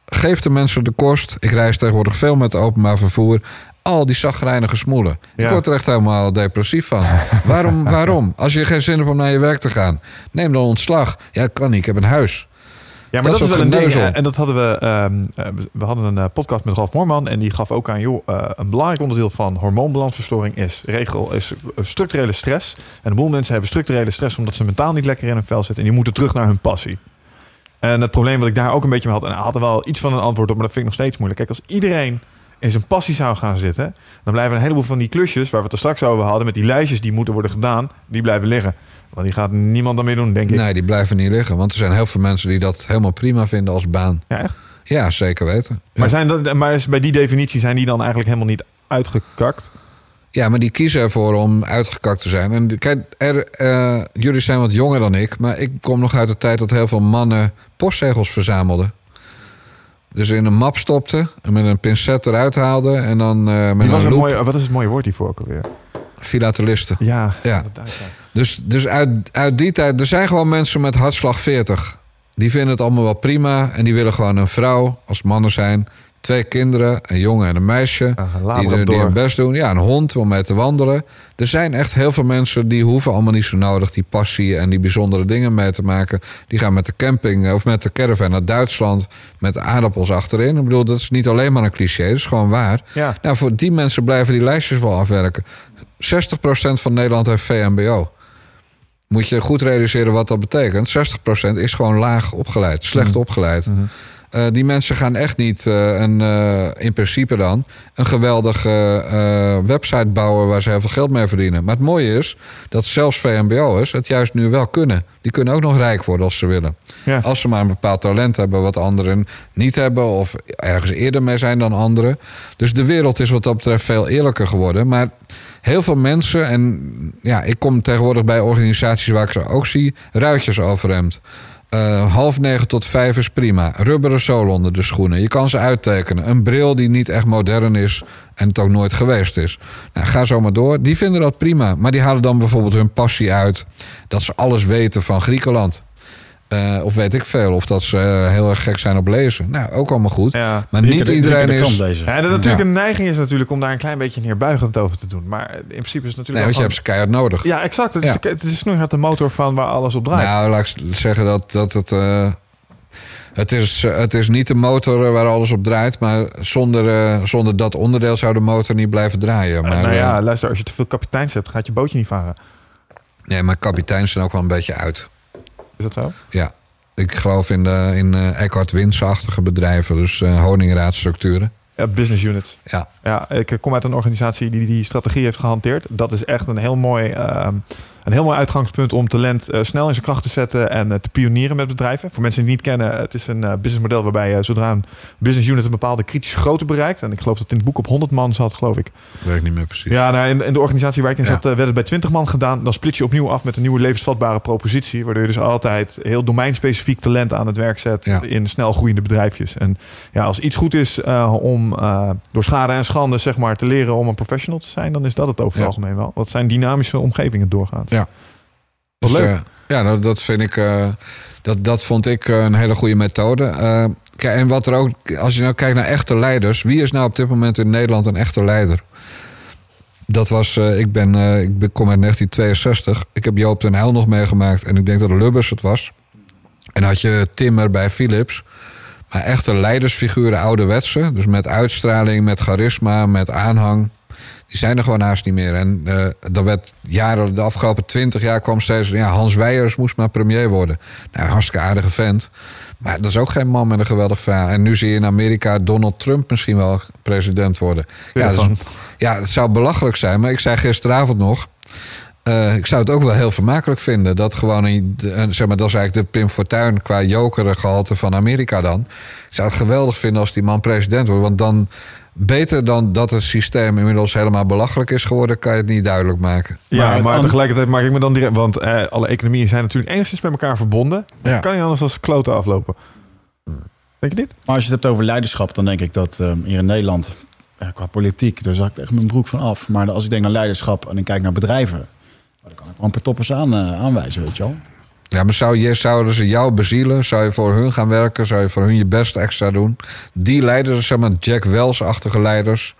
geef de mensen de kost. Ik reis tegenwoordig veel met openbaar vervoer. Al die zagrijnige smoelen. Ja. Ik word er echt helemaal depressief van. [laughs] waarom, waarom? Als je geen zin hebt om naar je werk te gaan, neem dan ontslag. Ja, kan niet. Ik heb een huis. Ja, maar Dat dat, is wel een ding. En dat hadden we. ehm, eh, we hadden een eh, podcast met Ralf Moorman. En die gaf ook aan, joh, eh, een belangrijk onderdeel van hormoonbalansverstoring is regel, is structurele stress. En een boel mensen hebben structurele stress omdat ze mentaal niet lekker in hun vel zitten. En die moeten terug naar hun passie. En het probleem wat ik daar ook een beetje mee had, en hij had er wel iets van een antwoord op, maar dat vind ik nog steeds moeilijk. Kijk, als iedereen in zijn passie zou gaan zitten, dan blijven een heleboel van die klusjes waar we het er straks over hadden, met die lijstjes die moeten worden gedaan, die blijven liggen. Want die gaat niemand dan meer doen, denk ik. Nee, die blijven niet liggen. Want er zijn heel veel mensen die dat helemaal prima vinden als baan. Ja, echt? Ja, zeker weten. Maar, zijn dat, maar is bij die definitie zijn die dan eigenlijk helemaal niet uitgekakt? Ja, maar die kiezen ervoor om uitgekakt te zijn. En kijk, er, eh, jullie zijn wat jonger dan ik, maar ik kom nog uit de tijd dat heel veel mannen postzegels verzamelden. Dus in een map stopten en met een pincet eruit haalden en dan eh met was een loop mooie, wat is het mooie woord hiervoor ook alweer? filatelisten. Ja, ja. Dus, dus uit, uit die tijd, er zijn gewoon mensen met hartslag 40. Die vinden het allemaal wel prima en die willen gewoon een vrouw, als mannen zijn, twee kinderen, een jongen en een meisje. Ah, die, Labrador. de- die hun best doen. Ja, een hond om mee te wandelen. Er zijn echt heel veel mensen die hoeven allemaal niet zo nodig die passie en die bijzondere dingen mee te maken. Die gaan met de camping eh, of met de caravan naar Duitsland met aardappels achterin. Ik bedoel, dat is niet alleen maar een cliché, dat is gewoon waar. Ja. Nou, voor die mensen blijven die lijstjes wel afwerken. 60% van Nederland heeft VMBO. Moet je goed realiseren wat dat betekent. 60% is gewoon laag opgeleid, slecht Mhm. opgeleid. Mhm. Eh, die mensen gaan echt niet eh, een, eh, in principe dan een geweldige website bouwen waar ze heel veel geld mee verdienen. Maar het mooie is dat zelfs VMBO'ers het juist nu wel kunnen. Die kunnen ook nog rijk worden als ze willen. Ja. Als ze maar een bepaald talent hebben wat anderen niet hebben of ergens eerder mee zijn dan anderen. Dus de wereld is wat dat betreft veel eerlijker geworden. Maar heel veel mensen, en ja, ik kom tegenwoordig bij organisaties waar ik ze ook zie, ruitjes overhemd. Eh, half negen tot vijf is prima. Rubberen zool onder de schoenen. Je kan ze uittekenen. Een bril die niet echt modern is en het ook nooit geweest is. Nou, ga zo maar door. Die vinden dat prima. Maar die halen dan bijvoorbeeld hun passie uit dat ze alles weten van Griekenland. Eh, of weet ik veel. Of dat ze eh, heel erg gek zijn op lezen. Nou, ook allemaal goed. Ja. Maar niet de- iedereen de is... krant lezen. Ja, dat natuurlijk Ja. een neiging is natuurlijk om daar een klein beetje neerbuigend over te doen. Maar in principe is het Nee, natuurlijk want je hebt ze keihard nodig. Ja, exact. Het is, Ja. de- het is nu de motor van waar alles op draait. Nou, laat ik zeggen dat, dat het... eh, Het is, het is niet de motor waar alles op draait, maar zonder, eh, zonder dat onderdeel zou de motor niet blijven draaien. Maar, nou ja, luister, als je te veel kapiteins hebt, gaat je bootje niet varen. nee, maar kapiteins zijn ook wel een beetje uit. Is dat zo? Ja, ik geloof in, de, in eh, Eckhart Wins-achtige bedrijven, dus eh honingraadstructuren. Ja, business units. Ja, Ja, ik kom uit een organisatie die die strategie heeft gehanteerd. Dat is echt een heel mooi, ehm, een heel mooi uitgangspunt om talent eh, snel in zijn kracht te zetten en eh, te pionieren met bedrijven. Voor mensen die het niet kennen, het is een eh, businessmodel waarbij eh, zodra een business unit een bepaalde kritische grootte bereikt, en ik geloof dat het in het boek op 100 man zat, geloof ik. weet ik niet meer precies. Ja, nou, in, in de organisatie waar ik in Ja. zat, eh, werd het bij 20 man gedaan. Dan split je opnieuw af met een nieuwe levensvatbare propositie. Waardoor je dus altijd heel domeinspecifiek talent aan het werk zet Ja. in snel groeiende bedrijfjes. En ja, als iets goed is eh, om eh, door schade en schande zeg maar, te leren om een professional te zijn, dan is dat het over het Ja. algemeen wel. Wat zijn dynamische omgevingen doorgaat. Ja. Wat Dus, leuk. eh, ja, nou, dat vind ik. eh, dat, dat vond ik eh, een hele goede methode. Eh, kijk, en wat er ook, als je nou kijkt naar echte leiders, wie is nou op dit moment in Nederland een echte leider? Dat was, eh, ik, ben, eh, ik kom uit 1962. Ik heb Joop den Uyl nog meegemaakt. En ik denk dat Lubbers het was. En had je Timmer bij Philips. Maar echte leidersfiguren, ouderwetse. Dus met uitstraling, met charisma, met aanhang. Die zijn er gewoon haast niet meer. En eh dan werd jaren, de afgelopen twintig jaar kwam steeds... Ja, Hans Weijers moest maar premier worden. Nou, hartstikke aardige vent. Maar dat is ook geen man met een geweldig verhaal. En nu zie je in Amerika Donald Trump misschien wel president worden. Ja, dat is- ja, het zou belachelijk zijn. Maar ik zei gisteravond nog... eh, ik zou het ook wel heel vermakelijk vinden. Dat gewoon een, zeg maar, dat is eigenlijk de Pim Fortuyn qua jokergehalte van Amerika dan. Ik zou het geweldig vinden als die man president wordt. Want dan beter dan dat het systeem inmiddels helemaal belachelijk is geworden, kan je het niet duidelijk maken. Ja, Maar tegelijkertijd maak ik me dan direct... Want eh, alle economieën zijn natuurlijk enigszins met elkaar verbonden. Ja. Kan niet anders als kloten aflopen. Denk je niet? Maar als je het hebt over leiderschap, dan denk ik dat eh, hier in Nederland, eh, qua politiek, daar zak ik echt mijn broek van af. Maar als ik denk naar leiderschap en ik kijk naar bedrijven, dan kan ik wel een paar toppers aan, eh, aanwijzen, weet je wel. Ja, maar zou je, zouden ze jou bezielen? Zou je voor hun gaan werken? Zou je voor hun je best extra doen? Die leiders, zeg maar Jack Wells-achtige leiders.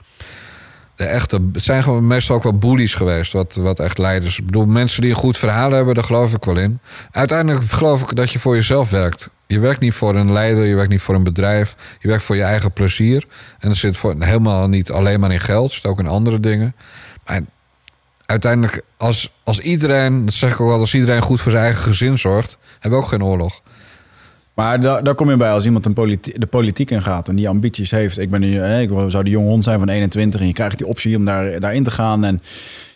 De echte, het zijn gewoon meestal ook wel bullies geweest. Wat, wat echt leiders. Ik bedoel, mensen die een goed verhaal hebben, daar geloof ik wel in. Uiteindelijk geloof ik dat je voor jezelf werkt. Je werkt niet voor een leider, je werkt niet voor een bedrijf. Je werkt voor je eigen plezier. En dat zit voor, helemaal niet alleen maar in geld, het zit ook in andere dingen. Maar uiteindelijk, als, als iedereen, dat zeg ik ook wel, als iedereen goed voor zijn eigen gezin zorgt, hebben we ook geen oorlog. Maar daar, daar kom je bij als iemand de politiek ingaat en die ambities heeft. Ik, ben nu, hè, ik zou de jonge hond zijn van 21 en je krijgt die optie om daar, daarin te gaan. En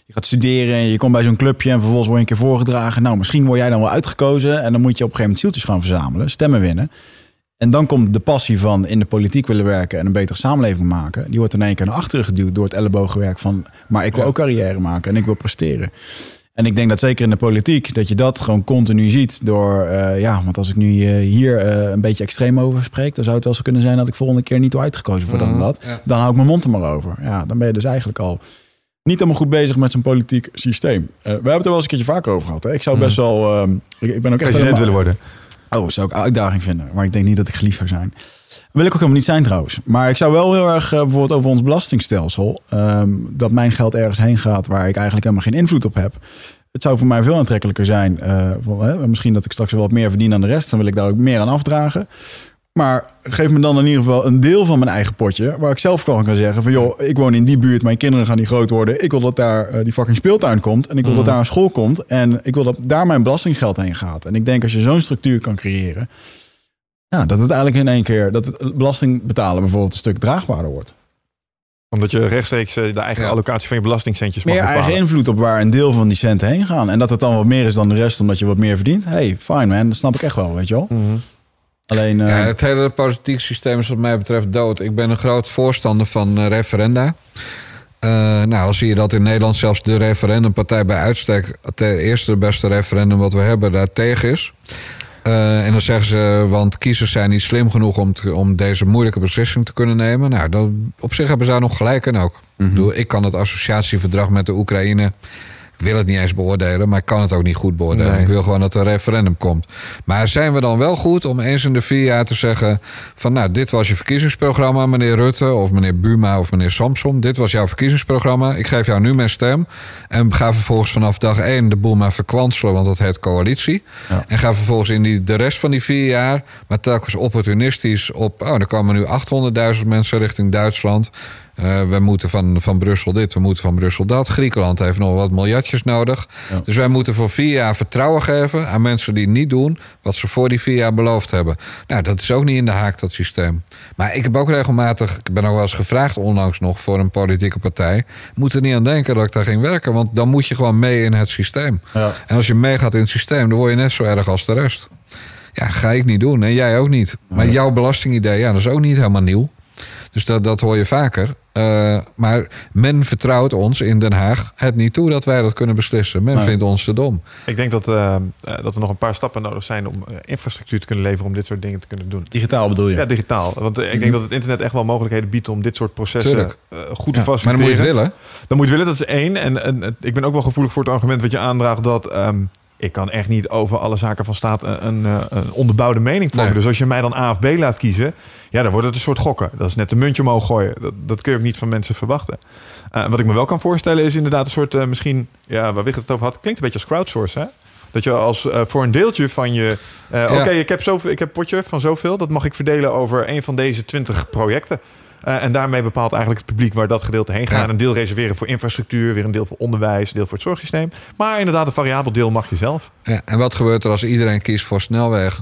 je gaat studeren en je komt bij zo'n clubje en vervolgens word je een keer voorgedragen. Nou, misschien word jij dan wel uitgekozen en dan moet je op een gegeven moment zieltjes gaan verzamelen, stemmen winnen. En dan komt de passie van in de politiek willen werken en een betere samenleving maken. Die wordt in één keer naar achteren geduwd door het ellebogenwerk van... maar ik wil ook carrière maken en ik wil presteren. En ik denk dat zeker in de politiek, dat je dat gewoon continu ziet door... eh, ja, want als ik nu eh, hier eh, een beetje extreem over spreek... dan zou het wel zo kunnen zijn dat ik volgende keer niet uitgekozen voor dat en dat. Ja. Dan hou ik mijn mond er maar over. Ja, dan ben je dus eigenlijk al niet helemaal goed bezig met zo'n politiek systeem. We hebben het er wel eens een keertje vaker over gehad. Hè? Ik zou best wel... ehm, ik, ik ben ook echt President willen worden. Oh, zou ik uitdaging vinden. Maar ik denk niet dat ik geliefd zou zijn. Wil ik ook helemaal niet zijn trouwens. Maar ik zou wel heel erg eh, bijvoorbeeld over ons belastingstelsel... ehm, dat mijn geld ergens heen gaat waar ik eigenlijk helemaal geen invloed op heb. Het zou voor mij veel aantrekkelijker zijn. eh, hè, misschien dat ik straks wel wat meer verdien dan de rest. Dan wil ik daar ook meer aan afdragen. Maar geef me dan in ieder geval een deel van mijn eigen potje... waar ik zelf gewoon kan zeggen van... joh, ik woon in die buurt, mijn kinderen gaan niet groot worden. Ik wil dat daar eh, die fucking speeltuin komt. En ik wil dat daar een school komt. En ik wil dat daar mijn belastinggeld heen gaat. En ik denk als je zo'n structuur kan creëren... Ja, dat het eigenlijk in één keer... dat het belasting betalen bijvoorbeeld een stuk draagbaarder wordt. Omdat je rechtstreeks eh, de eigen Ja. allocatie van je belastingcentjes mag Meer bepalen. eigen invloed op waar een deel van die centen heen gaan. En dat het dan wat meer is dan de rest omdat je wat meer verdient. Hey, fine man, dat snap ik echt wel, weet je wel. Mhm. Alleen... eh, Ja, het hele politieke systeem is wat mij betreft dood. Ik ben een groot voorstander van eh, referenda. Eh, nou, zie je dat in Nederland zelfs de referendumpartij bij uitstek... het eerste beste referendum wat we hebben, daar tegen is. Eh, en dan zeggen ze, want kiezers zijn niet slim genoeg om, te- om deze moeilijke beslissing te kunnen nemen. Nou, dan, op zich hebben ze daar nog gelijk in ook. Ik, bedoel, ik kan het associatieverdrag met de Oekraïne... Ik wil het niet eens beoordelen, maar ik kan het ook niet goed beoordelen. Nee. Ik wil gewoon dat er een referendum komt. Maar zijn we dan wel goed om eens in de vier jaar te zeggen... van nou, dit was je verkiezingsprogramma, meneer Rutte... of meneer Buma of meneer Samson. Dit was jouw verkiezingsprogramma. Ik geef jou nu mijn stem. En ga vervolgens vanaf dag één de boel maar verkwanselen... want dat heet coalitie. Ja. En ga vervolgens in die, de rest van die vier jaar... maar telkens opportunistisch op... oh, er komen nu 800.000 mensen richting Duitsland... Eh, we moeten van, van Brussel dit, we moeten van Brussel dat. Griekenland heeft nog wat miljardjes nodig. Ja. Dus wij moeten voor vier jaar vertrouwen geven aan mensen die niet doen wat ze voor die vier jaar beloofd hebben. Nou, dat is ook niet in de haak, dat systeem. Maar ik heb ook regelmatig, ik ben ook wel eens gevraagd onlangs nog voor een politieke partij. Ik moet er niet aan denken dat ik daar ging werken, want dan moet je gewoon mee in het systeem. Ja. En als je meegaat in het systeem, dan word je net zo erg als de rest. Ja, ga ik niet doen en jij ook niet. Maar jouw belastingidee, ja, dat is ook niet helemaal nieuw. Dus dat, dat hoor je vaker. Eh, maar men vertrouwt ons in Den Haag het niet toe dat wij dat kunnen beslissen. Men Nee. vindt ons te dom. Ik denk dat, eh, eh, dat er nog een paar stappen nodig zijn om infrastructuur te kunnen leveren om dit soort dingen te kunnen doen. Digitaal bedoel je? Ja, digitaal. Want ik denk dat het internet echt wel mogelijkheden biedt om dit soort processen Tuurlijk. goed te Ja, maar faciliteren. dan moet je het willen. Dan moet je willen, dat is één. En, en en ik ben ook wel gevoelig voor het argument wat je aandraagt dat ehm, ik kan echt niet over alle zaken van staat een, een, eh, een onderbouwde mening vormen. Nee. Dus als je mij dan A of B laat kiezen, ja, dan wordt het een soort gokken. Dat is net een muntje omhoog gooien. Dat, dat kun je ook niet van mensen verwachten. Eh, wat ik me wel kan voorstellen is inderdaad een soort, eh, misschien, ja, waar Wigert het over had, klinkt een beetje als crowdsourcen. Hè? Dat je als voor een deeltje van je. Ja. Oké, ik heb zoveel, ik heb een potje van zoveel. Dat mag ik verdelen over een van deze 20 projecten. Eh, en daarmee bepaalt eigenlijk het publiek waar dat gedeelte heen gaat. Ja. Een deel reserveren voor infrastructuur, weer een deel voor onderwijs, een deel voor het zorgsysteem. Maar inderdaad, een variabel deel mag je zelf. Ja, en wat gebeurt er als iedereen kiest voor snelweg?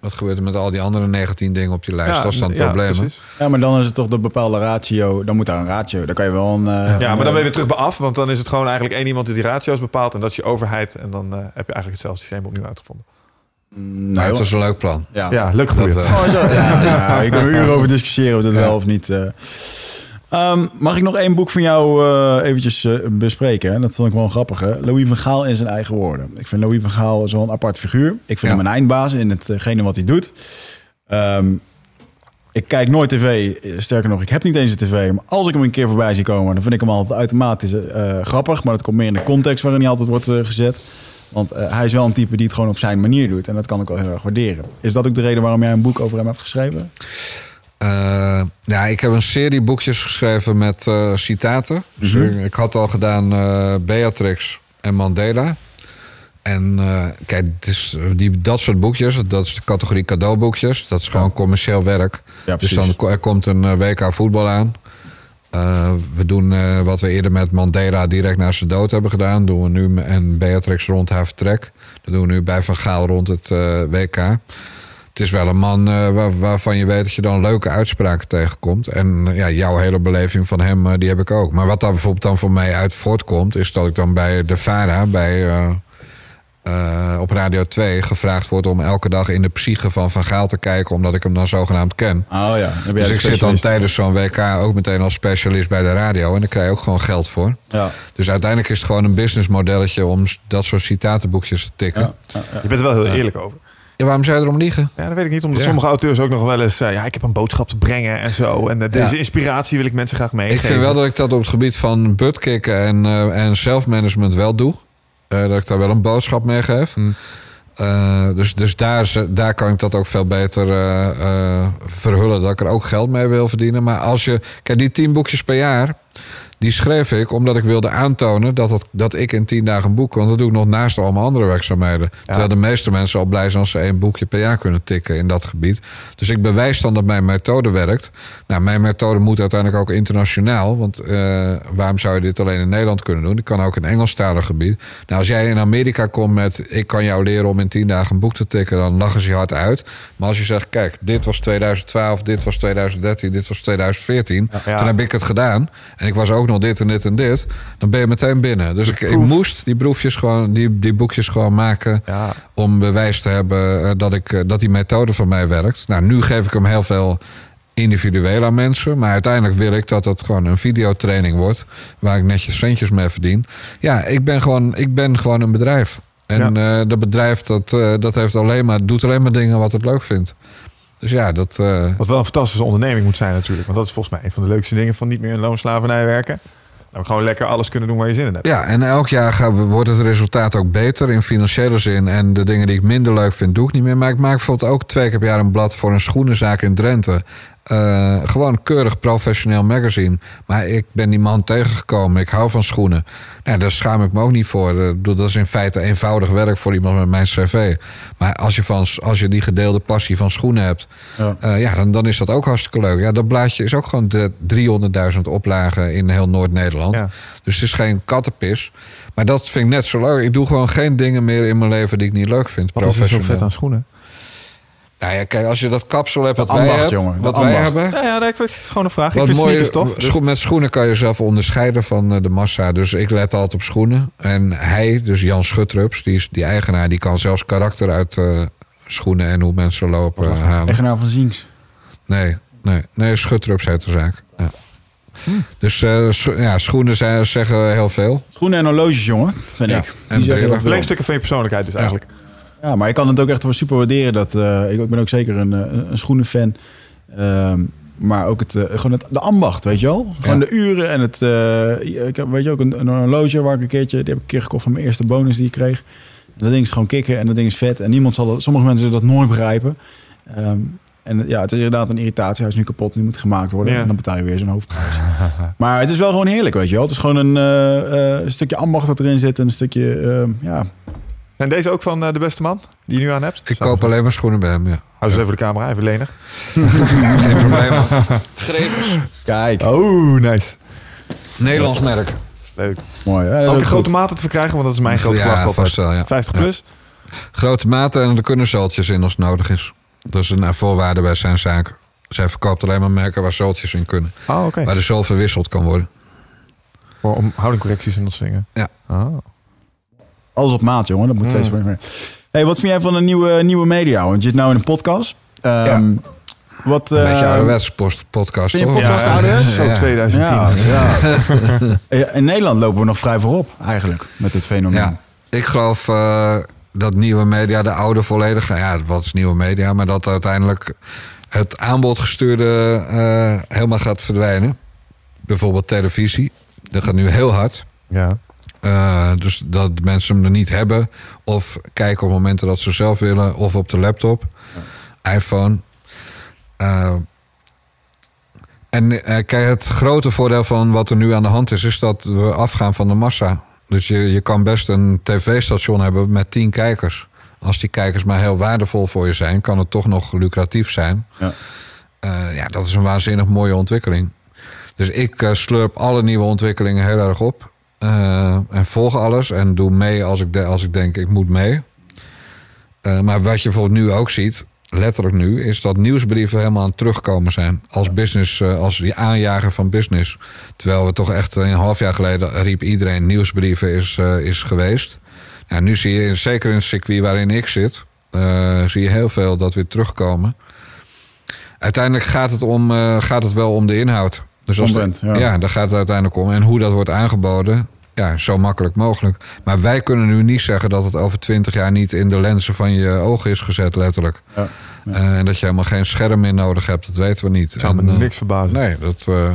Wat gebeurt er met al die andere 19 dingen op die lijst? dat is dan het ja, probleem. precies. Ja, maar dan is het toch de bepaalde ratio. Dan moet daar een ratio. Dan kan je wel een. eh, Ja, maar dan ben je weer terug bij af. Want dan is het gewoon eigenlijk één iemand die die ratio's bepaalt. En dat is je overheid. En dan eh, heb je eigenlijk hetzelfde systeem opnieuw uitgevonden. Mm, Maar nee, het is een leuk plan. ja. Ja, leuk. Dat, eh, Oh, zo. Ja, [laughs] ja, je kan er uren over discussiëren of dat Ja. wel of niet. eh. Ehm, mag ik nog één boek van jou eh, eventjes bespreken? hè? Dat vond ik wel een grappige. Louis van Gaal in zijn eigen woorden. Ik vind Louis van Gaal zo'n apart figuur. Ik vind Ja. hem een eindbaas in hetgene wat hij doet. Ehm, ik kijk nooit tv. Sterker nog, ik heb niet eens een tv. Maar als ik hem een keer voorbij zie komen... dan vind ik hem altijd automatisch eh, grappig. Maar dat komt meer in de context waarin hij altijd wordt gezet. Want eh, hij is wel een type die het gewoon op zijn manier doet. En dat kan ik wel heel erg waarderen. Is dat ook de reden waarom jij een boek over hem hebt geschreven? Eh, ja, ik heb een serie boekjes geschreven met eh, citaten. Dus Mhm. ik, ik had al gedaan Beatrix en Mandela. En kijk, is, die, dat soort boekjes, dat is de categorie cadeauboekjes. Dat is gewoon commercieel werk. Ja, Dus dan er komt een WK voetbal aan. Eh, we doen eh, wat we eerder met Mandela direct na zijn dood hebben gedaan. Doen we nu en Beatrix rond haar vertrek. Dat doen we nu bij Van Gaal rond het eh, WK. Het is wel een man waar- waarvan je weet dat je dan leuke uitspraken tegenkomt. En ja, jouw hele beleving van hem, die heb ik ook. Maar wat daar bijvoorbeeld dan voor mij uit voortkomt... is dat ik dan bij de VARA, bij, eh, op Radio 2... gevraagd word om elke dag in de psyche van Van Gaal te kijken... omdat ik hem dan zogenaamd ken. Oh ja, dan ben jij Dus ik zit dan tijdens zo'n WK ook meteen als specialist bij de radio. En daar krijg je ook gewoon geld voor. Ja, Dus uiteindelijk is het gewoon een businessmodelletje om dat soort citatenboekjes te tikken. ja, Ja. ja, ja. Je bent er wel heel Ja. eerlijk over. waarom zou je erom liegen? Ja, dat weet ik niet. Omdat Ja. sommige auteurs ook nog wel eens... eh, ja, ik heb een boodschap te brengen en zo. En eh, deze Ja. inspiratie wil ik mensen graag meegeven. Ik vind wel dat ik dat op het gebied van buttkicken en, eh en zelfmanagement wel doe. Eh, dat ik daar wel een boodschap mee geef. Hmm. Eh, dus dus daar, daar kan ik dat ook veel beter eh, verhullen. Dat ik er ook geld mee wil verdienen. Maar als je... Kijk, die tien boekjes per jaar... Die schreef ik omdat ik wilde aantonen dat, het, dat ik in tien dagen een boek... want dat doe ik nog naast allemaal andere werkzaamheden. Terwijl de meeste mensen al blij zijn als ze één boekje per jaar kunnen tikken in dat gebied. Dus ik bewijs dan dat mijn methode werkt. Nou, mijn methode moet uiteindelijk ook internationaal. Want eh, waarom zou je dit alleen in Nederland kunnen doen? Ik kan ook in Engelstalig gebied. Nou, als jij in Amerika komt met... ik kan jou leren om in tien dagen een boek te tikken... dan lachen ze je hard uit. Maar als je zegt, kijk, dit was 2012, dit was 2013, dit was 2014... Ja. toen heb ik het gedaan. En ik was ook nog dit en dit en dit. Dan ben je meteen binnen. Dus ik, ik moest die, proefjes gewoon, die, die boekjes gewoon maken Ja, om bewijs te hebben eh, dat, ik, eh, dat die methode van mij werkt. Nou, nu geef ik hem heel veel individueel aan mensen. Maar uiteindelijk wil ik dat het gewoon een videotraining wordt. Waar ik netjes centjes mee verdien. Ja, ik ben gewoon, ik ben gewoon een bedrijf. En eh, dat bedrijf dat, dat heeft alleen maar, doet alleen maar dingen wat het leuk vindt. Dus ja, dat... eh, wat wel een fantastische onderneming moet zijn natuurlijk. Want dat is volgens mij een van de leukste dingen van niet meer in loonslavernij werken. Dan gewoon lekker alles kunnen doen waar je zin in hebt. Ja, en elk jaar gaan we, wordt het resultaat ook beter in financiële zin. En de dingen die ik minder leuk vind, doe ik niet meer. Maar ik maak bijvoorbeeld ook twee keer per jaar een blad voor een schoenenzaak in Drenthe. Eh, gewoon keurig professioneel magazine. Maar ik ben die man tegengekomen. Ik hou van schoenen. Nou, daar schaam ik me ook niet voor. Eh, Dat is in feite eenvoudig werk voor iemand met mijn cv. Maar als je, van, als je die gedeelde passie van schoenen hebt... Ja. eh, ja, dan, dan is dat ook hartstikke leuk. Ja, dat blaadje is ook gewoon de 300.000 oplagen in heel Noord-Nederland. Ja. Dus het is geen kattenpis. Maar dat vind ik net zo leuk. Ik doe gewoon geen dingen meer in mijn leven die ik niet leuk vind. Wat is er zo vet aan schoenen? Nou ja, kijk, als je dat kapsel hebt wat wij, ambacht, hebben, jongen, wat wij ambacht. hebben... Ja, ja nee, ik weet, het is gewoon een vraag. ik Wat vind mooie, sneakers tof. dus- scho- met schoenen kan je zelf onderscheiden van eh, de massa. Dus ik let altijd op schoenen. En hij, dus Jan Schutrups, die is die eigenaar, die kan zelfs karakter uit eh, schoenen en hoe mensen lopen eh, halen. Eigenaar van Ziens. Nee, nee, nee, Schutrups heet de zaak. Ja. Dus eh, scho- ja, schoenen zijn, zeggen heel veel. Schoenen en horloges, jongen, vind Ja, ik. en Die zeggen brillen. heel veel. Van je persoonlijkheid dus eigenlijk. Ja, maar ik kan het ook echt wel super waarderen. Dat, eh, ik ben ook zeker een, eh, een schoenenfan. Ehm, maar ook het, eh, gewoon het, de ambacht, weet je wel? Gewoon Ja. de uren en het... ik heb, weet je ook, een, een horloge waar ik een keertje... Die heb ik een keer gekocht van mijn eerste bonus die ik kreeg. Dat ding is gewoon kicken en dat ding is vet. En niemand zal dat... Sommige mensen zullen dat nooit begrijpen. Ehm, en ja, het is inderdaad een irritatie. Hij is nu kapot, die moet gemaakt worden. Ja. En dan betaal je weer zo'n hoofdprijs. [laughs] maar het is wel gewoon heerlijk, weet je wel. Het is gewoon een, een stukje ambacht dat erin zit. En een stukje, ehm, ja, Zijn deze ook van eh, de beste man die je nu aan hebt? Ik koop alleen maar schoenen bij hem, ja. Hou ze even voor de camera, even lenig. [laughs] Geen probleem. Grevens. kijk. Oh, nice. Nederlands merk. Leuk. Mooi. hè? Ook een grote maten te verkrijgen, want dat is mijn grote klacht ja, altijd. wel, ja. 50 Ja. plus? Grote maten en er kunnen zooltjes in als het nodig is. Dat is een eh, voorwaarde bij zijn zaak. Zij verkoopt alleen maar merken waar zooltjes in kunnen. Oh, oké. Waar de zool verwisseld kan worden. Voor om houdingcorrecties en dat soort dingen. Ja. Oh. Alles op maat, jongen. Dat moet steeds Mm. meer. Hey, wat vind jij van een nieuwe, nieuwe media? Want je zit nou in een podcast. Ehm, Wat, Een beetje eh, ouderwets podcast, vind je toch? podcast ja, ouderwets? Zo Ja. 2010. Ja, ja. [laughs] In Nederland lopen we nog vrij voorop, eigenlijk, met dit fenomeen. Ja. Ik geloof eh, dat nieuwe media, de oude volledige... Ja, wat is nieuwe media? Maar dat uiteindelijk het aanbodgestuurde eh, helemaal gaat verdwijnen. Bijvoorbeeld televisie. Dat gaat nu heel hard. Ja. Eh, dus dat mensen hem er niet hebben. Of kijken op momenten dat ze zelf willen. Of op de laptop. iPhone. Eh, en eh, kijk, het grote voordeel van wat er nu aan de hand is... is dat we afgaan van de massa. Dus je, je kan best een tv-station hebben met tien kijkers. Als die kijkers maar heel waardevol voor je zijn... kan het toch nog lucratief zijn. Ja. Ja, dat is een waanzinnig mooie ontwikkeling. Dus ik slurp alle nieuwe ontwikkelingen heel erg op. Eh, en volg alles en doe mee als ik, de, als ik denk ik moet mee. Eh, maar wat je bijvoorbeeld nu ook ziet, letterlijk nu, is dat nieuwsbrieven helemaal aan het terugkomen zijn. Als business, eh, als die aanjager van business. Terwijl we toch echt een half jaar geleden riep iedereen nieuwsbrieven is, is geweest. Ja, nu zie je, zeker in het circuit waarin ik zit, zie je heel veel dat weer terugkomen. Uiteindelijk gaat het, om, gaat het wel om de inhoud. Dus als de- Content, ja. ja, daar gaat het uiteindelijk om. En hoe dat wordt aangeboden, ja, zo makkelijk mogelijk. Maar wij kunnen nu niet zeggen dat het over twintig jaar niet in de lenzen van je ogen is gezet, letterlijk. Ja, ja. Eh, en dat je helemaal geen scherm meer nodig hebt, dat weten we niet. Het zou me En, eh, niks verbazen. Nee, dat, eh,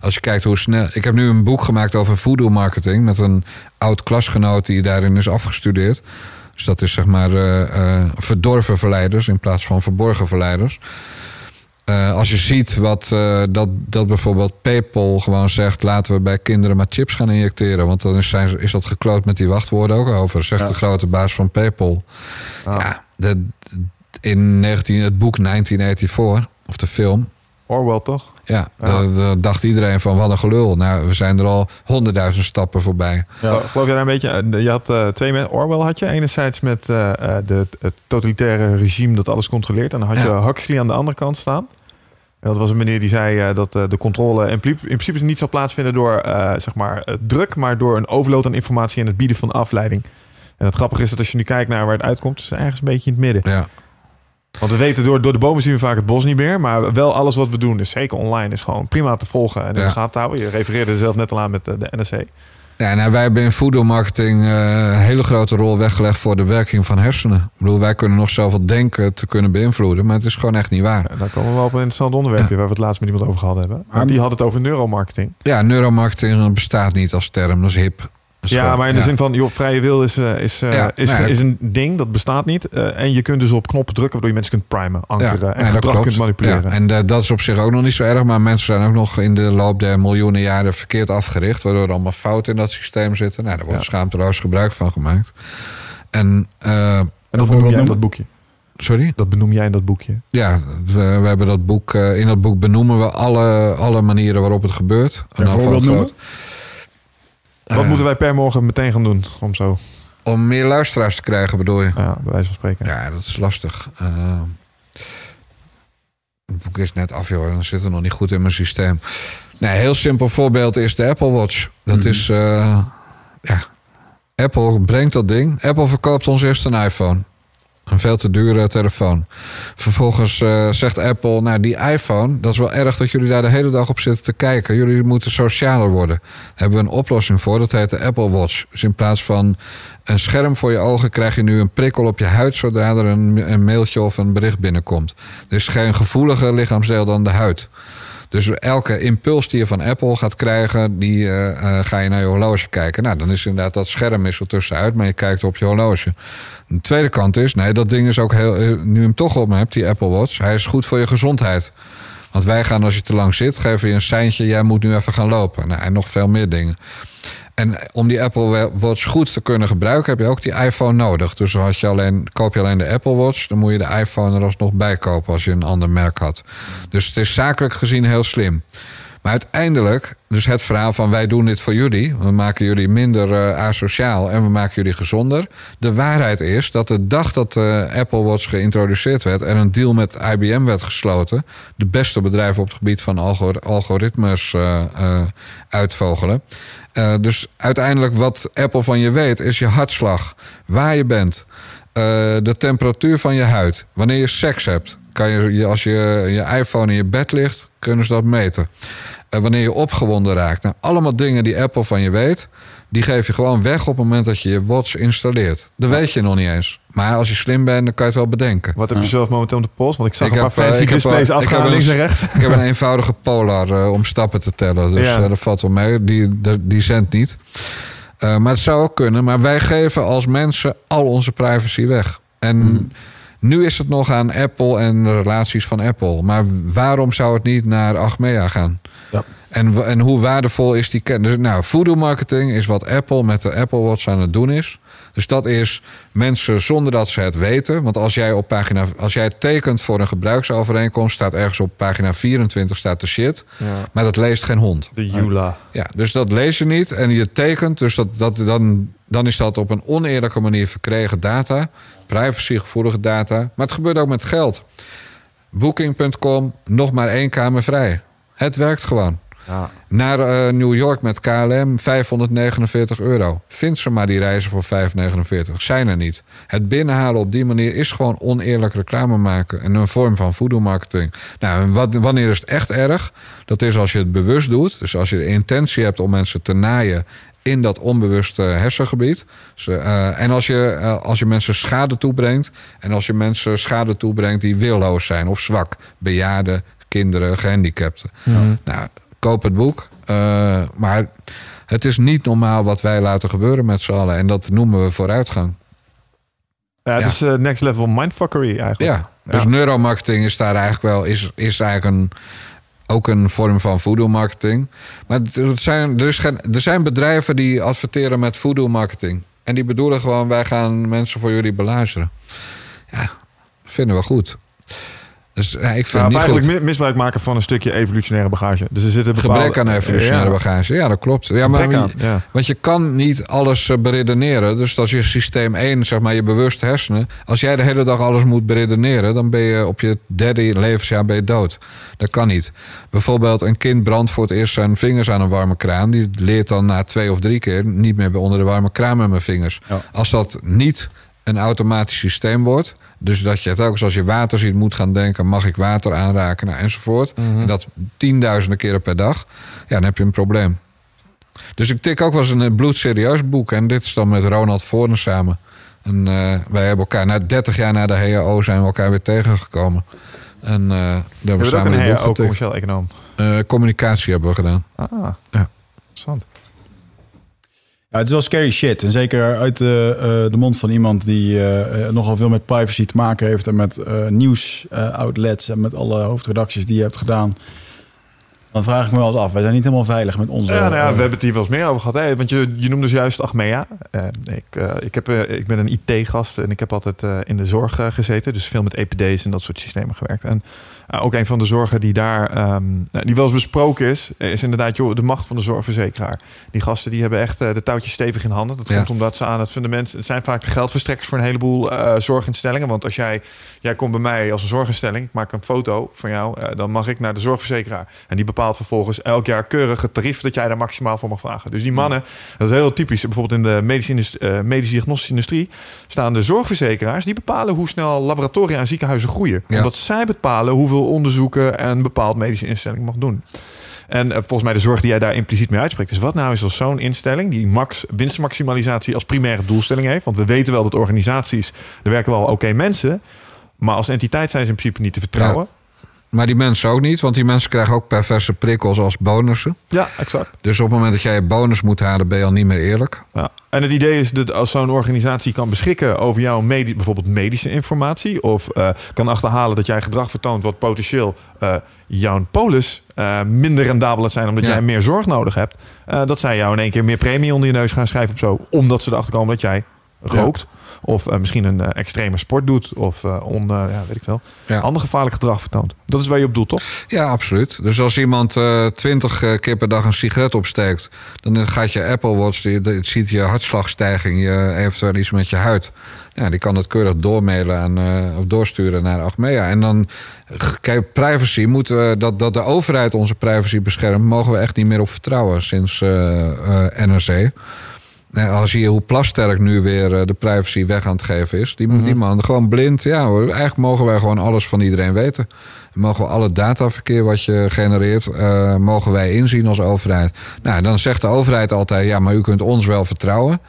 als je kijkt hoe snel... Ik heb nu een boek gemaakt over voodoo marketing... met een oud klasgenoot die daarin is afgestudeerd. Dus dat is zeg maar verdorven verleiders in plaats van verborgen verleiders. Eh, als je ziet wat, eh, dat, dat bijvoorbeeld PayPal gewoon zegt... laten we bij kinderen maar chips gaan injecteren. Want dan is, zijn, is dat gekloot met die wachtwoorden ook over. Zegt Ja. de grote baas van PayPal. Ah. Ja, de, in 19, het boek 1984, of de film... Orwell toch? Ja, daar dacht iedereen van wat een gelul. Nou, we zijn er al honderdduizend stappen voorbij. Ja. Geloof jij daar een beetje? eh, Je had eh, twee mensen. Orwell had je. Enerzijds met eh, eh, de, het totalitaire regime dat alles controleert. En dan had je. Huxley aan de andere kant staan. En dat was een meneer die zei dat de controle in, in principe niet zal plaatsvinden door eh, zeg maar, druk, maar door een overload aan informatie en het bieden van afleiding. En het grappige is dat als je nu kijkt naar waar het uitkomt, is het ergens een beetje in het midden. Ja, Want we weten, door, door de bomen zien we vaak het bos niet meer. Maar wel alles wat we doen, dus zeker online, is gewoon prima te volgen en in Ja. de gaten te houden. Je refereerde er zelf net al aan met eh, de NRC. Ja, nou, wij hebben in voedselmarketing eh, een hele grote rol weggelegd voor de werking van hersenen. Ik bedoel, wij kunnen nog wat denken te kunnen beïnvloeden, maar het is gewoon echt niet waar. Ja, daar komen we wel op een interessant onderwerpje waar we het laatst met iemand over gehad hebben. Maar- die had het over neuromarketing. Ja, neuromarketing bestaat niet als term, dat is hip. Ja, maar in de zin van, joh, vrije wil is, eh, is, eh, Ja, is, nou ja, is een ding, dat bestaat niet. Eh, en je kunt dus op knoppen drukken, waardoor je mensen kunt primen, ankeren en gedrag klopt. kunt manipuleren. Ja, en dat is op zich ook nog niet zo erg, maar mensen zijn ook nog in de loop der miljoenen jaren verkeerd afgericht, waardoor er allemaal fouten in dat systeem zitten. Nou, daar wordt schaamteloos gebruik van gemaakt. En, en dat benoem jij in dat boekje. sorry? Dat benoem jij in dat boekje. Ja, we, we hebben dat boek, in dat boek benoemen we alle, alle manieren waarop het gebeurt. Een voorbeeld noemen? Wat Eh, moeten wij per morgen meteen gaan doen? Om zo, Om meer luisteraars te krijgen, bedoel je? ja, bij wijze van spreken. Ja, dat is lastig. Eh, het boek is net af, joh. Dan zit er nog niet goed in mijn systeem. Nee, een heel simpel voorbeeld is de Apple Watch. Dat Mhm. is... eh, ja, Apple brengt dat ding. Apple verkoopt ons eerst een iPhone. Een veel te dure telefoon. Vervolgens eh, zegt Apple, nou die iPhone, dat is wel erg dat jullie daar de hele dag op zitten te kijken. Jullie moeten socialer worden. Daar hebben we een oplossing voor, dat heet de Apple Watch. Dus in plaats van een scherm voor je ogen krijg je nu een prikkel op je huid zodra er een, een mailtje of een bericht binnenkomt. Er is geen gevoeliger lichaamsdeel dan de huid. Dus elke impuls die je van Apple gaat krijgen, die eh, eh, ga je naar je horloge kijken. Nou, dan is inderdaad dat scherm is er tussenuit, maar je kijkt op je horloge. De tweede kant is, nee, dat ding is ook heel. eh, Nu hem toch op me hebt, die Apple Watch, hij is goed voor je gezondheid. Want wij gaan als je te lang zit, geven je een seintje, jij moet nu even gaan lopen. Nou, en nog veel meer dingen. En om die Apple Watch goed te kunnen gebruiken, heb je ook die iPhone nodig. Dus als je alleen, koop je alleen de Apple Watch, dan moet je de iPhone er alsnog bij kopen als je een ander merk had. Dus het is zakelijk gezien heel slim. Maar uiteindelijk, dus het verhaal van wij doen dit voor jullie. We maken jullie minder eh, asociaal en we maken jullie gezonder. De waarheid is dat de dag dat de Apple Watch geïntroduceerd werd... en een deal met IBM werd gesloten... de beste bedrijven op het gebied van algor- algoritmes eh, eh, uitvogelen... Eh, dus uiteindelijk wat Apple van je weet is je hartslag, waar je bent, eh, de temperatuur van je huid. Wanneer je seks hebt, kan je, als je je iPhone in je bed ligt, kunnen ze dat meten. Eh, wanneer je opgewonden raakt. Nou, allemaal dingen die Apple van je weet, die geef je gewoon weg op het moment dat je je watch installeert. Dat weet je nog niet eens. Maar als je slim bent, dan kan je het wel bedenken. Wat heb je zelf momenteel op de pols? Want ik zag Ik een paar heb, eh, fancy ik heb, displays eh, ik afgaan heb links een- en rechts. Ik heb een [laughs] eenvoudige Polar eh, om stappen te tellen. Dus Ja. eh, dat valt wel mee. Die, die, die zendt niet. Eh, maar het zou ook kunnen. Maar wij geven als mensen al onze privacy weg. En Hmm. nu is het nog aan Apple en de relaties van Apple. Maar waarom zou het niet naar Achmea gaan? Ja. En, en hoe waardevol is die kennis? Nou, voodoo marketing is wat Apple met de Apple Watch aan het doen is. Dus dat is mensen zonder dat ze het weten. Want als jij op pagina, als jij tekent voor een gebruiksovereenkomst, staat ergens op pagina 24 staat de shit. Ja, Maar dat leest geen hond. de Jula. Ja, dus dat lees je niet en je tekent. Dus dat, dat, dan, dan is dat op een oneerlijke manier verkregen data. Privacygevoelige data. Maar het gebeurt ook met geld. Booking.com, nog maar één kamer vrij. Het werkt gewoon. Ja. Naar eh, New York met KLM 549 euro. Vind ze maar die reizen voor 549. Zijn er niet. Het binnenhalen op die manier is gewoon oneerlijk reclame maken. En een vorm van voodoo-marketing. Nou, wat, wanneer is het echt erg? Dat is als je het bewust doet. Dus als je de intentie hebt om mensen te naaien in dat onbewuste hersengebied. Dus, eh, en als je, eh, als je mensen schade toebrengt. En als je mensen schade toebrengt die willoos zijn of zwak. Bejaarden, kinderen, gehandicapten. Nou, koop het boek. Eh, maar het is niet normaal wat wij laten gebeuren met z'n allen. En dat noemen we vooruitgang. Ja, het Ja. is eh, next level mindfuckery eigenlijk. Ja, dus Ja. neuromarketing is daar eigenlijk wel... is, is eigenlijk een, ook een vorm van voodoo marketing. Maar het- het zijn, er, is geen, er zijn bedrijven die adverteren met voodoo marketing. En die bedoelen gewoon... wij gaan mensen voor jullie beluisteren. Ja, vinden we goed. Dus ja, ik vind Ja, het of niet eigenlijk goed. mi- misbruik maken van een stukje evolutionaire bagage. Dus er zitten bepaalde... Gebrek aan evolutionaire ja, bagage. Ja, dat klopt. Ja, maar gebrek aan, ja. Want je kan niet alles eh, beredeneren. Dus als je systeem 1, zeg maar je bewuste hersenen. Als jij de hele dag alles moet beredeneren. dan ben je op je derde levensjaar ben je dood. Dat kan niet. Bijvoorbeeld een kind brandt voor het eerst zijn vingers aan een warme kraan. Die leert dan na twee of drie keer niet meer bij onder de warme kraan met mijn vingers. Ja. Als dat niet een automatisch systeem wordt. Dus dat je telkens als je water ziet moet gaan denken... mag ik water aanraken nou, enzovoort. Mhm. En dat tienduizenden keren per dag. Ja, dan heb je een probleem. Dus ik tik ook wel eens een eh, bloedserieus boek. En dit is dan met Ronald Voorne samen. En eh, wij hebben elkaar na 30 jaar na de HAO zijn we elkaar weer tegengekomen. En eh daar hebben we we ook samen een HAO commercieel econoom? Communicatie hebben we gedaan. Ah, Ja. interessant. Ja, het is wel scary shit. En zeker uit de, eh, de mond van iemand die eh, eh, nogal veel met privacy te maken heeft. En met eh nieuws-outlets en met alle hoofdredacties die je hebt gedaan. Dan vraag ik me wel eens af. Wij zijn niet helemaal veilig met onze... Ja, nou ja, we hebben het hier wel eens meer over gehad. Hè? Want je, je noemde dus juist Achmea. Ik, ik, heb, ik ben een IT-gast en ik heb altijd in de zorg gezeten. Dus veel met EPD's en dat soort systemen gewerkt. En eh, ook een van de zorgen die daar ehm, nou, die wel eens besproken is, is inderdaad joh, de macht van de zorgverzekeraar. Die gasten die hebben echt eh, de touwtjes stevig in handen. Dat Ja. komt omdat ze aan het fundament. Het zijn vaak de geldverstrekkers voor een heleboel eh, zorginstellingen. Want als jij, jij komt bij mij als een zorginstelling, ik maak een foto van jou, eh, dan mag ik naar de zorgverzekeraar. En die bepaalt vervolgens elk jaar keurig het tarief dat jij daar maximaal voor mag vragen. Dus die mannen, dat is heel typisch. Bijvoorbeeld in de medische, eh, medische diagnostische industrie staan de zorgverzekeraars die bepalen hoe snel laboratoria en ziekenhuizen groeien. Ja. Omdat zij bepalen hoeveel onderzoeken een bepaald medische instelling mag doen. En eh, volgens mij de zorg die jij daar impliciet mee uitspreekt. is wat nou is als zo'n instelling die max, winstmaximalisatie als primaire doelstelling heeft. Want we weten wel dat organisaties, er werken wel oké mensen. Maar als entiteit zijn ze in principe niet te vertrouwen. Maar die mensen ook niet, want die mensen krijgen ook perverse prikkels als bonussen. Ja, exact. Dus op het moment dat jij je bonus moet halen, ben je al niet meer eerlijk. Ja. En het idee is dat als zo'n organisatie kan beschikken over jouw bijvoorbeeld medische informatie, of eh, kan achterhalen dat jij gedrag vertoont wat potentieel eh, jouw polis eh, minder rendabel zijn omdat Ja. jij meer zorg nodig hebt, dat zij jou in één keer meer premie onder je neus gaan schrijven of zo, omdat ze erachter komen dat jij rookt. Of eh, misschien een eh, extreme sport doet. Of eh on, ja, weet ik wel. Ja. Ander gevaarlijk gedrag vertoont. Dat is waar je op doelt, toch? Ja, absoluut. Dus als iemand twintig keer per dag een sigaret opsteekt, dan gaat je Apple Watch, die, die ziet je hartslagstijging, je eventueel iets met je huid. Ja, die kan het keurig doormailen en, of doorsturen naar Achmea. En dan, kijk, privacy, moeten dat, dat de overheid onze privacy beschermt, mogen we echt niet meer op vertrouwen sinds NRC. Eh, Als je hoe Plasterk nu weer eh, de privacy weg aan het geven is. Die, Mhm. die man gewoon blind. Ja, hoor, eigenlijk mogen wij gewoon alles van iedereen weten. Mogen we alle dataverkeer wat je genereert, eh, mogen wij inzien als overheid. Nou, dan zegt de overheid altijd, ja, maar u kunt ons wel vertrouwen.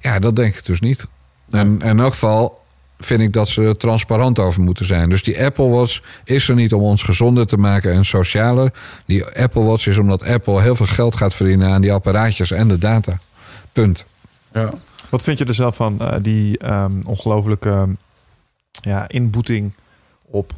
Ja, dat denk ik dus niet. En, en in elk geval vind ik dat ze er transparant over moeten zijn. Dus die Apple Watch is er niet om ons gezonder te maken en socialer. Die Apple Watch is omdat Apple heel veel geld gaat verdienen aan die apparaatjes en de data. Punt. ja. Wat vind je er zelf van eh, die ehm, ongelofelijke ja, inboeting op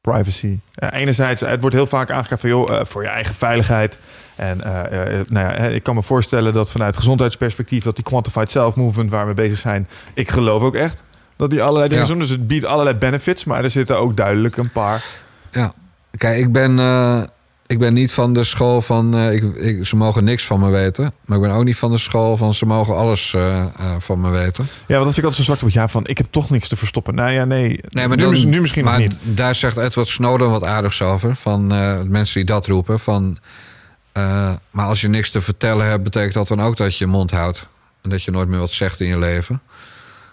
privacy? Ja, enerzijds, het wordt heel vaak aangegeven van, joh, eh, voor je eigen veiligheid. En eh, eh, nou ja, hè, ik kan me voorstellen dat vanuit gezondheidsperspectief... dat die quantified self-movement waar we bezig zijn... ik geloof ook echt dat die allerlei dingen Ja. doen. Dus het biedt allerlei benefits, maar er zitten ook duidelijk een paar... Ja, kijk, ik ben, eh, ik ben niet van de school van eh, ik, ik, ze mogen niks van me weten. Maar ik ben ook niet van de school van ze mogen alles eh, eh, van me weten. Ja, want dat vind ik altijd zo zwak. Ja, van ik heb toch niks te verstoppen. Nou ja, nee. Nee, maar nu, dan- mis- nu misschien maar niet. daar zegt Edward Snowden wat aardigs over. Van mensen die dat roepen. Van, maar als je niks te vertellen hebt, betekent dat dan ook dat je je mond houdt. En dat je nooit meer wat zegt in je leven.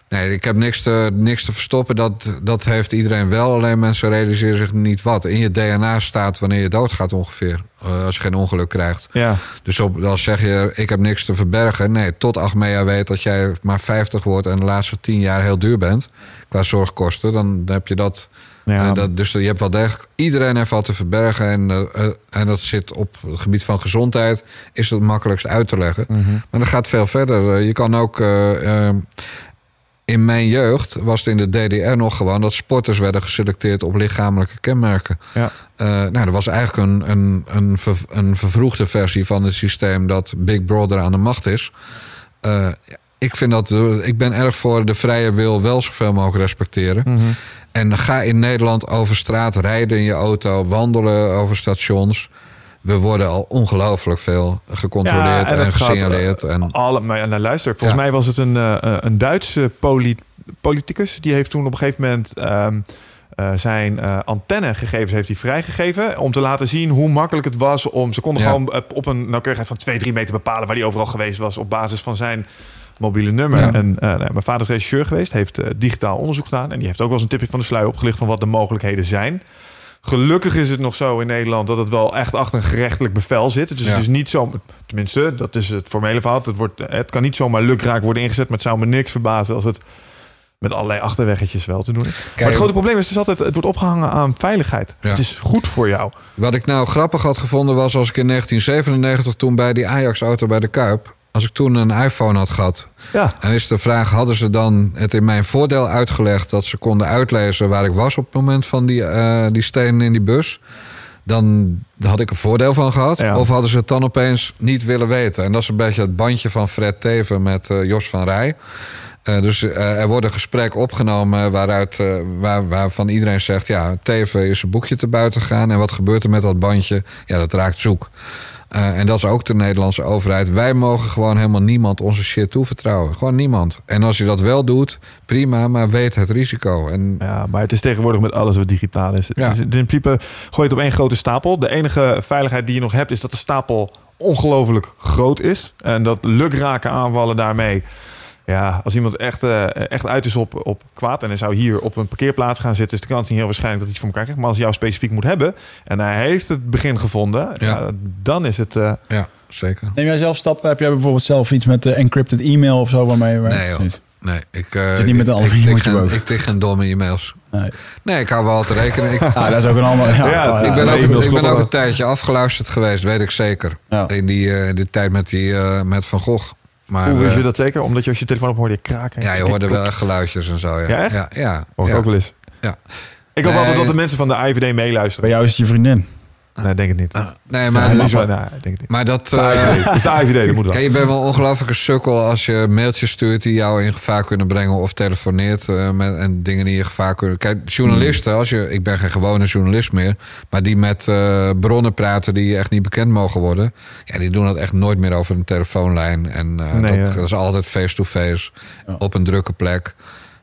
Nee, ik heb niks te, niks te verstoppen. Dat, dat heeft iedereen wel. Alleen mensen realiseren zich niet wat. In je DNA staat wanneer je doodgaat ongeveer. Eh, als je geen ongeluk krijgt. Ja, Dus op, dan zeg je, ik heb niks te verbergen. Nee, tot Achmea weet dat jij maar 50 wordt... en de laatste 10 jaar heel duur bent qua zorgkosten. Dan heb je dat... ja. dat dus je hebt wel degelijk... Iedereen heeft wat te verbergen. En, eh, eh, en dat zit op het gebied van gezondheid... is het makkelijkst uit te leggen. Mhm. Maar dat gaat veel verder. Je kan ook... in mijn jeugd was het in de DDR nog gewoon... dat sporters werden geselecteerd op lichamelijke kenmerken. Ja. Eh, nou, dat was eigenlijk een, een, een, ver- een vervroegde versie van het systeem dat Big Brother aan de macht is. Eh, ik, vind dat, ik ben erg voor de vrije wil wel zoveel mogelijk respecteren. Mhm. En ga in Nederland over straat rijden in je auto, wandelen over stations. We worden al ongelooflijk veel gecontroleerd Ja, en en, gaat, gesignaleerd. en, Alle, maar nou, luister, volgens Ja. mij was het een, eh, eh, een Duitse poli- politicus. Die heeft toen op een gegeven moment ehm, eh, zijn eh, antennegegevens heeft hij vrijgegeven. Om te laten zien hoe makkelijk het was om... Ze konden Ja. gewoon eh, op een nauwkeurigheid van 2, 3 meter bepalen... waar hij overal geweest was op basis van zijn mobiele nummer. Ja. En eh, nou, mijn vader is regisseur geweest, heeft eh, digitaal onderzoek gedaan... en die heeft ook wel eens een tipje van de sluier opgelicht... van wat de mogelijkheden zijn. Gelukkig is het nog zo in Nederland dat het wel echt achter een gerechtelijk bevel zit. Dus Ja. het is niet zo, tenminste, dat is het formele verhaal. Het, wordt, het kan niet zomaar lukraak worden ingezet, maar het zou me niks verbazen als het met allerlei achterweggetjes wel te doen. is. maar het grote probleem is dus altijd, het wordt opgehangen aan veiligheid. Ja. Het is goed voor jou. Wat ik nou grappig had gevonden was als ik in 1997 toen bij die Ajax-auto bij de Kuip... als ik toen een iPhone had gehad... Ja, en is de vraag, hadden ze dan het in mijn voordeel uitgelegd... dat ze konden uitlezen waar ik was op het moment van die, eh die stenen in die bus... Dan had ik een voordeel van gehad. Ja. Of hadden ze het dan opeens niet willen weten. En dat is een beetje het bandje van Fred Teven met eh, Jos van Rij. Eh, dus er wordt een gesprek opgenomen waaruit, eh, waar, waarvan iedereen zegt... ja, Teven is een boekje te buiten gegaan... en wat gebeurt er met dat bandje? Ja, dat raakt zoek. Eh, en dat is ook de Nederlandse overheid. Wij mogen gewoon helemaal niemand onze shit toevertrouwen. Gewoon niemand. En als je dat wel doet, prima, maar weet het risico. En Ja, maar het is tegenwoordig met alles wat digitaal is. Ja. Het is in principe gooi het op één grote stapel. De enige veiligheid die je nog hebt is dat de stapel ongelooflijk groot is. En dat lukraken aanvallen daarmee. Ja, als iemand echt, eh, echt uit is op, op kwaad en hij zou hier op een parkeerplaats gaan zitten, is de kans niet heel waarschijnlijk dat hij het voor elkaar krijgt. Maar als hij jou specifiek moet hebben en hij heeft het begin gevonden, ja. Dan is het. eh, ja, zeker. Neem jij zelf stappen? Heb jij bijvoorbeeld zelf iets met de encrypted e-mail of zo waarmee je werkt? Nee? Nee, ik, eh, Zit niet met een ik, ik, boven. ik tik geen domme e-mails. Nee. Nee, ik hou wel te rekenen. Ik, Ah, dat is ook een ander. Ja, Ja, oh, ik ben, ook, ik ben ook een tijdje afgeluisterd geweest, weet ik zeker. Ja. In die, eh, die tijd met, die, eh, met Van Gogh. Maar, hoe wist eh, je dat zeker? Omdat je als je telefoon op hoorde je kraken. Ja, je hoorde wel echt geluidjes en zo. Ja, Ja, echt? Ja, ja, Hoor ik ja. ook wel eens. Ja. Ik hoop Nee. altijd dat de mensen van de IVD Bij meeluisteren. jou is het je vriendin. Nee, denk het niet. Nee, Ja, maar, dat is wel, nee, ik denk het niet. maar dat... Is de eh, IVD. Dat moet wel. [laughs] Kijk, je bent wel een sukkel als je mailtjes stuurt die jou in gevaar kunnen brengen of telefoneert eh, met, en dingen die je in gevaar kunnen. Kijk, journalisten, als je, ik ben geen gewone journalist meer, maar die met eh, bronnen praten die echt niet bekend mogen worden, ja, die doen dat echt nooit meer over een telefoonlijn. En eh, Nee, dat, ja. dat is altijd face-to-face Ja. op een drukke plek.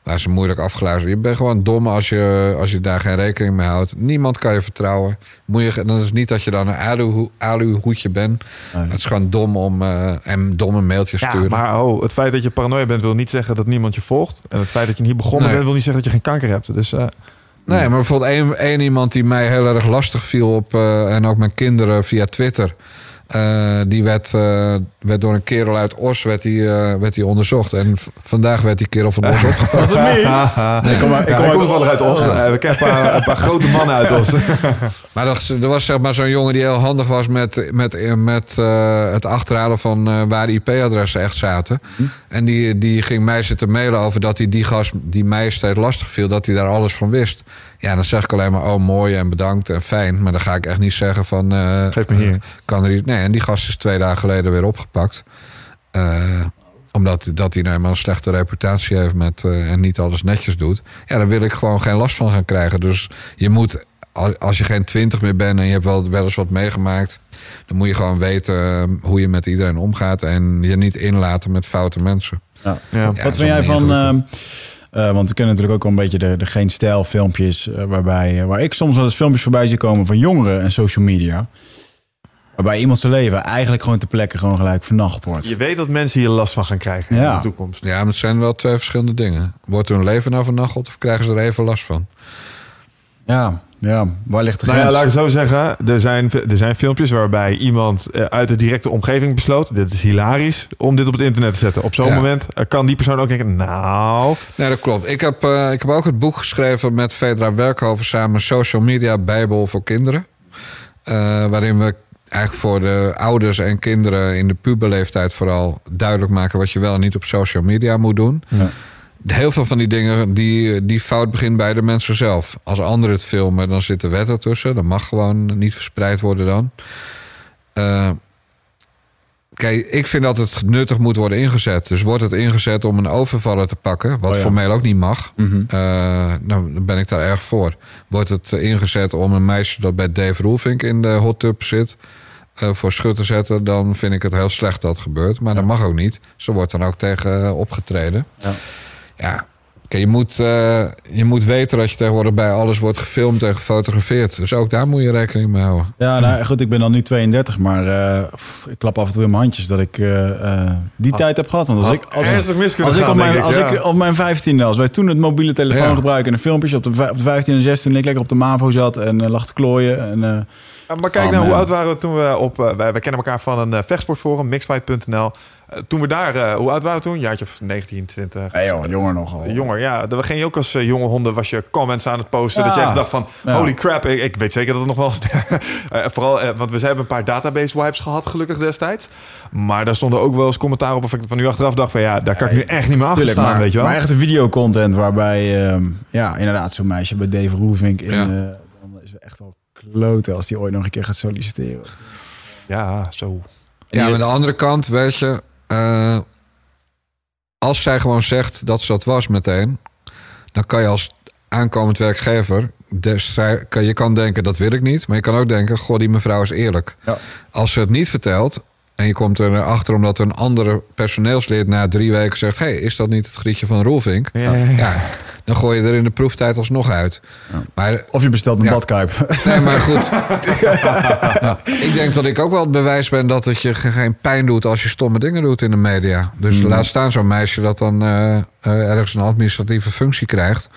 Waar ze moeilijk afgeluisterd. Je bent gewoon dom als je, als je daar geen rekening mee houdt. Niemand kan je vertrouwen. Moet je, dan is het niet dat je dan een alu, aluhoedje bent. Nee. Het is gewoon dom om eh en domme mailtjes Ja, sturen. maar oh, het feit dat je paranoia bent wil niet zeggen dat niemand je volgt. En het feit dat je niet begonnen Nee. bent wil niet zeggen dat je geen kanker hebt. Dus eh, Nee, maar bijvoorbeeld één, één iemand die mij heel erg lastig viel op... eh, en ook mijn kinderen via Twitter... eh, die werd, eh, werd door een kerel uit Os werd die, eh, werd die onderzocht. En vandaag werd die kerel van Os [laughs] opgepakt. Was het me? [laughs] nee, ik kom maar- ik kom uit- toevallig uit Os. We kennen een paar, een paar grote mannen uit Os. [laughs] Maar er, er was zeg maar zo'n jongen die heel handig was met, met, met het achterhalen van waar IP-adressen echt zaten. En die, die ging mij zitten mailen over dat hij die gast die mij steeds lastig viel, dat hij daar alles van wist. Ja, dan zeg ik alleen maar, oh mooi en bedankt en fijn. Maar dan ga ik echt niet zeggen van... eh, Geef me hier. kan er iets... Nee, en die gast is twee dagen geleden weer opgepakt. Eh, omdat dat hij nou eenmaal een slechte reputatie heeft met, eh, en niet alles netjes doet. Ja, daar wil ik gewoon geen last van gaan krijgen. Dus je moet, al- als je geen twintig meer bent en je hebt wel, wel eens wat meegemaakt... dan moet je gewoon weten eh, hoe je met iedereen omgaat... en je niet inlaten met foute mensen. Ja. Ja. Ja, Wat vind jij van... eh, want we kennen natuurlijk ook wel een beetje de, de geen stijl filmpjes... eh, waarbij, eh, waar ik soms wel eens filmpjes voorbij zie komen van jongeren en social media... waarbij iemand zijn leven eigenlijk gewoon ter plekke gewoon gelijk vernacht wordt. Je weet dat mensen hier last van gaan krijgen in de toekomst. Ja, maar het zijn wel twee verschillende dingen. Wordt hun leven nou vernacheld of krijgen ze er even last van? Ja, ja, waar ligt de Nou ja, grens? laat ik het zo zeggen. Er zijn, er zijn filmpjes waarbij iemand eh, uit de directe omgeving besloot... dit is hilarisch om dit op het internet te zetten. Op zo'n Ja. moment eh, kan die persoon ook denken... nou, Nee, dat klopt. Ik heb, eh, ik heb ook het boek geschreven met Fedra Werkhoven samen Social Media Bijbel voor Kinderen. Eh, waarin we eigenlijk voor de ouders en kinderen in de puberleeftijd vooral duidelijk maken wat je wel en niet op social media moet doen. Ja. Heel veel van die dingen, die, die fout begint bij de mensen zelf. Als anderen het filmen, dan zit de wet ertussen. Dat mag gewoon niet verspreid worden dan. Eh, kijk, ik vind dat het nuttig moet worden ingezet. Dus wordt het ingezet om een overvaller te pakken... wat Oh ja. formeel ook niet mag... Mhm. eh, dan ben ik daar erg voor. Wordt het ingezet om een meisje dat bij Dave Roelvink in de hot tub zit... eh, voor schut te zetten, dan vind ik het heel slecht dat het gebeurt. Maar dat mag ook niet. Ze wordt dan ook tegen opgetreden. Ja. Ja, Kijk, je, moet, eh, je moet weten dat je tegenwoordig bij alles wordt gefilmd en gefotografeerd. Dus ook daar moet je rekening mee houden. Ja, nou goed, ik ben dan nu 32, maar eh, pff, ik klap af en toe in mijn handjes dat ik eh, eh, die tijd heb gehad. Want als Had ik, als, mis kunnen als ik op mijn, ik, als ja. ik op mijn 15e, als wij toen het mobiele telefoon Ja. gebruiken en een filmpjes op de, op de 15 en 16, toen ik lekker op de MAVO zat en lag te klooien. En, eh, Ja, maar kijk Oh, nou, hoe oud waren we toen we op... wij, wij kennen elkaar van een vechtsportforum, mixfight.nl. Eh, toen we daar... eh, hoe oud waren we toen? Jaartje of 19, 20. hey joh, jonger nogal. Jonger, ja. Dan ging je ook als eh, jonge honden, was je comments aan het posten. Dat je echt dacht van, Ja. holy crap, ik, ik weet zeker dat het nog wel eens... [laughs] Eh, vooral, want we hebben een paar database wipes gehad, gelukkig destijds. Maar daar stonden ook wel eens commentaar op. Of ik van nu achteraf dacht van, ja, daar kan ik nu echt niet meer achter Tuurlijk, staan, maar, weet je wel. maar echte videocontent waarbij, ehm, ja, inderdaad, zo'n meisje bij Dave Roelvink in, Ja. eh, dan is echt wel kloten als die ooit nog een keer gaat solliciteren. Ja, zo. Ja, maar aan de andere kant, weet je... eh, als zij gewoon zegt dat ze dat was meteen... dan kan je als aankomend werkgever... Dus zij- kan- je kan denken, dat wil ik niet. Maar je kan ook denken, goh, die mevrouw is eerlijk. Ja. Als ze het niet vertelt... en je komt erachter omdat een andere personeelslid... na drie weken zegt... hey, is dat niet het grietje van Roelvink? Ja, ja, ja. Ja, dan gooi je er in de proeftijd alsnog uit. Ja. Maar Of je bestelt een Ja. badkuip. Nee, maar goed. [laughs] Ja, ik denk dat ik ook wel het bewijs ben dat het je ge- geen pijn doet als je stomme dingen doet in de media. Dus Mm. laat staan zo'n meisje dat dan eh, eh, ergens een administratieve functie krijgt.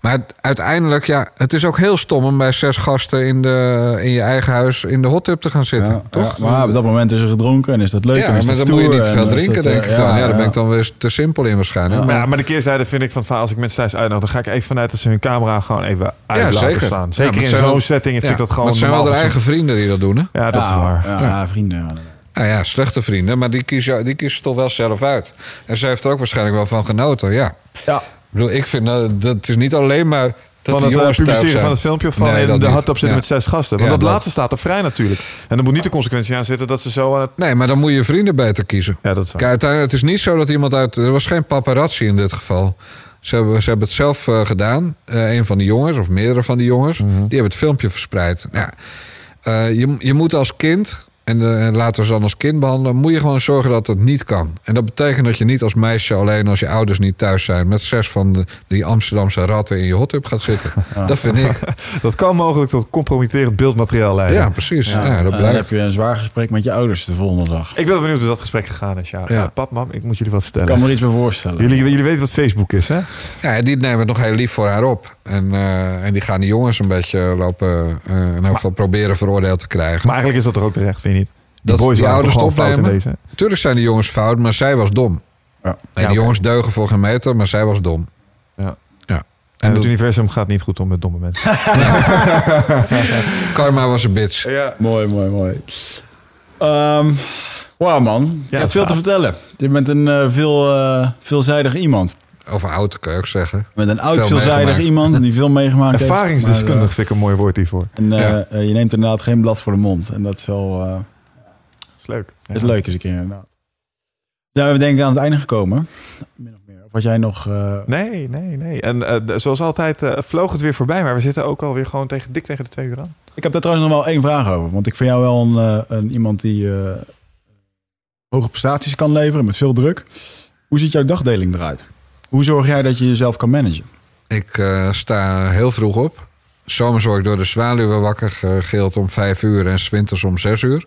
Maar uiteindelijk, ja, het is ook heel stom om bij zes gasten in, de, in je eigen huis in de hot tub te gaan zitten. Ja, toch? ja, maar op dat moment is er gedronken en is dat leuk. Ja, en is maar dat dan moet je niet veel drinken, dat, eh, denk ik dan. Ja, daar ben ik dan weer te simpel in waarschijnlijk. Ja. Maar- Maar, ja, maar de keerzijde vind ik van het verhaal, als ik mensen thuis uitnodig, dan ga ik even vanuit dat ze hun camera gewoon even uit Ja, laten zeker. staan. Ja, Zeker in zo'n setting vind ja, ik dat gewoon het zijn wel de eigen vrienden die dat doen, hè? Ja, dat is waar. Ja, ja, vrienden. Nou ja, slechte vrienden, maar die kiezen, die kiezen toch wel zelf uit. En ze heeft er ook waarschijnlijk wel van genoten, ja. Ja. Ik bedoel, ik vind dat, dat het is niet alleen maar dat van de het eh, publiceren van het filmpje of van Nee, in dat de tub zitten Ja. met zes gasten. Want Ja, dat, dat. laatste staat er vrij natuurlijk. En er moet niet de consequentie aan zitten dat ze zo aan het... Nee, maar dan moet je vrienden beter kiezen. Ja, dat is. Kijk, uiteindelijk, het is niet zo dat iemand uit... Er was geen paparazzi in dit geval. Ze hebben, ze hebben het zelf eh, gedaan. Eh, een van die jongens, of meerdere van die jongens... Mhm. die hebben het filmpje verspreid. Ja. Je, je moet als kind... En, eh, en laten we ze dan als kind behandelen... moet je gewoon zorgen dat het niet kan. En dat betekent dat je niet als meisje alleen... als je ouders niet thuis zijn... met zes van de, die Amsterdamse ratten in je hot tub gaat zitten. [laughs] Dat vind ik. [laughs] Dat kan mogelijk tot compromitterend beeldmateriaal leiden. Ja, precies. Ja, Ja, dat en dan blijkt. heb je een zwaar gesprek met je ouders de volgende dag. Ik ben benieuwd hoe dat gesprek gegaan is. Ja. Ja. Eh, pap, mam, ik moet jullie wat Ik vertellen. kan me er iets bij voorstellen. Jullie, jullie weten wat Facebook is, hè? Ja, die nemen het nog heel lief voor haar op. En, eh, en die gaan die jongens een beetje lopen... eh in ieder geval proberen veroordeeld te krijgen. Maar eigenlijk is dat toch ook terecht, vind Dat boys die ouders opnemen? deze. Natuurlijk zijn die jongens fout, maar zij was dom. Ja. En Ja, oké. jongens deugen voor geen meter, maar zij was dom. Ja. ja. En En het dat- universum gaat niet goed om met domme mensen. [laughs] karma was een bitch. ja. Mooi, mooi, mooi. Ehm Wauw man, je hebt veel te vertellen. Je bent een eh, veel, eh, veelzijdig iemand. Over oud kan je ook zeggen. Bent een oud Veel veelzijdig meegemaakt. iemand die veel meegemaakt heeft. Ervaringsdeskundig Maar, vind ik een mooi woord hiervoor. eh, en eh, Ja. eh, je neemt inderdaad geen blad voor de mond. En dat is wel eh, is leuk. is Ja. leuk eens een keer inderdaad. Zijn we denk ik aan het einde gekomen. Min of meer. Of wat jij nog... eh, Nee, nee, nee. En eh, zoals altijd eh, vloog het weer voorbij. Maar we zitten ook alweer gewoon tegen, dik tegen de twee uur aan. Ik heb daar trouwens nog wel één vraag over. Want ik vind jou wel een, eh, een iemand die eh, hoge prestaties kan leveren met veel druk. Hoe ziet jouw dagdeling eruit? Hoe zorg jij dat je jezelf kan managen? Ik eh, sta heel vroeg op. Zomers word ik door de zwaluwen wakker, gegild om vijf uur en 's winters om zes uur.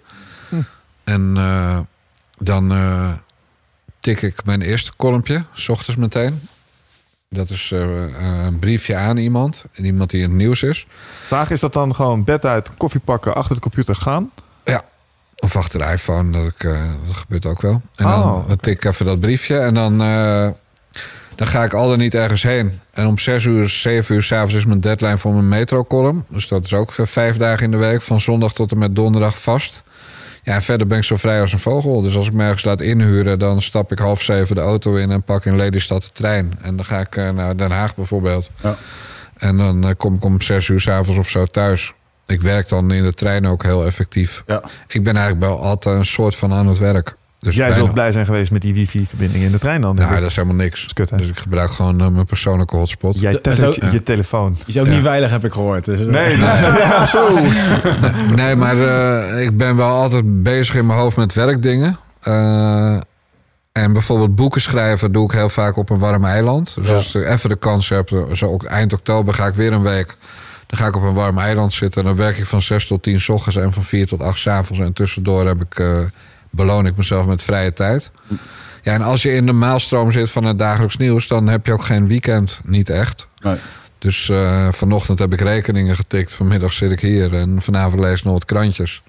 En eh, dan eh, tik ik mijn eerste kolompje, s ochtends meteen. Dat is eh, een briefje aan iemand, iemand die in het nieuws is. Vraag is dat dan gewoon bed uit, koffie pakken, achter de computer gaan? Of achter de iPhone, dat, ik, dat gebeurt ook wel. En dan, Oh, dan tik ik even dat briefje en dan, dan ga ik al dan niet ergens heen. En om zes uur, zeven uur s'avonds is mijn deadline voor mijn metro-column. Dus dat is ook vijf dagen in de week, van zondag tot en met donderdag vast. Ja, verder ben ik zo vrij als een vogel. Dus als ik me ergens laat inhuren, dan stap ik half zeven de auto in en pak in Lelystad de trein. En dan ga ik eh, naar Den Haag bijvoorbeeld. Ja. En dan eh, kom ik om zes uur s'avonds of zo thuis. Ik werk dan in de trein ook heel effectief. Ja. Ik ben eigenlijk wel altijd een soort van aan het werk. Dus Jij bijna- zult blij zijn geweest met die wifi-verbinding in de trein dan. Nou, ik. dat is helemaal niks. is kut, hè? Dus ik gebruik gewoon eh, mijn persoonlijke hotspot. Jij ook- je, je telefoon. Je is ook Ja. niet veilig, heb ik gehoord. Dus, eh, Nee, [laughs] dat- ja, zo. Nee, maar eh, ik ben wel altijd bezig in mijn hoofd met werkdingen. Eh, En bijvoorbeeld boeken schrijven doe ik heel vaak op een warm eiland. Dus Ja. als ik even de kans heb, zo ook eind oktober ga ik weer een week. Dan ga ik op een warm eiland zitten. En dan werk ik van 6 tot 10 s ochtends en van 4 tot 8 s avonds. En tussendoor heb ik, eh, beloon ik mezelf met vrije tijd. Ja, en als je in de maalstroom zit van het dagelijks nieuws, dan heb je ook geen weekend. Niet echt. Nee. Dus eh, vanochtend heb ik rekeningen getikt. Vanmiddag zit ik hier en vanavond lees ik nog wat krantjes.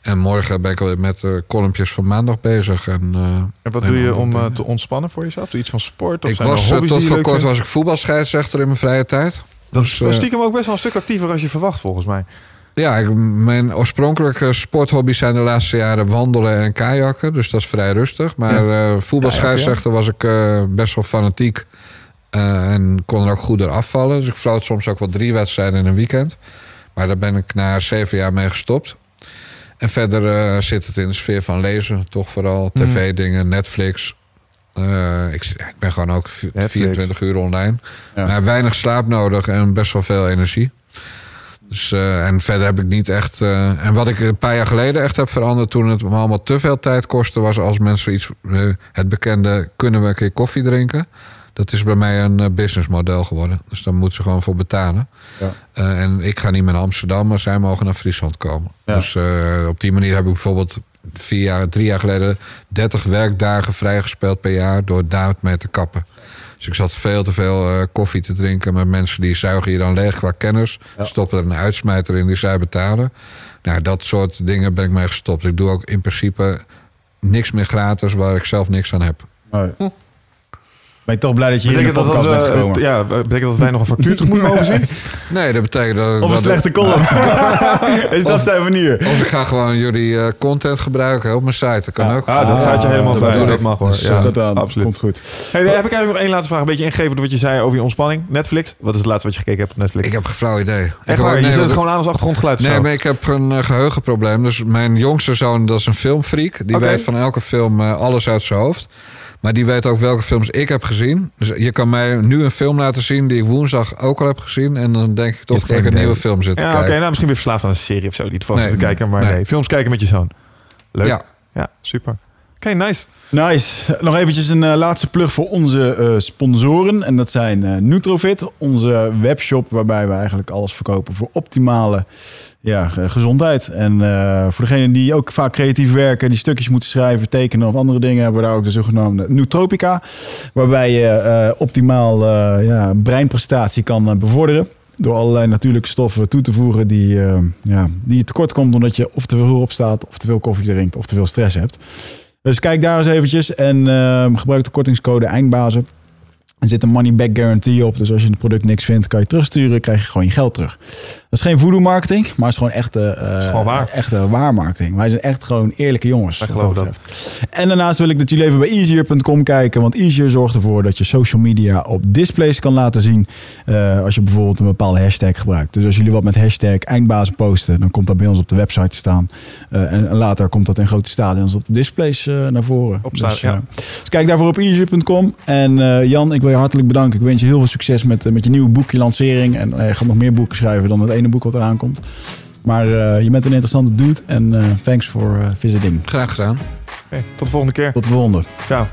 En morgen ben ik alweer met de columnjes van maandag bezig. En, eh, En wat doe je om eh, te ontspannen voor jezelf? Doe je iets van sport? Of ik zijn was tot voor kort vindt? was ik voetbalscheidsrechter in mijn vrije tijd. Dat Dus, is stiekem ook best wel een stuk actiever als je verwacht, volgens mij. Ja, ik, mijn oorspronkelijke sporthobby's zijn de laatste jaren wandelen en kajakken. Dus dat is vrij rustig. Maar eh voetbalscheidsrechter was ik eh, best wel fanatiek. eh, en kon er ook goed door afvallen. Dus ik floot soms ook wel drie wedstrijden in een weekend. Maar daar ben ik na zeven jaar mee gestopt. En verder eh, zit het in de sfeer van lezen. Toch vooral Mhm. tv-dingen, Netflix. Eh, ik, ik ben gewoon ook v- Netflix. 24 uur online. Ja. Maar weinig slaap nodig en best wel veel energie. Dus, eh, en verder heb ik niet echt. eh, en wat ik een paar jaar geleden echt heb veranderd toen het me allemaal te veel tijd kostte, was als mensen iets. eh, het bekende kunnen we een keer koffie drinken. Dat is bij mij een businessmodel geworden. Dus daar moeten ze gewoon voor betalen. Ja. En ik ga niet meer naar Amsterdam, maar zij mogen naar Friesland komen. Ja. Dus op die manier heb ik bijvoorbeeld vier jaar, drie jaar geleden 30 werkdagen vrijgespeeld per jaar door daarmee te kappen. Dus ik zat veel te veel eh, koffie te drinken met mensen die zuigen hier dan leeg qua kennis. Ja. Stoppen er een uitsmijter in die zij betalen. Nou, dat soort dingen ben ik mee gestopt. Ik doe ook in principe niks meer gratis waar ik zelf niks aan heb. Nee. Ben je toch blij dat je hier in de dat, podcast dat, bent gekomen? ja, betekent dat wij nog een factuur terug moeten mogen zien? [laughs] Nee, dat betekent dat... Of een slechte column. [laughs] Is dat Of- zijn manier? Of ik ga gewoon jullie eh, content gebruiken op mijn site. Dat kan Ja. ook. Ah, dat Ah, staat je helemaal vrij. bedoel Dat mag hoor. Dus, Ja, dat dan, absoluut. komt goed. Hey, dan heb ik eigenlijk nog één laatste vraag. Een beetje ingevend op wat je zei over je ontspanning. Netflix. Wat is het laatste wat je gekeken hebt op Netflix? Ik heb geen flauw idee. Ik Echt waar? Je nee, zet het gewoon aan als achtergrondgeluid. Nee, maar ik heb een eh, geheugenprobleem. Dus mijn jongste zoon, dat is een filmfreak. Die weet van elke film eh, alles uit zijn hoofd. Maar die weet ook welke films ik heb gezien. Dus je kan mij nu een film laten zien die ik woensdag ook al heb gezien. En dan denk ik toch dat ik een nieuwe film zit te Ja, oké. kijken. nou, misschien weer verslaafd aan een serie of zo. Niet vast Nee, te kijken, maar nee. nee. Films kijken met je zoon. Leuk. Ja. Ja, super. Oké, nice. Nice. Nog eventjes een eh, laatste plug voor onze eh, sponsoren. En dat zijn eh Nutrofit, onze webshop waarbij we eigenlijk alles verkopen voor optimale ja, ge- gezondheid. En eh, voor degenen die ook vaak creatief werken, die stukjes moeten schrijven, tekenen of andere dingen, hebben we daar ook de zogenaamde Nootropica. Waarbij je eh, optimaal eh, ja, breinprestatie kan eh, bevorderen. Door allerlei natuurlijke stoffen toe te voegen die, eh, ja, die je tekort komt omdat je of te veel opstaat, of te veel koffie drinkt, of te veel stress hebt. Dus kijk daar eens eventjes en gebruik de kortingscode eindbazen. Er zit een money back guarantee op. Dus als je het product niks vindt, kan je terugsturen. krijg je gewoon je geld terug. Dat is geen voodoo marketing, maar het is gewoon echte, gewoon waar. echte waarmarketing. Wij zijn echt gewoon eerlijke jongens. Wat geloven dat. En daarnaast wil ik dat jullie even bij easier.com kijken. Want Easier zorgt ervoor dat je social media op displays kan laten zien. eh, als je bijvoorbeeld een bepaalde hashtag gebruikt. Dus als jullie wat met hashtag eindbazen posten, dan komt dat bij ons op de website te staan. Eh, en, later komt dat in grote stadions op de displays naar voren. Dus, ja. dus kijk daarvoor op easier.com. En Jan, ik wil je hartelijk bedanken. Ik wens je heel veel succes met, met je nieuwe boekje lancering. En je gaat nog meer boeken schrijven dan het ene boek wat eraan komt. Maar eh, je bent een interessante dude. En eh, thanks for eh, visiting. Graag gedaan. Tot de volgende keer. Tot de volgende. Ciao.